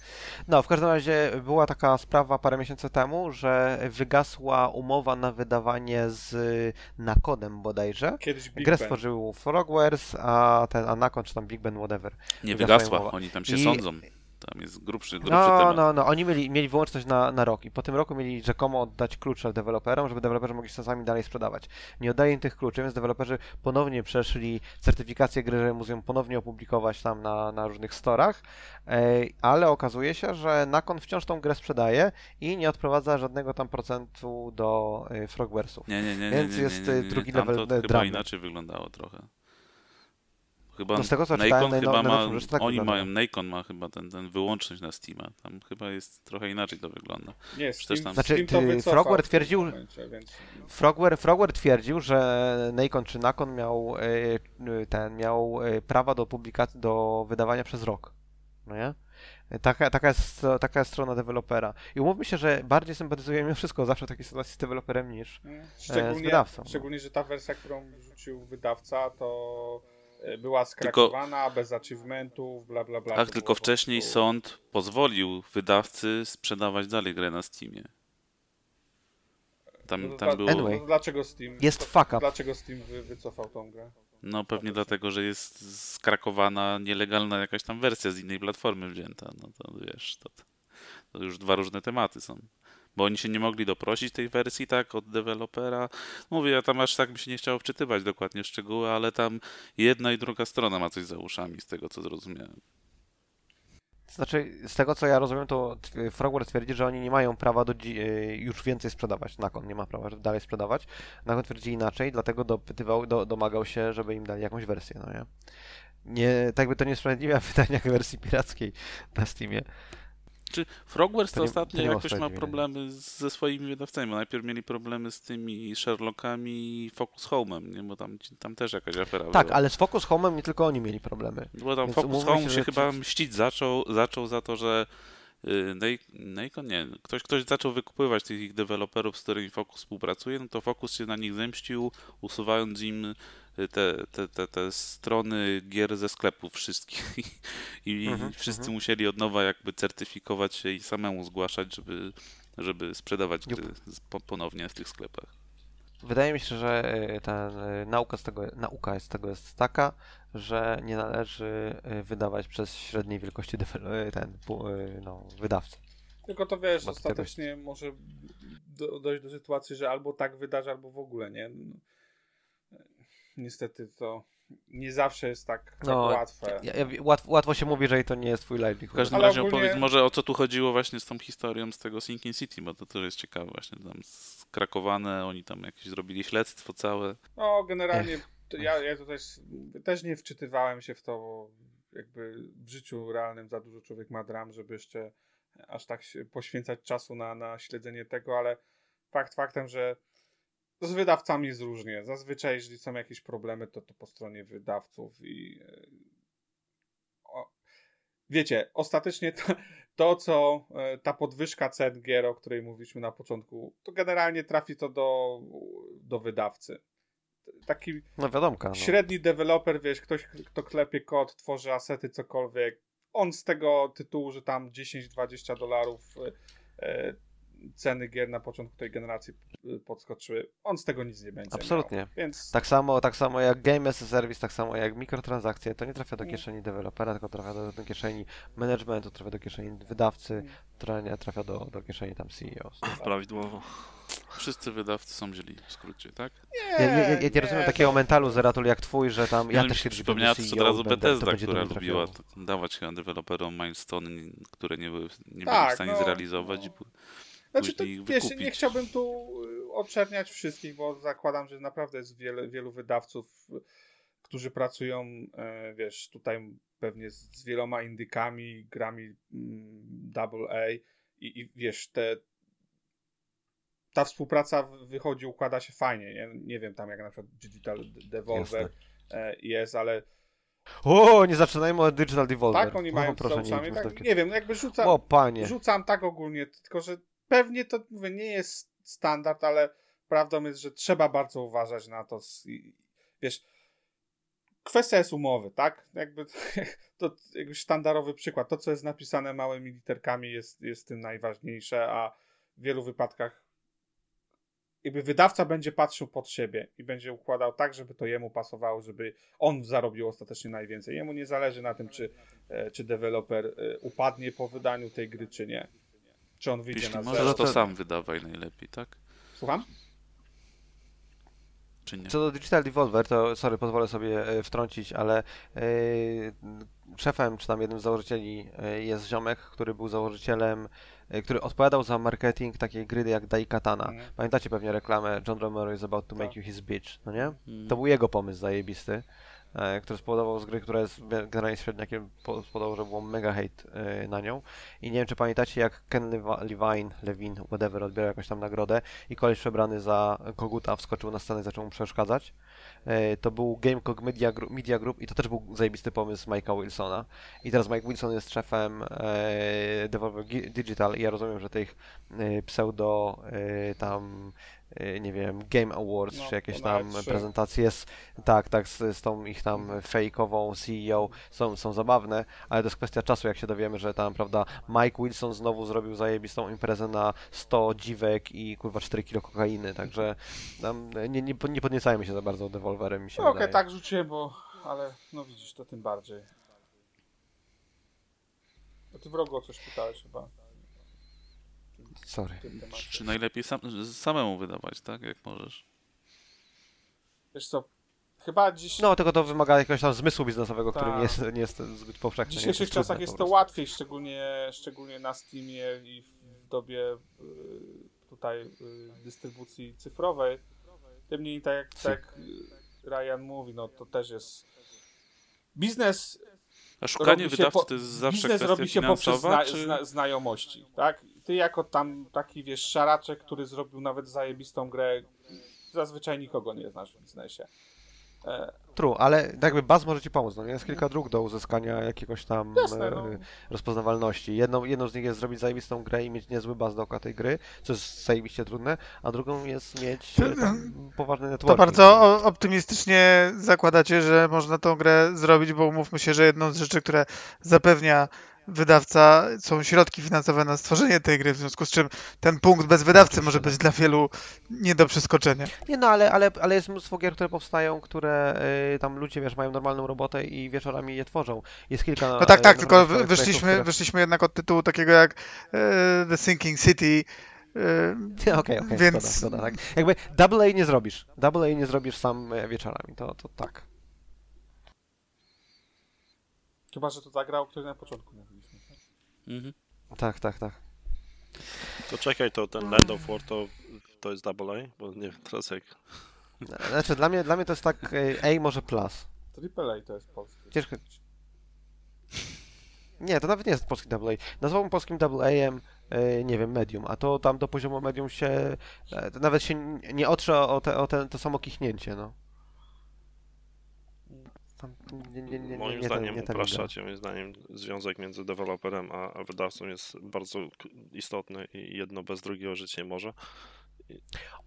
No, w każdym razie była taka sprawa parę miesięcy temu, że wygasła umowa na wydawanie z Nakodem bodajże. Kiedyś Big Grę Ben. stworzył Frogwares, a ten Anakon, czy tam Big Ben, whatever. Nie Wygasła wygasła, oni tam się I- sądzą. Tam jest grubszy, grubszy No, temat. no, no, oni mieli, mieli wyłączność na, na rok i po tym roku mieli rzekomo oddać klucze deweloperom, żeby deweloperzy mogli się sami dalej sprzedawać. Nie oddaje im tych kluczy, więc deweloperzy ponownie przeszli certyfikację gry, że muszą ponownie opublikować tam na, na różnych storach, e, ale okazuje się, że Nakon wciąż tą grę sprzedaje i nie odprowadza żadnego tam procentu do e, Frogwaresów. Nie, nie, nie, Więc nie, nie, jest, nie, nie, drugi level, to e, chyba dramy. inaczej wyglądało trochę. Chyba No z tego, co Nacon czytałem, najno- chyba ma, tak oni wygląda. mają, Nacon ma chyba ten, ten wyłączność na Steama. Tam chyba jest trochę inaczej to wygląda. Nie, Steam, tam- Znaczy, Steam Frogware twierdził- momencie, więc... Frogware, Frogware twierdził, że Nacon czy Nakon miał e, e, ten miał e, prawa do publikacji, do wydawania przez rok. No nie? Taka, taka, jest, taka jest strona dewelopera. I umówmy się, że bardziej sympatyzuję mimo wszystko zawsze w takiej sytuacji z deweloperem niż. Mm, z Szczególnie, wydawcą, no. szczególnie, że ta wersja, którą wrzucił wydawca, to była skrakowana, bez achievementów, bla bla bla. Tak, tylko wcześniej prostu- sąd pozwolił wydawcy sprzedawać dalej grę na Steamie. No Tam, to tam dla- było... Anyway. no Dlaczego Steam? Jest to- fuck up. Dlaczego Steam wy, wycofał tą grę? No pewnie dlatego, że jest skrakowana, nielegalna jakaś tam wersja z innej platformy wzięta. No to wiesz, to, to już dwa różne tematy są. Bo oni się nie mogli doprosić tej wersji, tak, od dewelopera. Mówię, ja tam aż tak mi się nie chciało wczytywać dokładnie szczegóły, ale tam jedna i druga strona ma coś za uszami, z tego co zrozumiałem. Znaczy, z tego co ja rozumiem, to Frogware twierdzi, że oni nie mają prawa do e, już więcej sprzedawać. Nakon nie ma prawa żeby dalej sprzedawać. Nakon twierdzi inaczej, dlatego dopytywał, do, domagał się, żeby im dali jakąś wersję, no nie? Nie, tak by to niesprawiedliwe w wydaniach wersji pirackiej na Steamie. Czy Frogwares To to nie- ostatnio to jakoś ma problemy z- ze swoimi wydawcami? Bo najpierw mieli problemy z tymi Sherlockami i Focus Home'em, nie? Bo tam, tam też jakaś afera Tak, była. ale z Focus Home'em nie tylko oni mieli problemy. Bo tam Więc Focus Home się, się, chyba ci- mścić zaczął, zaczął za to, że y, Nacon, nie, ktoś, ktoś zaczął wykupywać tych ich deweloperów, z którymi Focus współpracuje, no to Focus się na nich zemścił, usuwając im te, te, te, te strony gier ze sklepów wszystkich i Mhm, wszyscy mhm. musieli od nowa jakby certyfikować się i samemu zgłaszać, żeby, żeby sprzedawać gry ponownie w tych sklepach. Wydaje mi się, że e, ten, e, nauka, z tego, nauka z tego jest taka, że nie należy e, wydawać przez średniej wielkości ten, no, wydawcy. Tylko to wiesz, Bo do tego ostatecznie może do, dojść do sytuacji, że albo tak wydarzy, albo w ogóle nie. Niestety to nie zawsze jest tak, tak No, łatwe. Ja, ja, łatwo, łatwo się mówi, że i to nie jest twój W livelihood. każdym Ale razie ogólnie- opowiedz może o co tu chodziło właśnie z tą historią z tego Sinking City, bo to też jest ciekawe właśnie tam skrakowane, oni tam jakieś zrobili śledztwo całe. No, generalnie to ja, ja tutaj też nie wczytywałem się w to, bo jakby w życiu realnym za dużo człowiek ma dram, żeby jeszcze aż tak się poświęcać czasu na, na śledzenie tego, ale fakt faktem, że z wydawcami jest różnie. Zazwyczaj, jeżeli są jakieś problemy, to to po stronie wydawców i e, o, wiecie, ostatecznie to, to co e, ta podwyżka cen gier, o której mówiliśmy na początku, to generalnie trafi to do, do wydawcy. Taki No wiadomka. No. średni deweloper, wiesz, ktoś, kto klepie kod, tworzy asety, cokolwiek, on z tego tytułu, że tam 10-20 dolarów e, ceny gier na początku tej generacji e, podskoczyły, on z tego nic nie będzie Absolutnie. Miał. Więc Tak samo, tak samo jak Game as a Service, tak samo jak mikrotransakcje, to nie trafia do kieszeni dewelopera, tylko trafia do, do kieszeni managementu, trafia do kieszeni wydawcy, trafia, trafia do, do kieszeni tam CEO. Prawidłowo. Wszyscy wydawcy są źli w skrócie, tak? Ja, ja, ja, ja nie rozumiem takiego mentalu Zeratul jak twój, że tam ja mi też się kiedyś przypomniała CEO, od razu Bethesda, która lubiła dawać chyba deweloperom milestone, które nie były, nie byli Tak, w stanie no, zrealizować. no. Znaczy, to, wiesz, nie chciałbym tu y, oczerniać wszystkich, bo zakładam, że naprawdę jest wiele, wielu wydawców, którzy pracują, e, wiesz, tutaj pewnie z, z wieloma indykami, grami mm, double A i, i wiesz, te ta współpraca wychodzi, układa się fajnie, nie? nie wiem tam jak na przykład Digital Devolver e, jest, ale O, nie zaczynajmy od Digital Devolver. tak oni O, mają proszę, nie, tak, nie wiem, no jakby rzucam, O, panie. Rzucam tak ogólnie, tylko że pewnie to mówię, nie jest standard, ale prawdą jest, że trzeba bardzo uważać na to. Wiesz, kwestia jest umowy, tak? Jakby to jakby sztandarowy przykład. To, co jest napisane małymi literkami, jest, jest tym najważniejsze, a w wielu wypadkach jakby wydawca będzie patrzył pod siebie i będzie układał tak, żeby to jemu pasowało, żeby on zarobił ostatecznie najwięcej. Jemu nie zależy na tym, czy, e, czy deweloper e, upadnie po wydaniu tej gry, czy nie. Czy on wyjdzie Jeśli na możesz, zero. to to- sam wydawaj najlepiej, tak? Słucham? Czy nie? Co do Digital Devolver, to sorry, pozwolę sobie e, wtrącić, ale e, szefem, czy tam jednym z założycieli e, jest ziomek, który był założycielem, e, który odpowiadał za marketing takiej gry jak Daikatana. Mhm. Pamiętacie pewnie reklamę John Romero is about to make Tak. you his bitch, no nie? Mm. To był jego pomysł zajebisty, który spowodował z gry, która jest ge- generalnie średniakiem, po- spowodował, że było mega hate e, na nią. I nie wiem, czy pamiętacie, jak Ken Levi- Levine, Levin, whatever, odbierał jakąś tam nagrodę i koleś przebrany za koguta wskoczył na scenę i zaczął mu przeszkadzać. E, To był Gamecock Media Group, Media Group i to też był zajebisty pomysł Mike'a Wilsona. I teraz Mike Wilson jest szefem e, Devolver Gi- Digital i ja rozumiem, że tych e, pseudo e, tam e, nie wiem, Game Awards, No, czy jakieś tam E3. prezentacje z, tak, tak, z, z tą ich tam fejkową CEO są, są zabawne, ale to jest kwestia czasu, jak się dowiemy, że tam, prawda, Mike Wilson znowu zrobił zajebistą imprezę na 100 dziwek i kurwa 4 kilo kokainy, także tam nie, nie, nie podniecajmy się za bardzo Devolverem, mi się No, Okej, wydaje. tak rzuciłem, bo... Ale no widzisz, to tym bardziej. A ty wrogo o coś pytałeś chyba. Sorry. tym. Czy najlepiej sam, samemu wydawać, tak? Jak możesz. Wiesz co, chyba dziś... No, tylko to wymaga jakiegoś tam zmysłu biznesowego, który Tak. nie jest, nie jest zbyt powszechny. W dzisiejszych czasach jest to łatwiej, szczególnie, szczególnie na Steamie i w dobie y, tutaj y, dystrybucji cyfrowej. Niemniej tak jak, tak jak y, Ryan mówi, no to też jest biznes A szukanie wydawcy po- to jest zawsze biznes kwestia robi się poprzez zna, czy... zna, znajomości, tak? Ty jako tam taki, wiesz, szaraczek, który zrobił nawet zajebistą grę, zazwyczaj nikogo nie znasz w biznesie. E, True, ale jakby baz może ci pomóc, no nie? Jest kilka dróg do uzyskania jakiegoś tam Jasne, e, no. rozpoznawalności. Jedną, jedną z nich jest zrobić zajebistą grę i mieć niezły baz dookoła tej gry, co jest zajebiście trudne, a drugą jest mieć e, tam poważny To networking. bardzo o- optymistycznie zakładacie, że można tą grę zrobić, bo umówmy się, że jedną z rzeczy, które zapewnia wydawca, są środki finansowe na stworzenie tej gry, w związku z czym ten punkt bez wydawcy może być dla wielu nie do przeskoczenia. Nie no, ale, ale, ale jest mnóstwo gier, które powstają, które y, tam ludzie, wiesz, mają normalną robotę i wieczorami je tworzą. Jest kilka No tak, tak, tylko wyszliśmy, projektów, wyszliśmy jednak od tytułu takiego jak e, The Sinking City. które- Okej, okej, Więc- zgoda, zgoda, tak. Jakby double A nie zrobisz. Double A nie zrobisz sam e, wieczorami, to, to tak. Chyba, że to ta gra, o której na początku mówiliśmy. Mhm. Tak, tak, tak. To czekaj, to ten Land of War to, to jest double A? Bo nie wiem teraz jak... Znaczy, dla mnie, dla mnie to jest tak e, A może plus. Triple A to jest polskie. Ciężko. Nie, to nawet nie jest polski double A. Nazwałbym polskim double A-em, e, nie wiem, medium, a to tam do poziomu medium się, e, nawet się nie otrze o, te, o te, to samo kichnięcie, no. Tam, nie, nie, nie, nie, Moim nie, zdaniem nie upraszczacie, moim zdaniem związek między deweloperem a, a wydawcą jest bardzo istotny i jedno bez drugiego żyć nie może.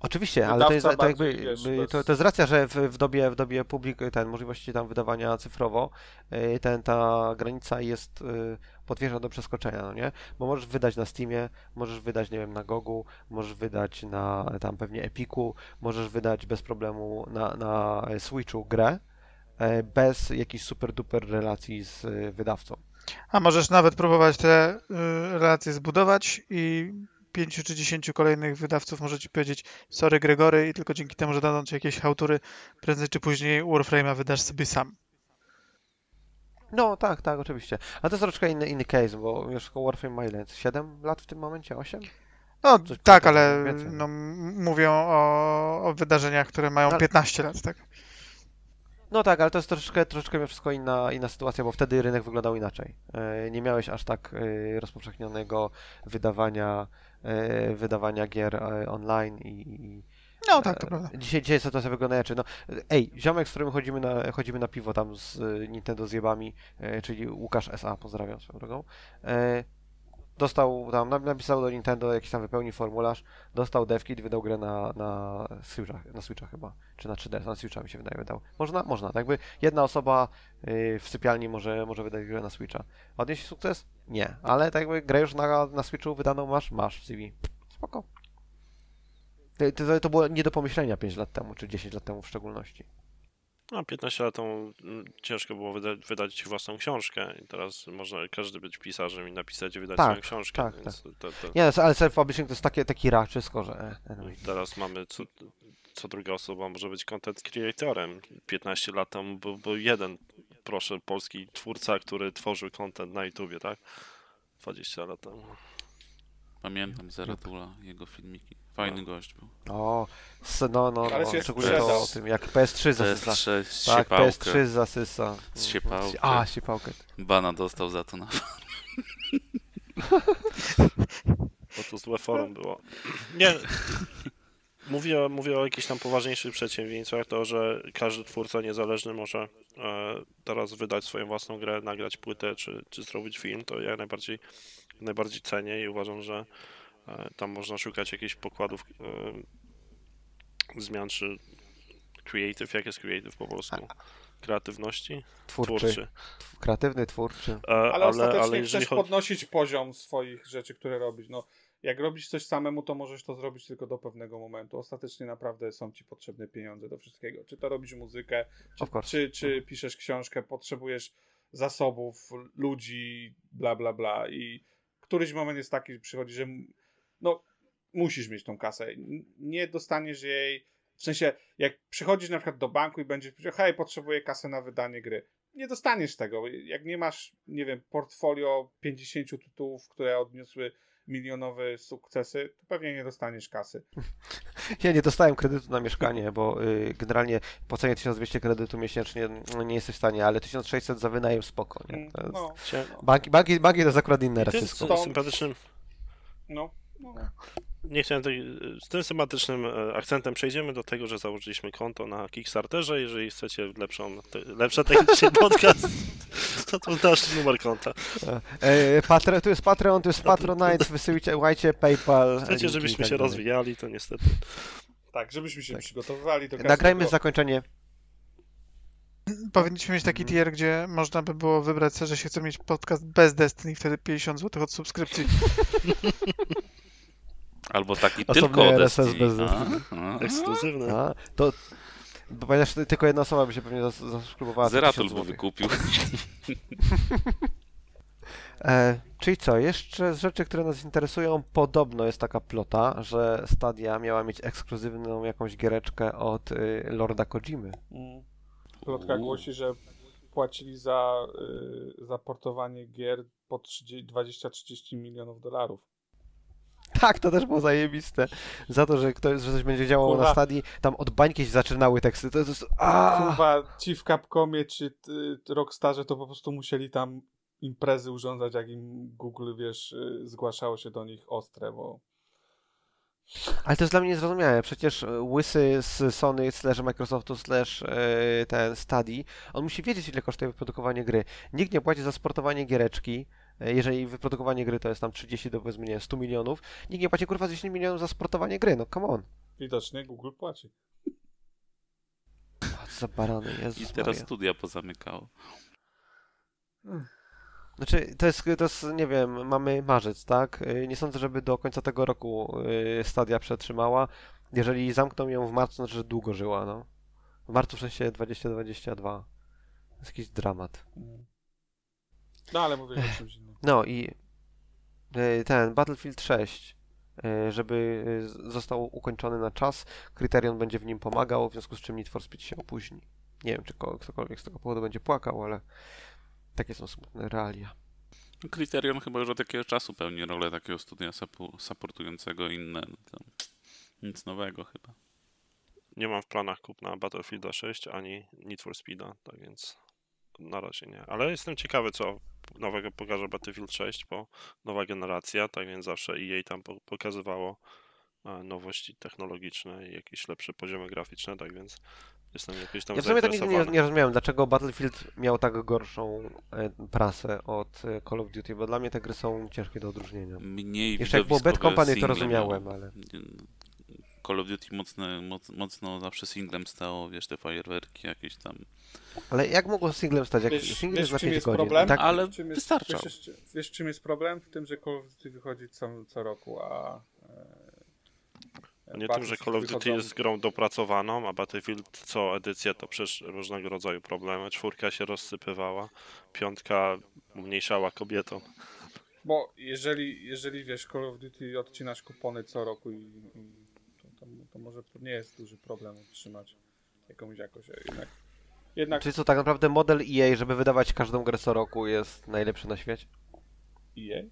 Oczywiście, ale to jest to jakby, bardziej, wiesz, by- bez- to, to jest racja, że w, w dobie, w dobie publik, ten, możliwości tam wydawania cyfrowo, y, ten, ta granica jest y, potwierdzona do przeskoczenia, no nie? Bo możesz wydać na Steamie, możesz wydać, nie wiem, na Gogu, możesz wydać na tam pewnie Epiku, możesz wydać bez problemu na, na Switchu grę, e, bez jakichś super duper relacji z y, wydawcą. A możesz nawet próbować te y, relacje zbudować i pięciu czy dziesięciu kolejnych wydawców może ci powiedzieć sorry Gregory i tylko dzięki temu, że dadzą ci jakieś hałtury, prędzej czy później Warframe'a wydasz sobie sam. No tak, tak, oczywiście. Ale to jest troszkę inny, inny case, bo już Warframe ma ile? 7 lat w tym momencie? 8? No Coś tak, ale no, mówią o, o wydarzeniach, które mają Ale- 15 lat, tak? No tak, ale to jest troszeczkę, troszeczkę wszystko inna, inna sytuacja, bo wtedy rynek wyglądał inaczej. E, Nie miałeś aż tak e, rozpowszechnionego wydawania, e, wydawania gier online i, i No tak, to prawda. Dzisiaj, dzisiaj sytuacja wygląda inaczej. No, ej, ziomek, z którym chodzimy na, chodzimy na piwo tam z Nintendo zjebami, e, czyli Łukasz SA, pozdrawiam swoją drogą, dostał tam, nap- napisał do Nintendo, jakiś tam wypełni formularz, dostał devkit, wydał grę na, na Switcha, na Switcha chyba, czy na 3DS, na Switcha mi się wydaje wydał. Można, można, tak jakby jedna osoba y, w sypialni może, może wydać grę na Switcha. Odnieść sukces? Nie, ale tak jakby grę już na, na Switchu wydaną masz, masz w CV. Spoko. To, to, to było nie do pomyślenia 5 lat temu, czy 10 lat temu w szczególności. No, 15 lat temu mm, ciężko było wyda wydać własną książkę i teraz można każdy być pisarzem i napisać i wydać Tak, swoją książkę, tak, więc to, to, Nie, no, ale self-publishing to jest takie, taki raczysko, że... e, anyway. teraz mamy co, co druga osoba może być content creatorem. 15 lat temu był, był jeden, proszę, polski twórca, który tworzył content na YouTubie, tak? 20 lat temu. Pamiętam Zeratula, jego filmiki. Fajny gość był. O, no, no, Ale no się szczególnie to sprzedał. o tym, jak PS3 zasysa. PS3 z Tak, siepałkę. PS3 zasysa. Z siepałkę. A, siepałkę. Bana dostał za to na Bo to złe forum było. Nie. Mówię, mówię o jakichś tam poważniejszych przedsięwzięciach, to że każdy twórca niezależny może e, teraz wydać swoją własną grę, nagrać płytę czy, czy zrobić film, to ja najbardziej, najbardziej cenię i uważam, że tam można szukać jakichś pokładów e, zmian czy creative, jak jest creative po polsku? Kreatywności? Twórczy. Twórczy. Kreatywny, twórczy. E, Ale, ale, ostatecznie ale chcesz chodzi... podnosić poziom swoich rzeczy, które robisz. No, jak robisz coś samemu, to możesz to zrobić tylko do pewnego momentu. Ostatecznie naprawdę są ci potrzebne pieniądze do wszystkiego. Czy to robisz muzykę, czy, czy, czy piszesz książkę, potrzebujesz zasobów, ludzi, bla, bla, bla. I któryś moment jest taki, że przychodzi, że no, musisz mieć tą kasę. Nie dostaniesz jej. W sensie, jak przychodzisz na przykład do banku i będziesz powiedział, hej, potrzebuję kasę na wydanie gry. Nie dostaniesz tego. Jak nie masz, nie wiem, portfolio 50 tytułów, które odniosły milionowe sukcesy, to pewnie nie dostaniesz kasy. Ja nie dostałem kredytu na mieszkanie, bo y, generalnie płacenie 1200 kredytu miesięcznie no, nie jesteś w stanie, ale 1600 za wynajem spoko, nie? To jest... No, Banki, banki, banki to jest akurat inne. Stąd- sympatycznym no. Nie chciałem tej, z tym sympatycznym e, akcentem przejdziemy do tego, że założyliśmy konto na Kickstarterze. Jeżeli chcecie lepszą, te, lepsze technicznie podcast, to to nasz numer konta. E, Patre, tu jest Patreon, tu jest Patronite, wysyłajcie łajcie, PayPal. Chcecie, linki żebyśmy tak się rozwijali, to niestety. Tak, żebyśmy się Tak. przygotowywali do. Nagrajmy zakończenie. Powinniśmy mieć taki tier, gdzie można by było wybrać że się chce mieć podcast bez Destiny, wtedy 50 zł od subskrypcji. Albo taki Osobny tylko o RSS Destiny. bez A, a. A, to... Bo ponieważ tylko jedna osoba by się pewnie zas- zasubskrybowała. za Zeratul 1000 by wykupił. E, czyli co, jeszcze z rzeczy, które nas interesują, podobno jest taka plota, że Stadia miała mieć ekskluzywną jakąś giereczkę od y, Lorda Kojimy. Mm. Plotka głosi, że płacili za, y, za portowanie gier po 30 20-30 milionów dolarów. Tak, to też było zajebiste. Za to, że ktoś, że coś będzie działało Kurwa. na Stadii, tam od bańki się zaczynały teksty. To jest... A! Kurwa, ci w Capcomie czy y, Rockstarze to po prostu musieli tam imprezy urządzać, jak im Google, wiesz, y, zgłaszało się do nich ostre, bo Ale to jest dla mnie niezrozumiałe. Przecież e, łysy z Sony slash Microsoftu slash e, ten Stadii, on musi wiedzieć, ile kosztuje wyprodukowanie gry. Nikt nie płaci za sportowanie giereczki, jeżeli wyprodukowanie gry to jest tam 30 do powiedzmy, nie wiem, 100 milionów. Nikt nie płaci kurwa 10 milionów za sportowanie gry, no come on. widocznie Google płaci. Co za barany, I Jezus teraz Maria. studia pozamykało. Znaczy, to jest, to jest, nie wiem, mamy marzec, tak? Y, Nie sądzę, żeby do końca tego roku y, Stadia przetrzymała. Jeżeli zamkną ją w marcu, to znaczy, że długo żyła, no. W marcu w sensie 2022. To jest jakiś dramat. No ale mówię o czymś innym. No i y, ten Battlefield 6, y, żeby z- został ukończony na czas, Kryterion będzie w nim pomagał, w związku z czym Need for Speed się opóźni. Nie wiem, czy ko- ktokolwiek z tego powodu będzie płakał, ale takie są smutne realia. Kryterion chyba już od jakiegoś czasu pełni rolę takiego studia supportującego inne. No to nic nowego chyba. Nie mam w planach kupna Battlefielda 6 ani Need for Speeda, tak więc na razie nie. Ale jestem ciekawy, co nowego pokaże Battlefield 6, bo nowa generacja, tak więc zawsze EA tam po- pokazywało e, nowości technologiczne i jakieś lepsze poziomy graficzne, tak więc jestem jakoś tam Ja w sumie to nigdy nie, nie rozumiałem, dlaczego Battlefield miał tak gorszą e, prasę od e, Call of Duty, bo dla mnie te gry są ciężkie do odróżnienia. Mniej Jeszcze jak było Bad Company, to rozumiałem, ale... Call of Duty mocno, moc, mocno zawsze singlem stało, wiesz, te fajerwerki jakieś tam. Ale jak mogło singlem stać? Jak Wiesz- single wiesz, jest na w czym 5 jest godzin. problem? Tak, Ale Wiesz, czym jest- wystarczał. Wiesz, wiesz, wiesz, czym jest problem? W tym, że Call of Duty wychodzi co, co roku, a... E, Nie tym, że Call of Duty wychodzą- jest grą dopracowaną, a Battlefield co edycję to przecież różnego rodzaju problemy. Czwórka się rozsypywała, piątka umniejszała kobietą. Bo jeżeli, jeżeli wiesz, Call of Duty odcinasz kupony co roku i, i to, to, to może nie jest duży problem utrzymać jakąś jakość. Jednak, jednak Czyli co, tak naprawdę model EA, żeby wydawać każdą grę co roku jest najlepszy na świecie? EA?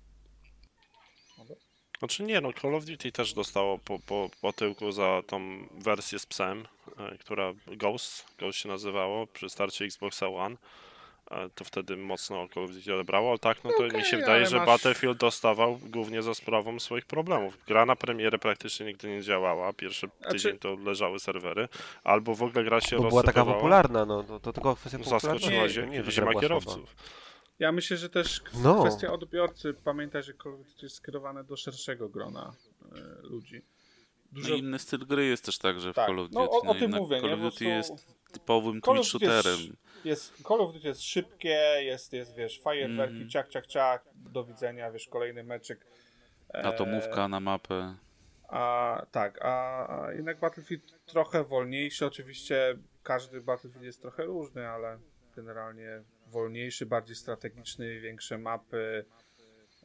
Znaczy nie, no Call of Duty też dostało po, po, po tyłku za tą wersję z psem, e, która Ghost, Ghost się nazywało, przy starcie Xboxa One. To wtedy mocno Call of Duty odebrało, ale tak, no to Okej, mi się wydaje, że masz- Battlefield dostawał głównie za sprawą swoich problemów. Gra na premierę praktycznie nigdy nie działała, pierwszy Znaczy- tydzień to leżały serwery, albo w ogóle gra się Bo była taka popularna, no to, to tylko kwestia Zaskoczyła popularności. Nie, nie, była kierowców. Ja myślę, że też k- No. kwestia odbiorcy. Pamiętaj, że Call of Duty jest skierowane do szerszego grona e, ludzi. No Dużo, i inny styl gry jest też tak, że w Tak. Call of Duty. No, o- o tym mówię, Call nie? of Duty prostu- jest typowym twitch of Duty jest- Call of Duty jest szybkie, jest, jest wiesz, fajerwerki, Mhm. ciak, ciak, ciak, do widzenia, wiesz, kolejny meczyk. E, Atomówka na mapę. A tak, a, a jednak Battlefield trochę wolniejszy. Oczywiście każdy Battlefield jest trochę różny, ale generalnie wolniejszy, bardziej strategiczny, większe mapy.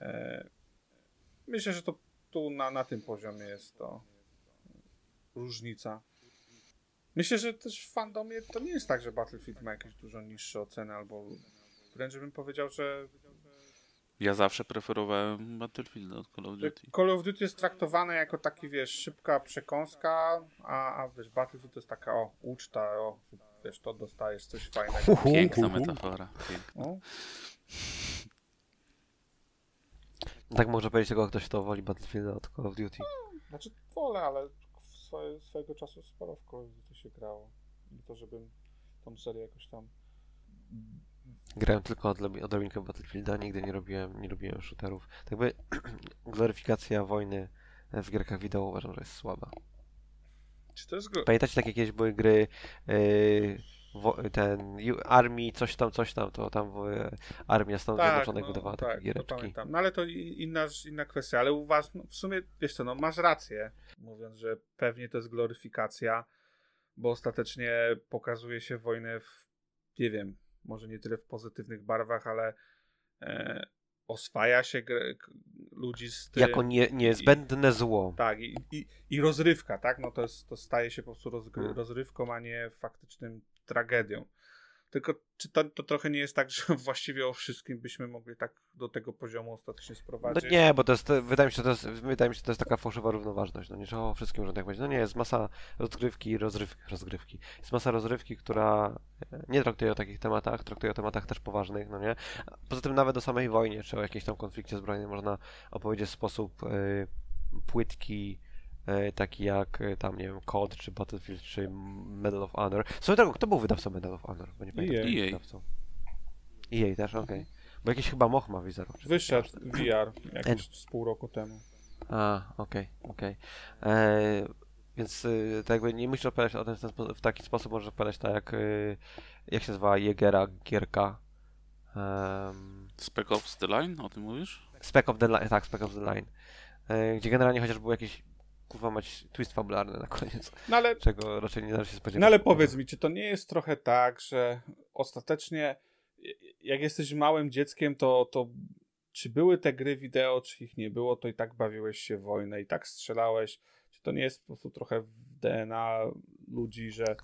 E, myślę, że to tu na, na tym poziomie jest to różnica. Myślę, że też w fandomie to nie jest tak, że Battlefield ma jakieś dużo niższe oceny, albo wręcz bym powiedział, że Ja zawsze preferowałem Battlefield od Call of Duty. Call of Duty jest traktowane jako taki, wiesz, szybka przekąska, a, a wiesz, Battlefield to jest taka, o, uczta, o, wiesz, to dostajesz coś fajnego. Piękna metafora. Piękna. O, Tak może powiedzieć tylko ktoś, kto woli Battlefield od Call of Duty. Znaczy wolę, ale swoje, swojego czasu sporo w Call of Duty się grało. Nie to, żebym tą serię jakoś tam... Grałem tylko od odrobinkę Battlefielda, nigdy nie robiłem, nie lubiłem shooterów. Tak by gloryfikacja wojny w gierkach wideo uważam, że jest słaba. Czy to jest... Gro... Pamiętacie, takie jakieś były gry yy, ten Armii, coś tam, coś tam, to tam yy, Armia Stanów Zjednoczonych wydawała takie tak, to giereczki. pamiętam. No ale to i- inna, inna kwestia, ale u was, no, w sumie, wiesz co, no masz rację, mówiąc, że pewnie to jest gloryfikacja, bo ostatecznie pokazuje się wojnę w, nie wiem, może nie tyle w pozytywnych barwach, ale e, oswaja się ludzi z tym. jako nie, niezbędne zło. Tak, i, i, i rozrywka, tak? No to, jest, to staje się po prostu rozgry, Hmm. rozrywką, a nie faktycznym tragedią. Tylko czy to, to trochę nie jest tak, że właściwie o wszystkim byśmy mogli tak do tego poziomu ostatecznie No sprowadzić? nie, bo to jest, wydaje mi się, to jest, wydaje mi się, to jest taka fałszywa równoważność, no nie, że o wszystkim można tak powiedzieć. No nie, jest masa rozgrywki i rozrywki, rozgrywki. Jest masa rozrywki, która e, nie traktuje o takich tematach, traktuje o tematach też poważnych, no nie. Poza tym nawet o samej wojnie, czy o jakimś tam konflikcie zbrojnym można opowiedzieć w sposób e, płytki, taki jak e, tam, nie wiem, COD, czy Battlefield, czy Medal of Honor. Swoją drogą, kto był wydawcą Medal of Honor? Bo nie pamiętam, był EA. wydawcą. EA też, okej. Bo jakiś chyba moch ma czy- Wyszedł VR jakieś z pół roku temu. A, okej, okej. E, Więc y, tak jakby nie musisz opowiadać o tym w, ten spo- w taki sposób, możesz opowiadać tak jak, y, jak się nazywa Jägera, gierka. Um, Spec Ops The Line, o tym mówisz? Spec of the Line, tak, Spec of the Line. E, Gdzie generalnie chociaż był jakiś, kurwa mać, twist fabularny na koniec, No ale, czego raczej nie należy się spodziewać. no ale powiedz mi, czy to nie jest trochę tak, że ostatecznie jak jesteś małym dzieckiem, to, to czy były te gry wideo, czy ich nie było, to i tak bawiłeś się w wojnę, i tak strzelałeś. Czy to nie jest po prostu trochę w DNA ludzi, że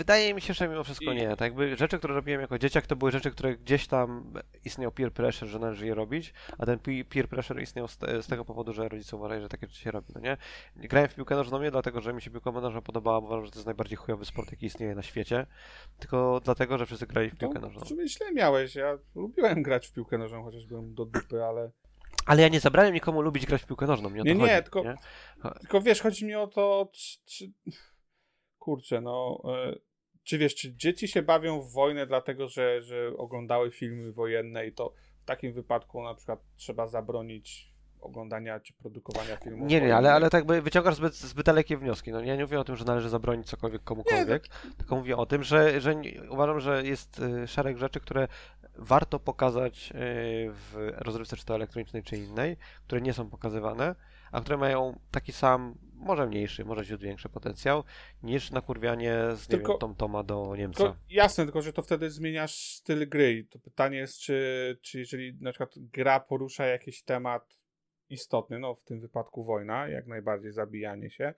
Wydaje mi się, że mimo wszystko I- nie. Tak jakby rzeczy, które robiłem jako dzieciak, to były rzeczy, które gdzieś tam istniał peer pressure, że należy je robić, a ten peer pressure istniał z, te, z tego powodu, że rodzice uważali, że takie rzeczy się robi, no nie? Grałem w piłkę nożną nie dlatego, że mi się piłka nożna podobała, bo uważam, że to jest najbardziej chujowy sport, jaki istnieje na świecie, tylko dlatego, że wszyscy grali w piłkę to nożną. w sumie źle miałeś. Ja lubiłem grać w piłkę nożną, chociaż byłem do dupy, ale... Ale ja nie zabrałem nikomu lubić grać w piłkę nożną, nie Nie, nie, chodzi, tylko- nie? Tylko wiesz, chodzi mi o to, czy, czy... kurczę, no, e, czy wiesz, czy dzieci się bawią w wojnę dlatego, że, że oglądały filmy wojenne i to w takim wypadku na przykład trzeba zabronić oglądania czy produkowania filmów Nie, nie, ale, ale tak by wyciągasz zbyt, zbyt dalekie wnioski. No, ja nie mówię o tym, że należy zabronić cokolwiek komukolwiek, tylko mówię o tym, że, że nie, uważam, że jest y, szereg rzeczy, które warto pokazać y, w rozrywce czy to elektronicznej, czy innej, które nie są pokazywane, a które mają taki sam, może mniejszy, może ciut większy potencjał, niż nakurwianie z nie Tylko- wiem, Tom Toma do Niemca. Tylko, jasne, tylko że to wtedy zmieniasz styl gry i to pytanie jest, czy, czy jeżeli na przykład gra porusza jakiś temat istotny, no w tym wypadku wojna, jak najbardziej zabijanie się,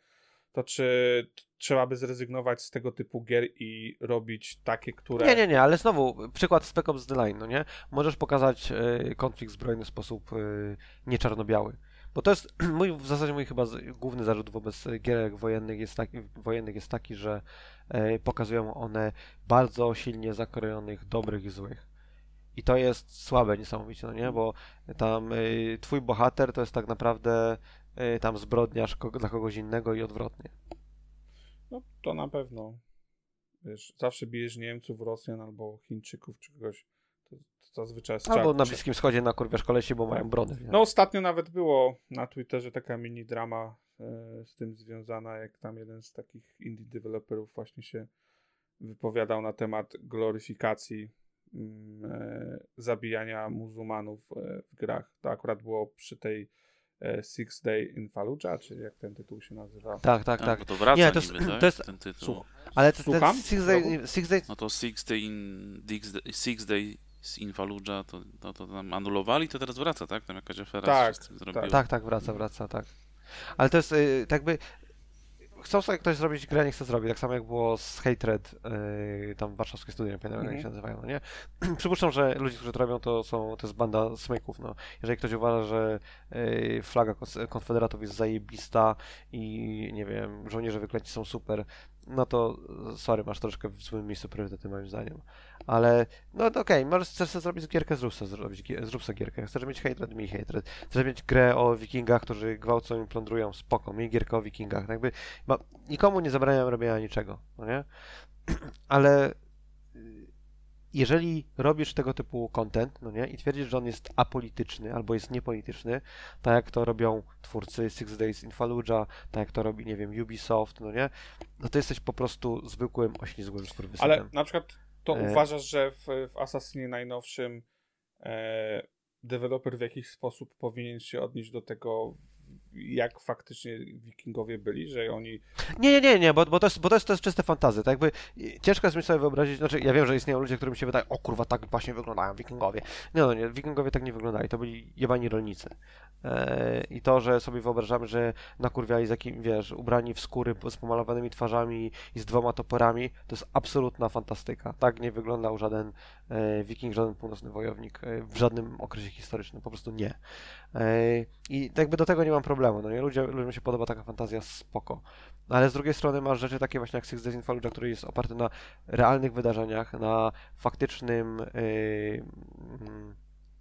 to czy trzeba by zrezygnować z tego typu gier i robić takie, które... Nie, nie, nie, ale znowu, przykład Spec Ops The Line, no nie? Możesz pokazać y, konflikt zbrojny w sposób y, nie czarno-biały. Bo to jest mój, w zasadzie mój chyba główny zarzut wobec gierek wojennych jest taki, wojennych jest taki, że y, pokazują one bardzo silnie zakrojonych dobrych i złych. I to jest słabe niesamowicie, no nie? Bo tam y, twój bohater to jest tak naprawdę y, tam zbrodniarz dla kogoś innego i odwrotnie. No to na pewno. Wiesz, zawsze bijesz Niemców, Rosjan albo Chińczyków czy kogoś. To, to zazwyczaj jest Albo na Bliskim Wschodzie nakurwiasz kolesi, bo mają brony. nie? No ostatnio nawet było na Twitterze taka mini drama e, z tym związana, jak tam jeden z takich indie deweloperów właśnie się wypowiadał na temat gloryfikacji mm, e, zabijania muzułmanów e, w grach. To akurat było przy tej e, Six Day in Fallujah, czy jak ten tytuł się nazywa. Tak, tak, A, tak. To wraca Nie, to jest- niby, tak? to jest- ten tytuł. Słuch- Ale ten Słucham? Six Day, Six Day No to Six Day in, Six Days in Fallujah, to, to, to tam anulowali, to teraz wraca, tak? Tam jakaś afera Tak, się z tym zrobiła. Tak, tak, wraca, wraca, tak. Ale to jest y, tak by. Chcą sobie ktoś zrobić grę, nie chce zrobić. Tak samo jak było z Hatred, y, tam warszawskie studia, nie pamiętam jak Mhm. się nazywają, no nie? Przypuszczam, że ludzie, którzy to robią, to są, to jest banda smyków, no. Jeżeli ktoś uważa, że y, flaga konfederatów jest zajebista i nie wiem, żołnierze wyklęci są super no to e, sorry, masz troszkę w złym miejscu priorytety moim zdaniem. Ale no to okej, możesz chcesz sobie zrobić gierkę, zrób sobie, zrobić, zrób sobie gierkę. Chcesz mieć hatred, miej hatred. Chcesz mieć grę o wikingach, którzy gwałcą i plądrują, spoko, miej gierkę o wikingach. Jakby, nikomu nie zabraniam robienia niczego, no nie? Ale jeżeli robisz tego typu content, no nie, i twierdzisz, że on jest apolityczny albo jest niepolityczny, tak jak to robią twórcy Six Days in Fallujah, tak jak to robi, nie wiem, Ubisoft, no nie, no to jesteś po prostu zwykłym, oślizgłym skurwysynem. Ale na przykład to E. uważasz, że w, w Assassinie najnowszym e, deweloper w jakiś sposób powinien się odnieść do tego, jak faktycznie wikingowie byli, że oni... Nie, nie, nie, nie, bo, bo, to, jest, bo to, jest, to jest czyste fantazy. Tak jakby ciężko jest mi sobie wyobrazić, znaczy ja wiem, że istnieją ludzie, którym się wydaje, o kurwa, tak właśnie wyglądają wikingowie. Nie, no nie, wikingowie tak nie wyglądali, to byli jebani rolnicy. E, I to, że sobie wyobrażamy, że nakurwiali z jakim, wiesz, ubrani w skóry z pomalowanymi twarzami i z dwoma toporami, to jest absolutna fantastyka. Tak nie wyglądał żaden e, wiking, żaden północny wojownik e, w żadnym okresie historycznym, po prostu nie. I jakby do tego nie mam problemu, no nie, Ludzie, ludziom się podoba taka fantazja, spoko. Ale z drugiej strony masz rzeczy takie właśnie jak Six Days in Fallujah, który jest oparty na realnych wydarzeniach, na faktycznym, mm,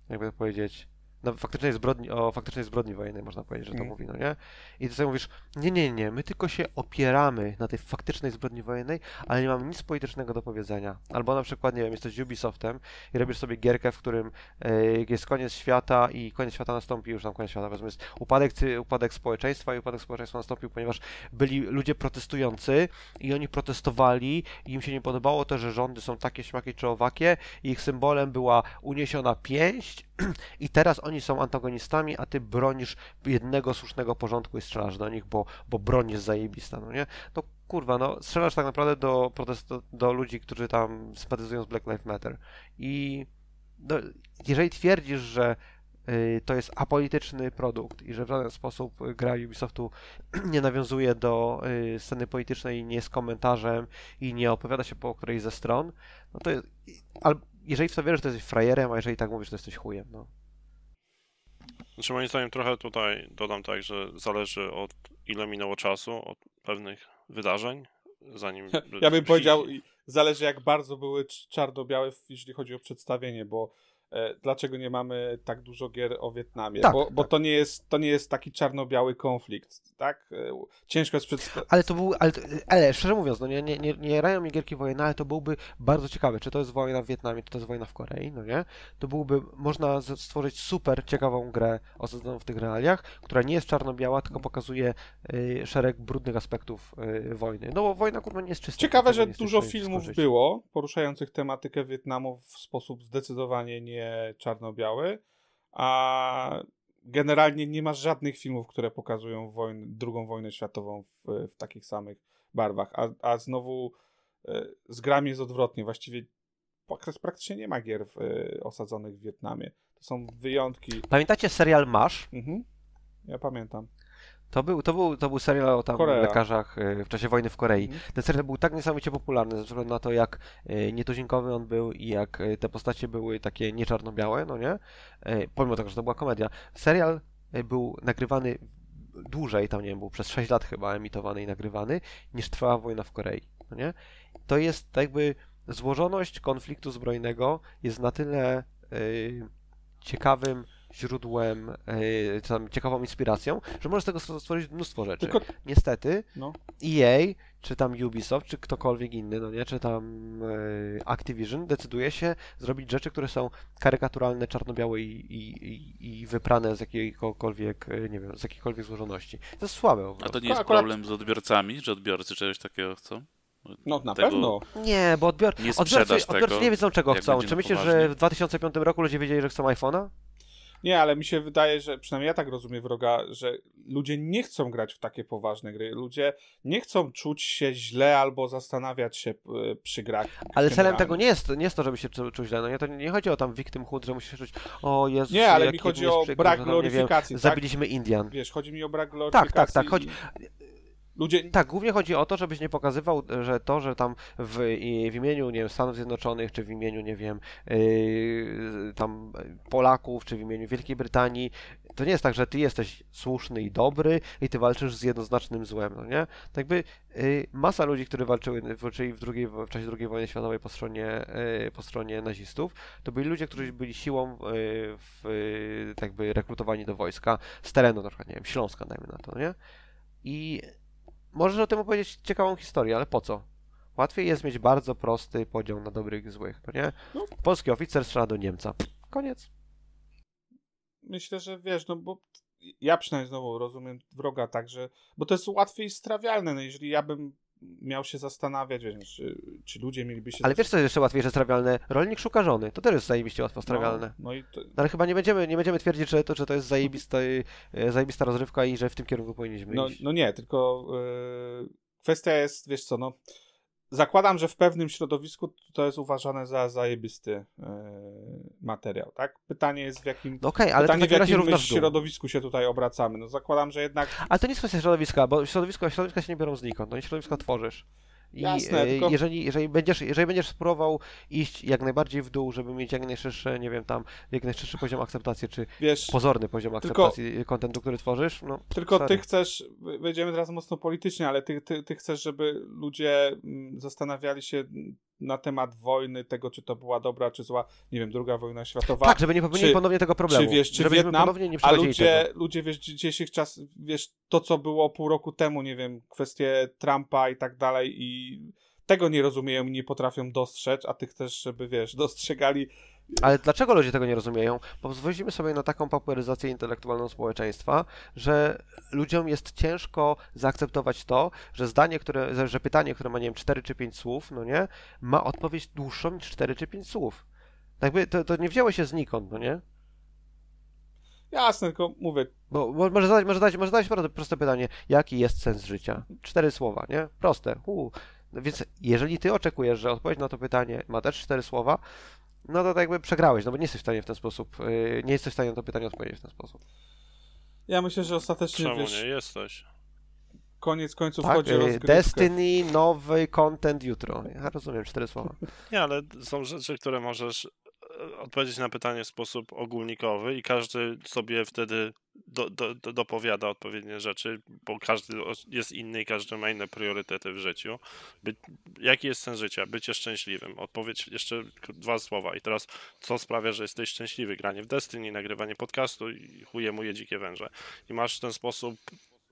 jakby to powiedzieć, na faktycznej zbrodni, o faktycznej zbrodni wojennej można powiedzieć, że to Mm. mówi, no nie? I ty sobie mówisz, nie, nie, nie, my tylko się opieramy na tej faktycznej zbrodni wojennej, ale nie mamy nic politycznego do powiedzenia. Albo na przykład, nie wiem, jesteś Ubisoftem i robisz sobie gierkę, w którym yy, jest koniec świata i koniec świata nastąpi, już tam koniec świata, powiedzmy, jest upadek, upadek społeczeństwa i upadek społeczeństwa nastąpił, ponieważ byli ludzie protestujący i oni protestowali i im się nie podobało to, że rządy są takie, śmakie czy owakie i ich symbolem była uniesiona pięść i teraz oni są antagonistami, a ty bronisz jednego słusznego porządku i strzelasz do nich, bo, bo broń jest zajebista, no nie? No kurwa, no strzelasz tak naprawdę do, protestu, do ludzi, którzy tam sympatyzują z Black Lives Matter i no, jeżeli twierdzisz, że y, to jest apolityczny produkt i że w żaden sposób gra Ubisoftu nie nawiązuje do y, sceny politycznej, nie jest komentarzem i nie opowiada się po którejś ze stron, no to jest, jeżeli w to wierzysz, to jesteś frajerem, a jeżeli tak mówisz, to jesteś chujem, no. Znaczy moim zdaniem trochę tutaj dodam tak, że zależy od ile minęło czasu, od pewnych wydarzeń, zanim... Ja bym powiedział, zależy jak bardzo były cz- czarno-białe, jeśli chodzi o przedstawienie, bo dlaczego nie mamy tak dużo gier o Wietnamie? Tak, bo bo tak. to, nie jest, to nie jest taki czarno-biały konflikt, tak? E, Ciężko jest przedstawić. Ale to był, ale, ale szczerze mówiąc, no nie, nie, nie, nie rają mi gierki wojenne, ale to byłby bardzo ciekawe, czy to jest wojna w Wietnamie, czy to jest wojna w Korei, no nie? To byłby, można stworzyć super ciekawą grę osadzoną w tych realiach, która nie jest czarno-biała, tylko pokazuje y, szereg brudnych aspektów y, wojny. No bo wojna kurwa nie jest czysta. Ciekawe, że dużo filmów było poruszających tematykę Wietnamu w sposób zdecydowanie nie czarno-biały, a generalnie nie ma żadnych filmów, które pokazują wojn, drugą wojnę światową w, w takich samych barwach, a, a znowu e, z grami jest odwrotnie, właściwie prak- praktycznie nie ma gier w, e, osadzonych w Wietnamie. To są wyjątki. Pamiętacie serial MASH? Mhm. Ja pamiętam. To był, to był, to był serial o tam Korea. lekarzach y, w czasie wojny w Korei. Mhm. Ten serial był tak niesamowicie popularny ze względu na to, jak y, nietuzinkowy on był i jak y, te postacie były takie nieczarno-białe, no nie? Pomimo tego, że to była komedia. Serial był nagrywany dłużej, tam nie wiem, był przez 6 lat chyba emitowany i nagrywany, niż trwała wojna w Korei, no nie? To jest tak jakby złożoność konfliktu zbrojnego jest na tyle y, ciekawym źródłem, y, czy tam ciekawą inspiracją, że możesz z tego stworzyć mnóstwo rzeczy. Tylko Niestety no, EA, czy tam Ubisoft, czy ktokolwiek inny, no nie, czy tam e, Activision decyduje się zrobić rzeczy, które są karykaturalne, czarno-białe i, i, i, i wyprane z jakiejkolwiek, e, nie wiem, z jakiejkolwiek złożoności. To jest słabe A to nie jest Akurat- problem z odbiorcami, że odbiorcy czegoś takiego chcą? no na Tego- pewno. Nie, bo odbior... Nie odbiorcy, odbiorcy tego, nie wiedzą, czego chcą. Czy myślisz, że poważnie. w 2005 roku ludzie wiedzieli, że chcą iPhone'a? Nie, ale mi się wydaje, że przynajmniej ja tak rozumiem wroga, że ludzie nie chcą grać w takie poważne gry. Ludzie nie chcą czuć się źle albo zastanawiać się przy grach. Ale celem tego nie jest, nie jest to, żeby się czu- czuć źle. No nie, to nie chodzi o tam victimhood, że musisz czuć, o Jezus, Nie, ale mi chodzi o brak że tam, nie wiem, gloryfikacji. tak? Zabiliśmy Indian. Wiesz, chodzi mi o brak Tak, gloryfikacji. tak, tak, chodzi- ludzie... Tak, głównie chodzi o to, żebyś nie pokazywał, że to, że tam w, w imieniu, nie wiem, Stanów Zjednoczonych, czy w imieniu, nie wiem, yy, tam Polaków, czy w imieniu Wielkiej Brytanii, to nie jest tak, że ty jesteś słuszny i dobry i ty walczysz z jednoznacznym złem, no nie? Tak jakby yy, masa ludzi, którzy walczyły, walczyli w, drugiej, w czasie II wojny światowej po stronie, yy, po stronie nazistów, to byli ludzie, którzy byli siłą w, tak jakby rekrutowani do wojska z terenu, na przykład, nie wiem, Śląska, dajmy na to, nie? I Możesz o tym opowiedzieć ciekawą historię, ale po co? Łatwiej jest mieć bardzo prosty podział na dobrych i złych, no nie? No. Polski oficer strzela do Niemca. Koniec. Myślę, że wiesz, no bo ja przynajmniej znowu rozumiem wroga tak, że... Bo to jest łatwiej strawialne, no jeżeli ja bym miał się zastanawiać, wiesz, czy, czy ludzie mieliby się... Ale wiesz, co jest jeszcze łatwiej, że strawialne? Rolnik szuka żony. To też jest zajebiście łatwo strawialne. No, no i to, No, ale chyba nie będziemy, nie będziemy twierdzić, że to, że to jest zajebista, e, zajebista rozrywka i że w tym kierunku powinniśmy No, iść. no nie, tylko yy, kwestia jest, wiesz co, no zakładam, że w pewnym środowisku to jest uważane za zajebisty yy, materiał, tak? Pytanie jest w jakim, No okej, ale pytanie w jakim w środowisku się tutaj obracamy. No zakładam, że jednak Ale to nie jest kwestia środowiska, bo środowisko, środowiska się nie biorą znikąd, no i środowisko tworzysz. I Jasne, e, tylko- jeżeli, jeżeli, będziesz, jeżeli będziesz spróbował iść jak najbardziej w dół, żeby mieć jak najszersze, nie wiem, tam, jak najszerszy poziom akceptacji, czy wiesz, pozorny poziom Tylko- akceptacji kontentu, który tworzysz, no tylko sorry. ty chcesz, wejdziemy teraz mocno politycznie, ale ty, ty, ty chcesz, żeby ludzie mm, zastanawiali się na temat wojny, tego czy to była dobra, czy zła, nie wiem, druga wojna światowa. Tak, żeby nie popełnili czy- ponownie tego problemu. Czy wiesz, czy żebyśmy Wietnam, ponownie nie a ludzie, tego. ludzie wiesz, dzisiejszych czas, wiesz, to co było pół roku temu, nie wiem, kwestie Trumpa i tak dalej i tego nie rozumieją i nie potrafią dostrzec, a ty chcesz, żeby, wiesz, dostrzegali Ale dlaczego ludzie tego nie rozumieją? Bo pozwolimy sobie na taką pauperyzację intelektualną społeczeństwa, że ludziom jest ciężko zaakceptować to, że zdanie, które, że pytanie, które ma, nie wiem, 4 czy 5 słów, no nie, ma odpowiedź dłuższą niż 4 czy 5 słów. Tak Jakby to, to nie wzięło się znikąd, no nie? Jasne, tylko mówię, Bo, bo może zadać, może zadać, może zadać proste, proste pytanie, jaki jest sens życia? Cztery słowa, nie? Proste. Uu. No więc jeżeli ty oczekujesz, że odpowiedź na to pytanie ma też cztery słowa, no to tak jakby przegrałeś, no bo nie jesteś w stanie w ten sposób, yy, nie jesteś w stanie na to pytanie odpowiedzieć w ten sposób. ja myślę, że ostatecznie, Czemu wiesz, nie jesteś? koniec końców Tak? chodzi o Yy, rozgrywkę. Destiny, nowy content jutro. Ja rozumiem, cztery słowa. Nie, ale są rzeczy, które możesz odpowiedzieć na pytanie w sposób ogólnikowy i każdy sobie wtedy do, do, do, dopowiada odpowiednie rzeczy, bo każdy jest inny i każdy ma inne priorytety w życiu. By, jaki jest sens życia? Bycie szczęśliwym. Odpowiedź jeszcze dwa słowa. I teraz, co sprawia, że jesteś szczęśliwy? Granie w Destiny, nagrywanie podcastu i chuje moje dzikie węże. I masz w ten sposób,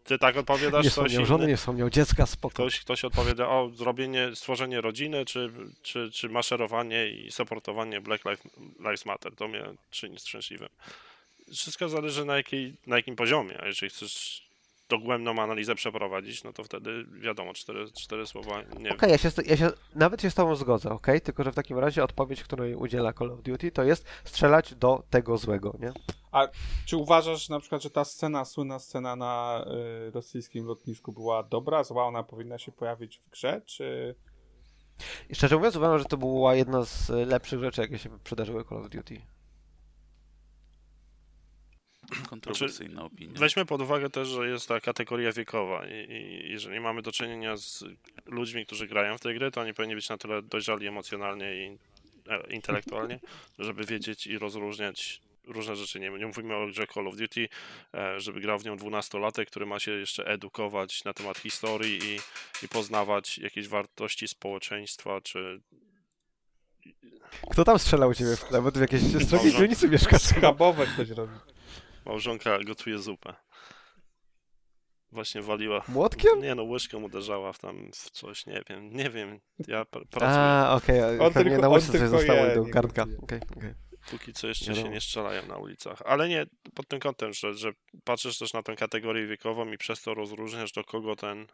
ty tak odpowiadasz, Nie wspomniał żony, nie wspomniał dziecka, spoko. Ktoś, ktoś odpowiada o zrobienie, stworzenie rodziny, czy, czy, czy maszerowanie i supportowanie Black Lives- Matter. To mnie czyni szczęśliwym. Wszystko zależy na, jakiej, na jakim poziomie. A jeżeli chcesz dogłębną analizę przeprowadzić, no to wtedy wiadomo, cztery, cztery słowa nie Okej, ja, się, ja się nawet się z tobą zgodzę, okej? Tylko, że w takim razie odpowiedź, której udziela Call of Duty, to jest strzelać do tego złego, nie? Czy uważasz na przykład, że ta scena, słynna scena na y, rosyjskim lotnisku była dobra, zła, ona powinna się pojawić w grze, czy... I szczerze mówiąc, uważam, że to była jedna z lepszych rzeczy, jakie się przydarzyły Call of Duty. Kontrowersyjna opinia. Weźmy pod uwagę też, że jest ta kategoria wiekowa i, i jeżeli mamy do czynienia z ludźmi, którzy grają w te gry, to oni powinni być na tyle dojrzali emocjonalnie i e, intelektualnie, żeby wiedzieć i rozróżniać różne rzeczy. Nie, nie mówimy o grze Call of Duty, e, żeby grał w nią 12-latek, który ma się jeszcze edukować na temat historii i, i poznawać jakieś wartości społeczeństwa, czy Kto tam strzelał u ciebie w tle? Bo ty w jakiejś stronie dzielnicy mieszkasz. Schabowe ktoś robi. Małżonka gotuje zupę. Właśnie waliła. Młotkiem? Nie no, łyżką uderzała w tam w coś, nie wiem, nie wiem. Ja pr- pracuję. A, okej, On okay. pewnie tylko- na on łyżce coś tylko zostało je, do kartka. Okej, okej. Póki co jeszcze się nie strzelają na ulicach. Ale nie, pod tym kątem, że, że patrzysz też na tę kategorię wiekową i przez to rozróżniasz, do kogo ten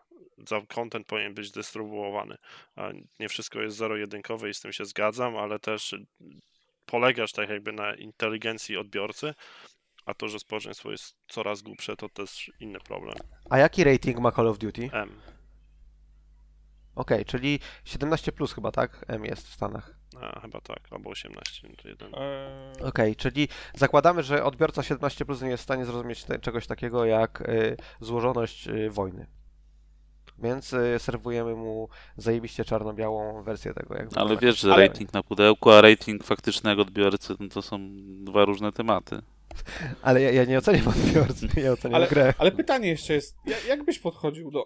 za content powinien być dystrybuowany. A nie wszystko jest zero-jedynkowe i z tym się zgadzam, ale też polegasz tak jakby na inteligencji odbiorcy, a to, że społeczeństwo jest coraz głupsze, to też inny problem. A jaki rating ma Call of Duty? M. Okej, czyli 17 plus chyba, tak? M jest w Stanach. A, chyba tak, albo 18, to jeden. Eee, Okej, czyli zakładamy, że odbiorca 17 plus nie jest w stanie zrozumieć te, czegoś takiego jak y, złożoność y, wojny. Więc y, serwujemy mu zajebiście czarno-białą wersję tego. Jak Ale wiesz, że Ale- rating na pudełku, a rating faktycznego odbiorcy no to są dwa różne tematy. Ale ja, ja nie oceniam odbiorcy, ja oceniam Ale, grę. ale pytanie jeszcze jest, ja- jak byś podchodził do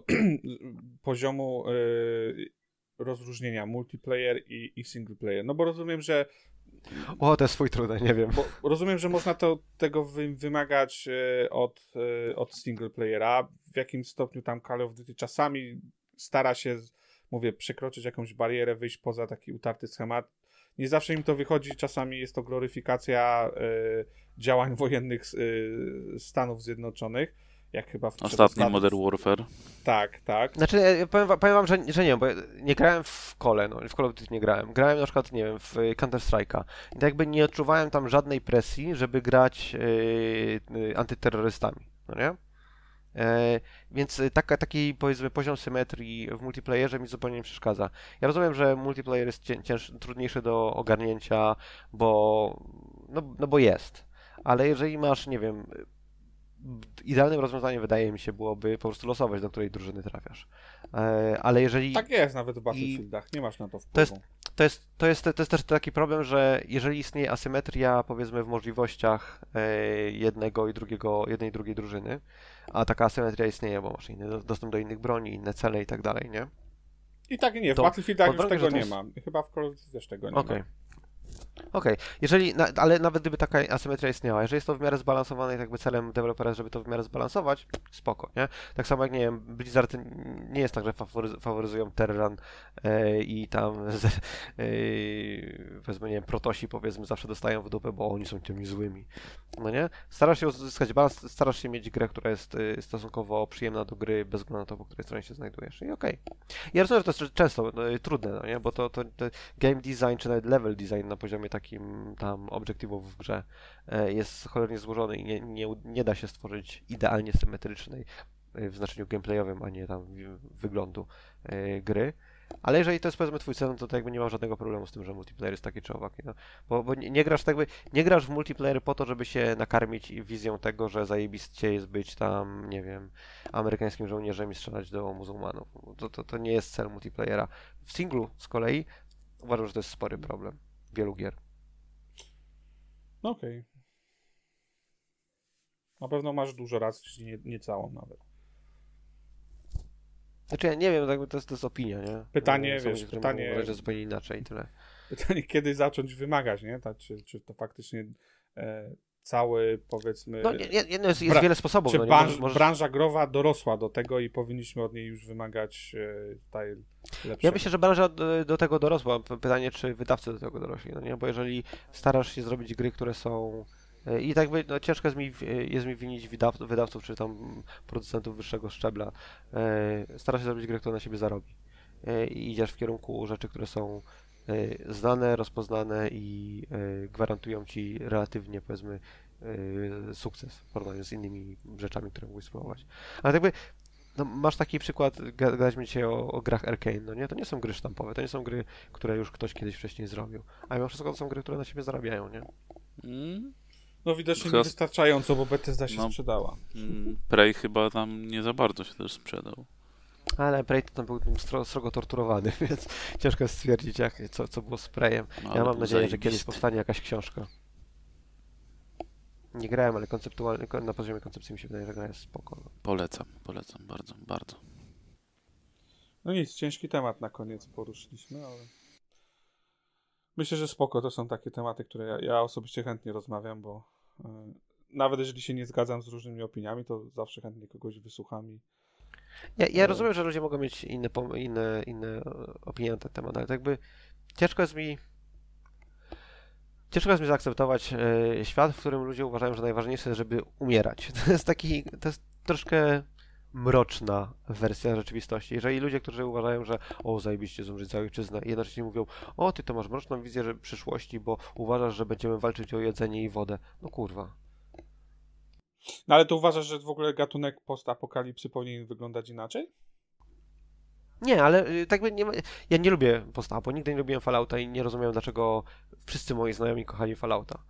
poziomu y, rozróżnienia multiplayer i, i single player? No bo rozumiem, że O, to jest swój trudny, nie wiem. Bo rozumiem, że można to, tego wy, wymagać e, od, e, od single playera. W jakim stopniu tam Call of Duty czasami stara się, mówię, przekroczyć jakąś barierę, wyjść poza taki utarty schemat. Nie zawsze im to wychodzi, czasami jest to gloryfikacja e, działań wojennych e, Stanów Zjednoczonych. Jak chyba w Ostatni przedostatnim- Modern Warfare. Tak, tak. Znaczy, ja powiem, powiem wam, że, że nie wiem, bo ja nie grałem w kole, no, w Call of Duty nie grałem. Grałem na przykład, nie wiem, w Counter Strike'a. I tak jakby nie odczuwałem tam żadnej presji, żeby grać yy, yy, antyterrorystami, no nie? E, więc y, taka, taki powiedzmy poziom symetrii w multiplayerze mi zupełnie nie przeszkadza. Ja rozumiem, że multiplayer jest cię, cięż, trudniejszy do ogarnięcia, bo no, no bo jest. Ale jeżeli masz, nie wiem, idealnym rozwiązaniem wydaje mi się byłoby po prostu losować, do której drużyny trafiasz. E, ale jeżeli Tak jest nawet w Battlefieldach, nie masz na to wpływu. To jest- to jest, to, jest, to jest też taki problem, że jeżeli istnieje asymetria, powiedzmy, w możliwościach e, jednego i drugiego, jednej i drugiej drużyny, a taka asymetria istnieje, bo masz inny do- dostęp do innych broni, inne cele i tak dalej, nie? I tak nie, w to Battlefieldach już pod warunkiem, tego nie ma. Chyba w Call of Duty też tego nie Okej. ma. Okej, jeżeli, na, ale nawet gdyby taka asymetria istniała, jeżeli jest to w miarę zbalansowane i tak jakby celem dewelopera żeby to w miarę zbalansować, spoko, nie? Tak samo jak, nie wiem, Blizzard nie jest tak, że faworyz- faworyzują Terran e, i tam z, e, powiedzmy, nie wiem, protosi powiedzmy zawsze dostają w dupę, bo oni są tymi złymi, no nie? Starasz się uzyskać balans, starasz się mieć grę, która jest e, stosunkowo przyjemna do gry, bez względu na to, po której stronie się znajdujesz i okej. Ja rozumiem, że to jest często no, trudne, no nie? Bo to, to, to game design, czy nawet level design na poziomie takim tam obiektywów w grze e, jest cholernie złożony i nie, nie, nie da się stworzyć idealnie symetrycznej e, w znaczeniu gameplayowym, a nie tam wyglądu e, gry. Ale jeżeli to jest powiedzmy twój cel, no to, to jakby nie mam żadnego problemu z tym, że multiplayer jest taki czy owaki. No. Bo, bo nie, nie grasz tak jakby, nie grasz w multiplayer po to, żeby się nakarmić wizją tego, że zajebiście jest być tam, nie wiem, amerykańskim żołnierzem i strzelać do muzułmanów. To, to, to nie jest cel multiplayera. W singlu z kolei uważam, że to jest spory problem wielu gier. No okej. Na pewno masz dużo racji, czyli nie, nie całą nawet. Znaczy ja nie wiem, tak jakby to jest, to jest opinia, nie? Pytanie, Są wiesz, pytanie- mogą uważać, że zupełnie inaczej i tyle. Pytanie, kiedy zacząć wymagać, nie? Tak, czy, czy to faktycznie e, cały, powiedzmy... No, nie, nie, jest, jest wiele sposobów. czy no, nie branż, możesz, branża growa dorosła do tego i powinniśmy od niej już wymagać e, tutaj lepszego. Ja myślę, że branża do, do tego dorosła. Pytanie, czy wydawcy do tego dorośli, no nie? Bo jeżeli starasz się zrobić gry, które są... e, I tak no, ciężko jest mi, jest mi winić wydaw, wydawców, czy tam producentów wyższego szczebla. E, starasz się zrobić grę, która na siebie zarobi. I idziesz w kierunku rzeczy, które są znane, rozpoznane i e, gwarantują ci relatywnie, powiedzmy, e, sukces w porównaniu z innymi rzeczami, które mógłbyś spróbować. Ale tak jakby, no, masz taki przykład, ga- gadaliśmy dzisiaj o, o grach Arkane, no nie? To nie są gry sztampowe, to nie są gry, które już ktoś kiedyś wcześniej zrobił. A mimo wszystko to są gry, które na siebie zarabiają, nie? Mm, No widocznie Chyba- niewystarczająco, bo Bethesda się No. sprzedała. mm, Prey chyba tam nie za bardzo się też sprzedał. Ale Prey to tam był stro, srogo torturowany, więc ciężko jest stwierdzić, jak, co, co było z Preyem. No, Ja mam nadzieję, że kiedyś powstanie jakaś książka. Nie grałem, ale konceptualnie, ko- na poziomie koncepcji mi się wydaje, że gra jest spoko. Polecam, polecam bardzo, bardzo. No nic, ciężki temat na koniec poruszyliśmy, ale... Myślę, że spoko, to są takie tematy, które ja, ja osobiście chętnie rozmawiam, bo e, nawet jeżeli się nie zgadzam z różnymi opiniami, to zawsze chętnie kogoś wysłucham i Ja, ja No. rozumiem, że ludzie mogą mieć inne, inne, inne e, opinie na ten temat, ale to jakby ciężko jest mi ciężko jest mi zaakceptować e, świat, w którym ludzie uważają, że najważniejsze jest, żeby umierać. To jest taki, to jest troszkę mroczna wersja rzeczywistości. Jeżeli ludzie, którzy uważają, że o, zajebiście zumrzeć za ojczyznę jednocześnie mówią, o, ty to masz mroczną wizję że przyszłości, bo uważasz, że będziemy walczyć o jedzenie i wodę. No kurwa. No ale to uważasz, że w ogóle gatunek postapokalipsy powinien wyglądać inaczej? Nie, ale y, tak by nie ma... Ja nie lubię postapo, nigdy nie lubiłem Fallouta i nie rozumiem, dlaczego wszyscy moi znajomi kochali Fallouta.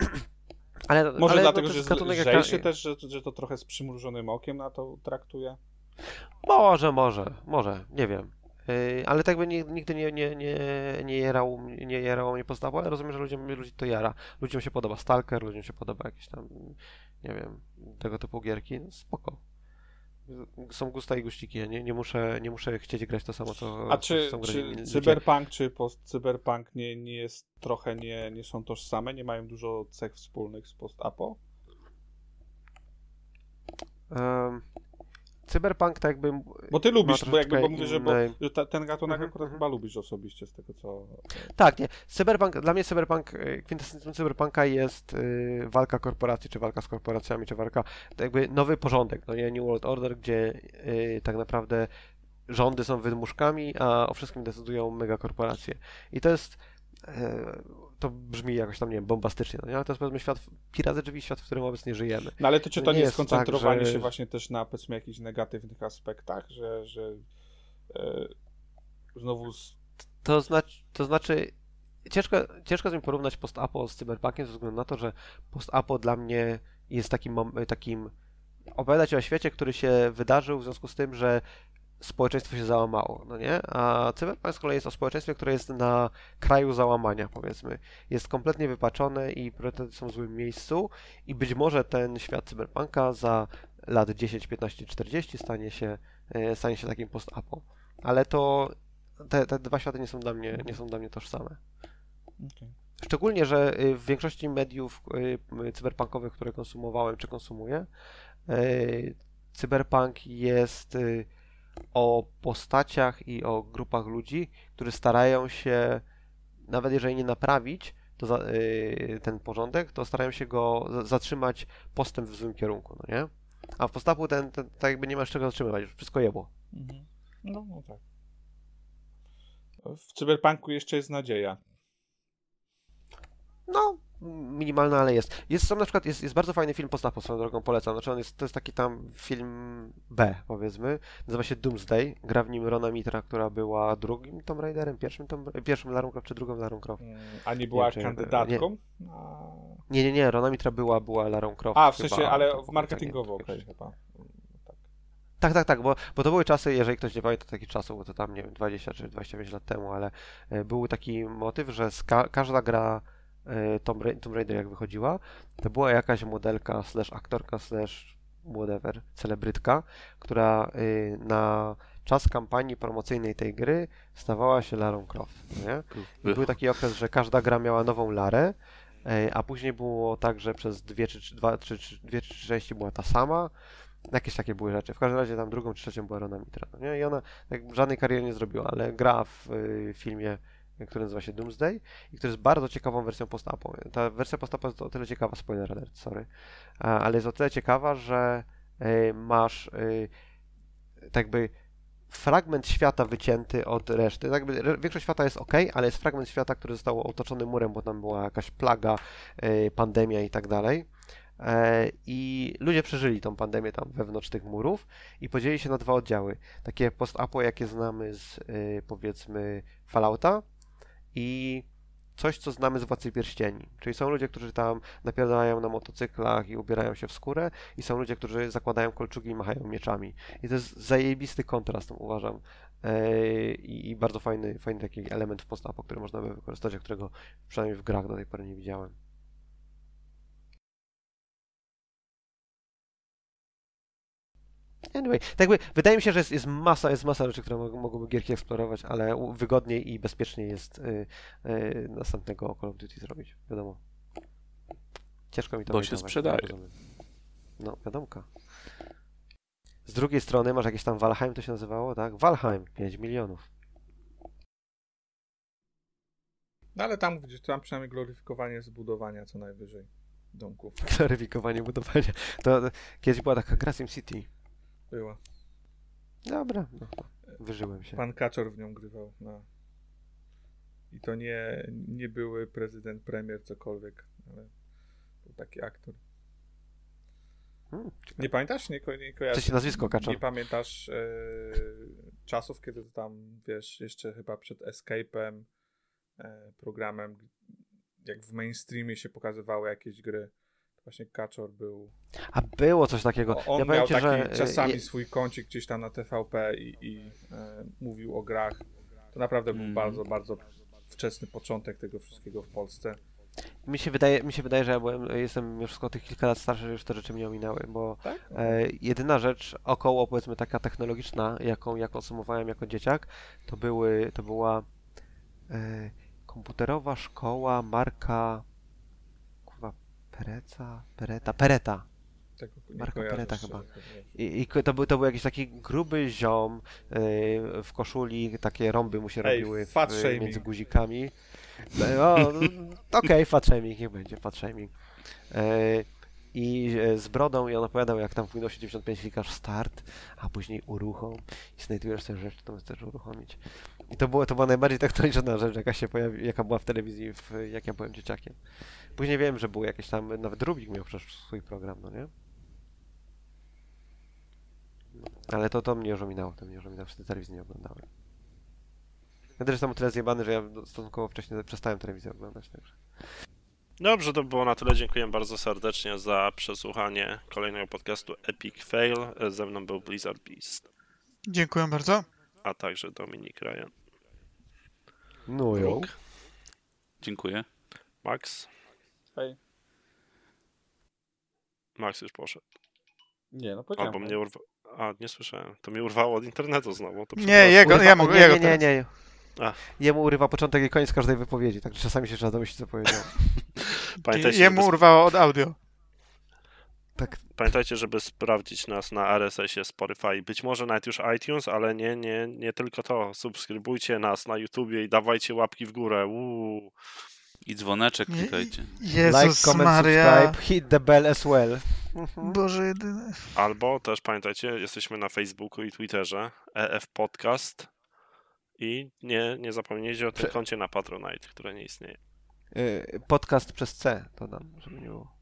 ale, Może ale, dlatego, no, że jest gatunek jak- lżejszy też, że, że to trochę z przymrużonym okiem na to traktuje? Może, może, może, nie wiem. Yy, ale tak ni- nigdy nie, nie, nie, nie, jarał, nie jarało mnie postawa, ale rozumiem, że ludziom, ludzi to jara. Ludziom się podoba Stalker, ludziom się podoba jakieś tam, nie wiem, tego typu gierki, no spoko. Są gusta i guściki, ja nie, nie, muszę, nie muszę chcieć grać to samo, co A czy, grać czy ludzie. cyberpunk czy post-cyberpunk nie, nie jest trochę nie, nie są tożsame, nie mają dużo cech wspólnych z post-apo? Em, cyberpunk tak jakby... Bo ty lubisz, ma bo jakby bo mówię, że, bo, że ta, ten gatunek Mhm, akurat mhm. chyba lubisz osobiście z tego co... Tak, nie. Cyberpunk, dla mnie cyberpunk, y, kwintesencją cyberpunka jest y, walka korporacji, czy walka z korporacjami, czy walka, jakby nowy porządek, no nie New World Order, gdzie y, tak naprawdę rządy są wydmuszkami, a o wszystkim decydują megakorporacje. I to jest, to brzmi jakoś tam, nie wiem, bombastycznie, no nie? ale to jest powiedzmy świat, pirat drzwi, świat, w którym obecnie żyjemy. No ale to czy To to nie nie jest tak, że- się właśnie też na powiedzmy jakichś negatywnych aspektach, że, że e, znowu z, To znaczy, to znaczy ciężko, ciężko jest mi porównać post-apo z cyberpunkiem ze względu na to, że post-apo dla mnie jest takim, takim opowiadać o świecie, który się wydarzył w związku z tym, że społeczeństwo się załamało, no nie? A cyberpunk z kolei jest o społeczeństwie, które jest na kraju załamania, powiedzmy. Jest kompletnie wypaczone i priorytety są w złym miejscu i być może ten świat cyberpunka za lat 10, 15, 40 stanie się, e, stanie się takim post-apo. Ale to te, te dwa światy nie są dla mnie, nie są dla mnie tożsame. Szczególnie, że y, w większości mediów y, cyberpunkowych, które konsumowałem czy konsumuję, y, cyberpunk jest o postaciach i o grupach ludzi, którzy starają się, nawet jeżeli nie naprawić to za, y, ten porządek, to starają się go za- zatrzymać postęp w złym kierunku, no nie? A w postapu ten, ten tak jakby nie masz czego zatrzymywać, już wszystko jebło. Mhm. No, no tak. W cyberpunku jeszcze jest nadzieja. No, minimalna, ale jest. Jest sam na przykład, jest, jest bardzo fajny film postapo, swoją drogą polecam. Znaczy on jest, to jest taki tam film B, powiedzmy. Nazywa się Doomsday. Gra w nim Rona Mitra, która była drugim Tomb Raiderem, pierwszym, Tomb, pierwszym Lara Croft, czy drugą Lara Croft. Mm, A nie była Nie, kandydatką? A, Nie, nie, nie, Rona Mitra była, była Larą Croft. A, w chyba, sensie, ale to w marketingowo, okej, chyba. Tak. Tak, tak, bo, bo to były czasy, jeżeli ktoś nie pamięta takich czasów, bo to tam, nie wiem, 20 czy 25 lat temu, ale e, był taki motyw, że z ka każda gra Tomb, Ra- Tomb Raider jak wychodziła, to była jakaś modelka, slash aktorka, slash whatever, celebrytka, która y, na czas kampanii promocyjnej tej gry stawała się Larą Croft, nie? I był taki okres, że każda gra miała nową Larę, e, a później było tak, że przez dwie czy, dwa, czy, czy, dwie czy trzy części była ta sama. Jakieś takie były rzeczy. W każdym razie tam drugą czy trzecią była Rona Mitra. Nie? I ona tak, żadnej kariery nie zrobiła, ale gra w y, filmie, który nazywa się Doomsday i który jest bardzo ciekawą wersją postapo. Ta wersja postapo jest o tyle ciekawa, spoiler alert, sorry, ale jest o tyle ciekawa, że y, masz y, tak jakby fragment świata wycięty od reszty. Tak re- większość świata jest ok, ale jest fragment świata, który został otoczony murem, bo tam była jakaś plaga, y, pandemia i tak dalej. E, I ludzie przeżyli tą pandemię tam wewnątrz tych murów i podzielili się na dwa oddziały. Takie post-apo, jakie znamy z powiedzmy Fallouta i coś, co znamy z Władcy Pierścieni. Czyli są ludzie, którzy tam napierdalają na motocyklach i ubierają się w skórę i są ludzie, którzy zakładają kolczugi i machają mieczami. I to jest zajebisty kontrast, uważam. E, I, bardzo fajny, fajny taki element w post-apo, który można by wykorzystać, a którego przynajmniej w grach do tej pory nie widziałem. Anyway, tak jakby, wydaje mi się, że jest, jest masa, jest masa rzeczy, które mogą, mogłyby gierki eksplorować, ale wygodniej i bezpieczniej jest y, y, następnego Call of Duty zrobić, wiadomo. Ciężko mi to Bo się sprzedaje. rozumiem. No, wiadomka. Z drugiej strony masz jakieś tam Valheim to się nazywało, tak? Valheim, 5 milionów. No ale tam gdzieś tam przynajmniej gloryfikowanie zbudowania co najwyżej domków Klaryfikowanie budowania. To, to kiedyś była taka gra City. Była. Dobra, no, wyżyłem się. Pan Kaczor w nią grywał. No. I to nie, nie były prezydent, premier, cokolwiek, ale był taki aktor. Hmm, Nie pamiętasz? Nie, ko- nie kojarzysz? się nazwisko Kaczor? Nie pamiętasz e, czasów, kiedy to tam, wiesz, jeszcze chyba przed Escape'em, e, programem, jak w mainstreamie się pokazywały jakieś gry, Właśnie Kaczor był. A było coś takiego. O, on ja miał ci, taki że czasami je- swój kącik gdzieś tam na TVP i, i e, mówił o grach. To naprawdę był Mhm. bardzo, bardzo wczesny początek tego wszystkiego w Polsce. mi się wydaje, mi się wydaje, że ja byłem, jestem już o tych kilka lat starszy, że już te rzeczy mnie ominęły, bo Tak? e, jedyna rzecz około powiedzmy taka technologiczna, jaką ja konsumowałem jako dzieciak, to były, to była e, komputerowa szkoła marka Pereca, Pereta, Pereta. Marka kojarzę, Pereta chyba. I, i to, był, to był jakiś taki gruby ziom yy, w koszuli, takie rąby mu się Ej, robiły w, między guzikami. No, o, Okej, fat shaming, niech będzie, fat shaming. Yy, I e, z brodą i on opowiadał, jak tam w Windowsie 95 klikasz start, a później uruchom i znajdujesz sobie rzecz, którą chcesz uruchomić. I to, było, to była najbardziej technologiczna rzecz, jaka się pojawi, jaka była w telewizji, w, jak ja byłem dzieciakiem. Później wiem, że były jakieś tam, nawet Rubik miał przecież swój program, no nie? Ale to, to mnie już ominęło, to mnie już ominęło, wtedy telewizji nie oglądałem. Ja też jestem o tyle zjebany, że ja stosunkowo wcześnie przestałem telewizję oglądać, także. Dobrze, to było na tyle. Dziękuję bardzo serdecznie za przesłuchanie kolejnego podcastu Epic Fail. Ze mną był Blizzard Beast, Dziękuję bardzo. a także Dominik Ryan. No jo. Dziękuję. Max. Hej. Max już poszedł. Nie, no Albo powiedziałem. mnie urwa... A, nie słyszałem. To mnie urwało od internetu znowu. To Nie, jego, ja mogę, nie, nie, nie, nie. A. Jemu urywa początek i koniec każdej wypowiedzi, także czasami się trzeba domyślić, co powiedział. Pamiętajcie, Jemu żeby... urwało od audio. Tak, Pamiętajcie, żeby sprawdzić nas na RSS-ie Spotify. Być może nawet już iTunes, ale nie, nie, nie tylko to. Subskrybujcie nas na YouTubie i dawajcie łapki w górę. Uuu. I dzwoneczek klikajcie. Jezus like, comment, Maria. subscribe, hit the bell as well. Boże jedyny. Albo też pamiętajcie, jesteśmy na Facebooku i Twitterze EF Podcast. I nie, nie zapomnijcie o tym Prze- koncie na Patronite, które nie istnieje. Y, Podcast przez C, dodam, żeby nie było.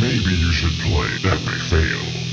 Maybe you should play Epic Fail.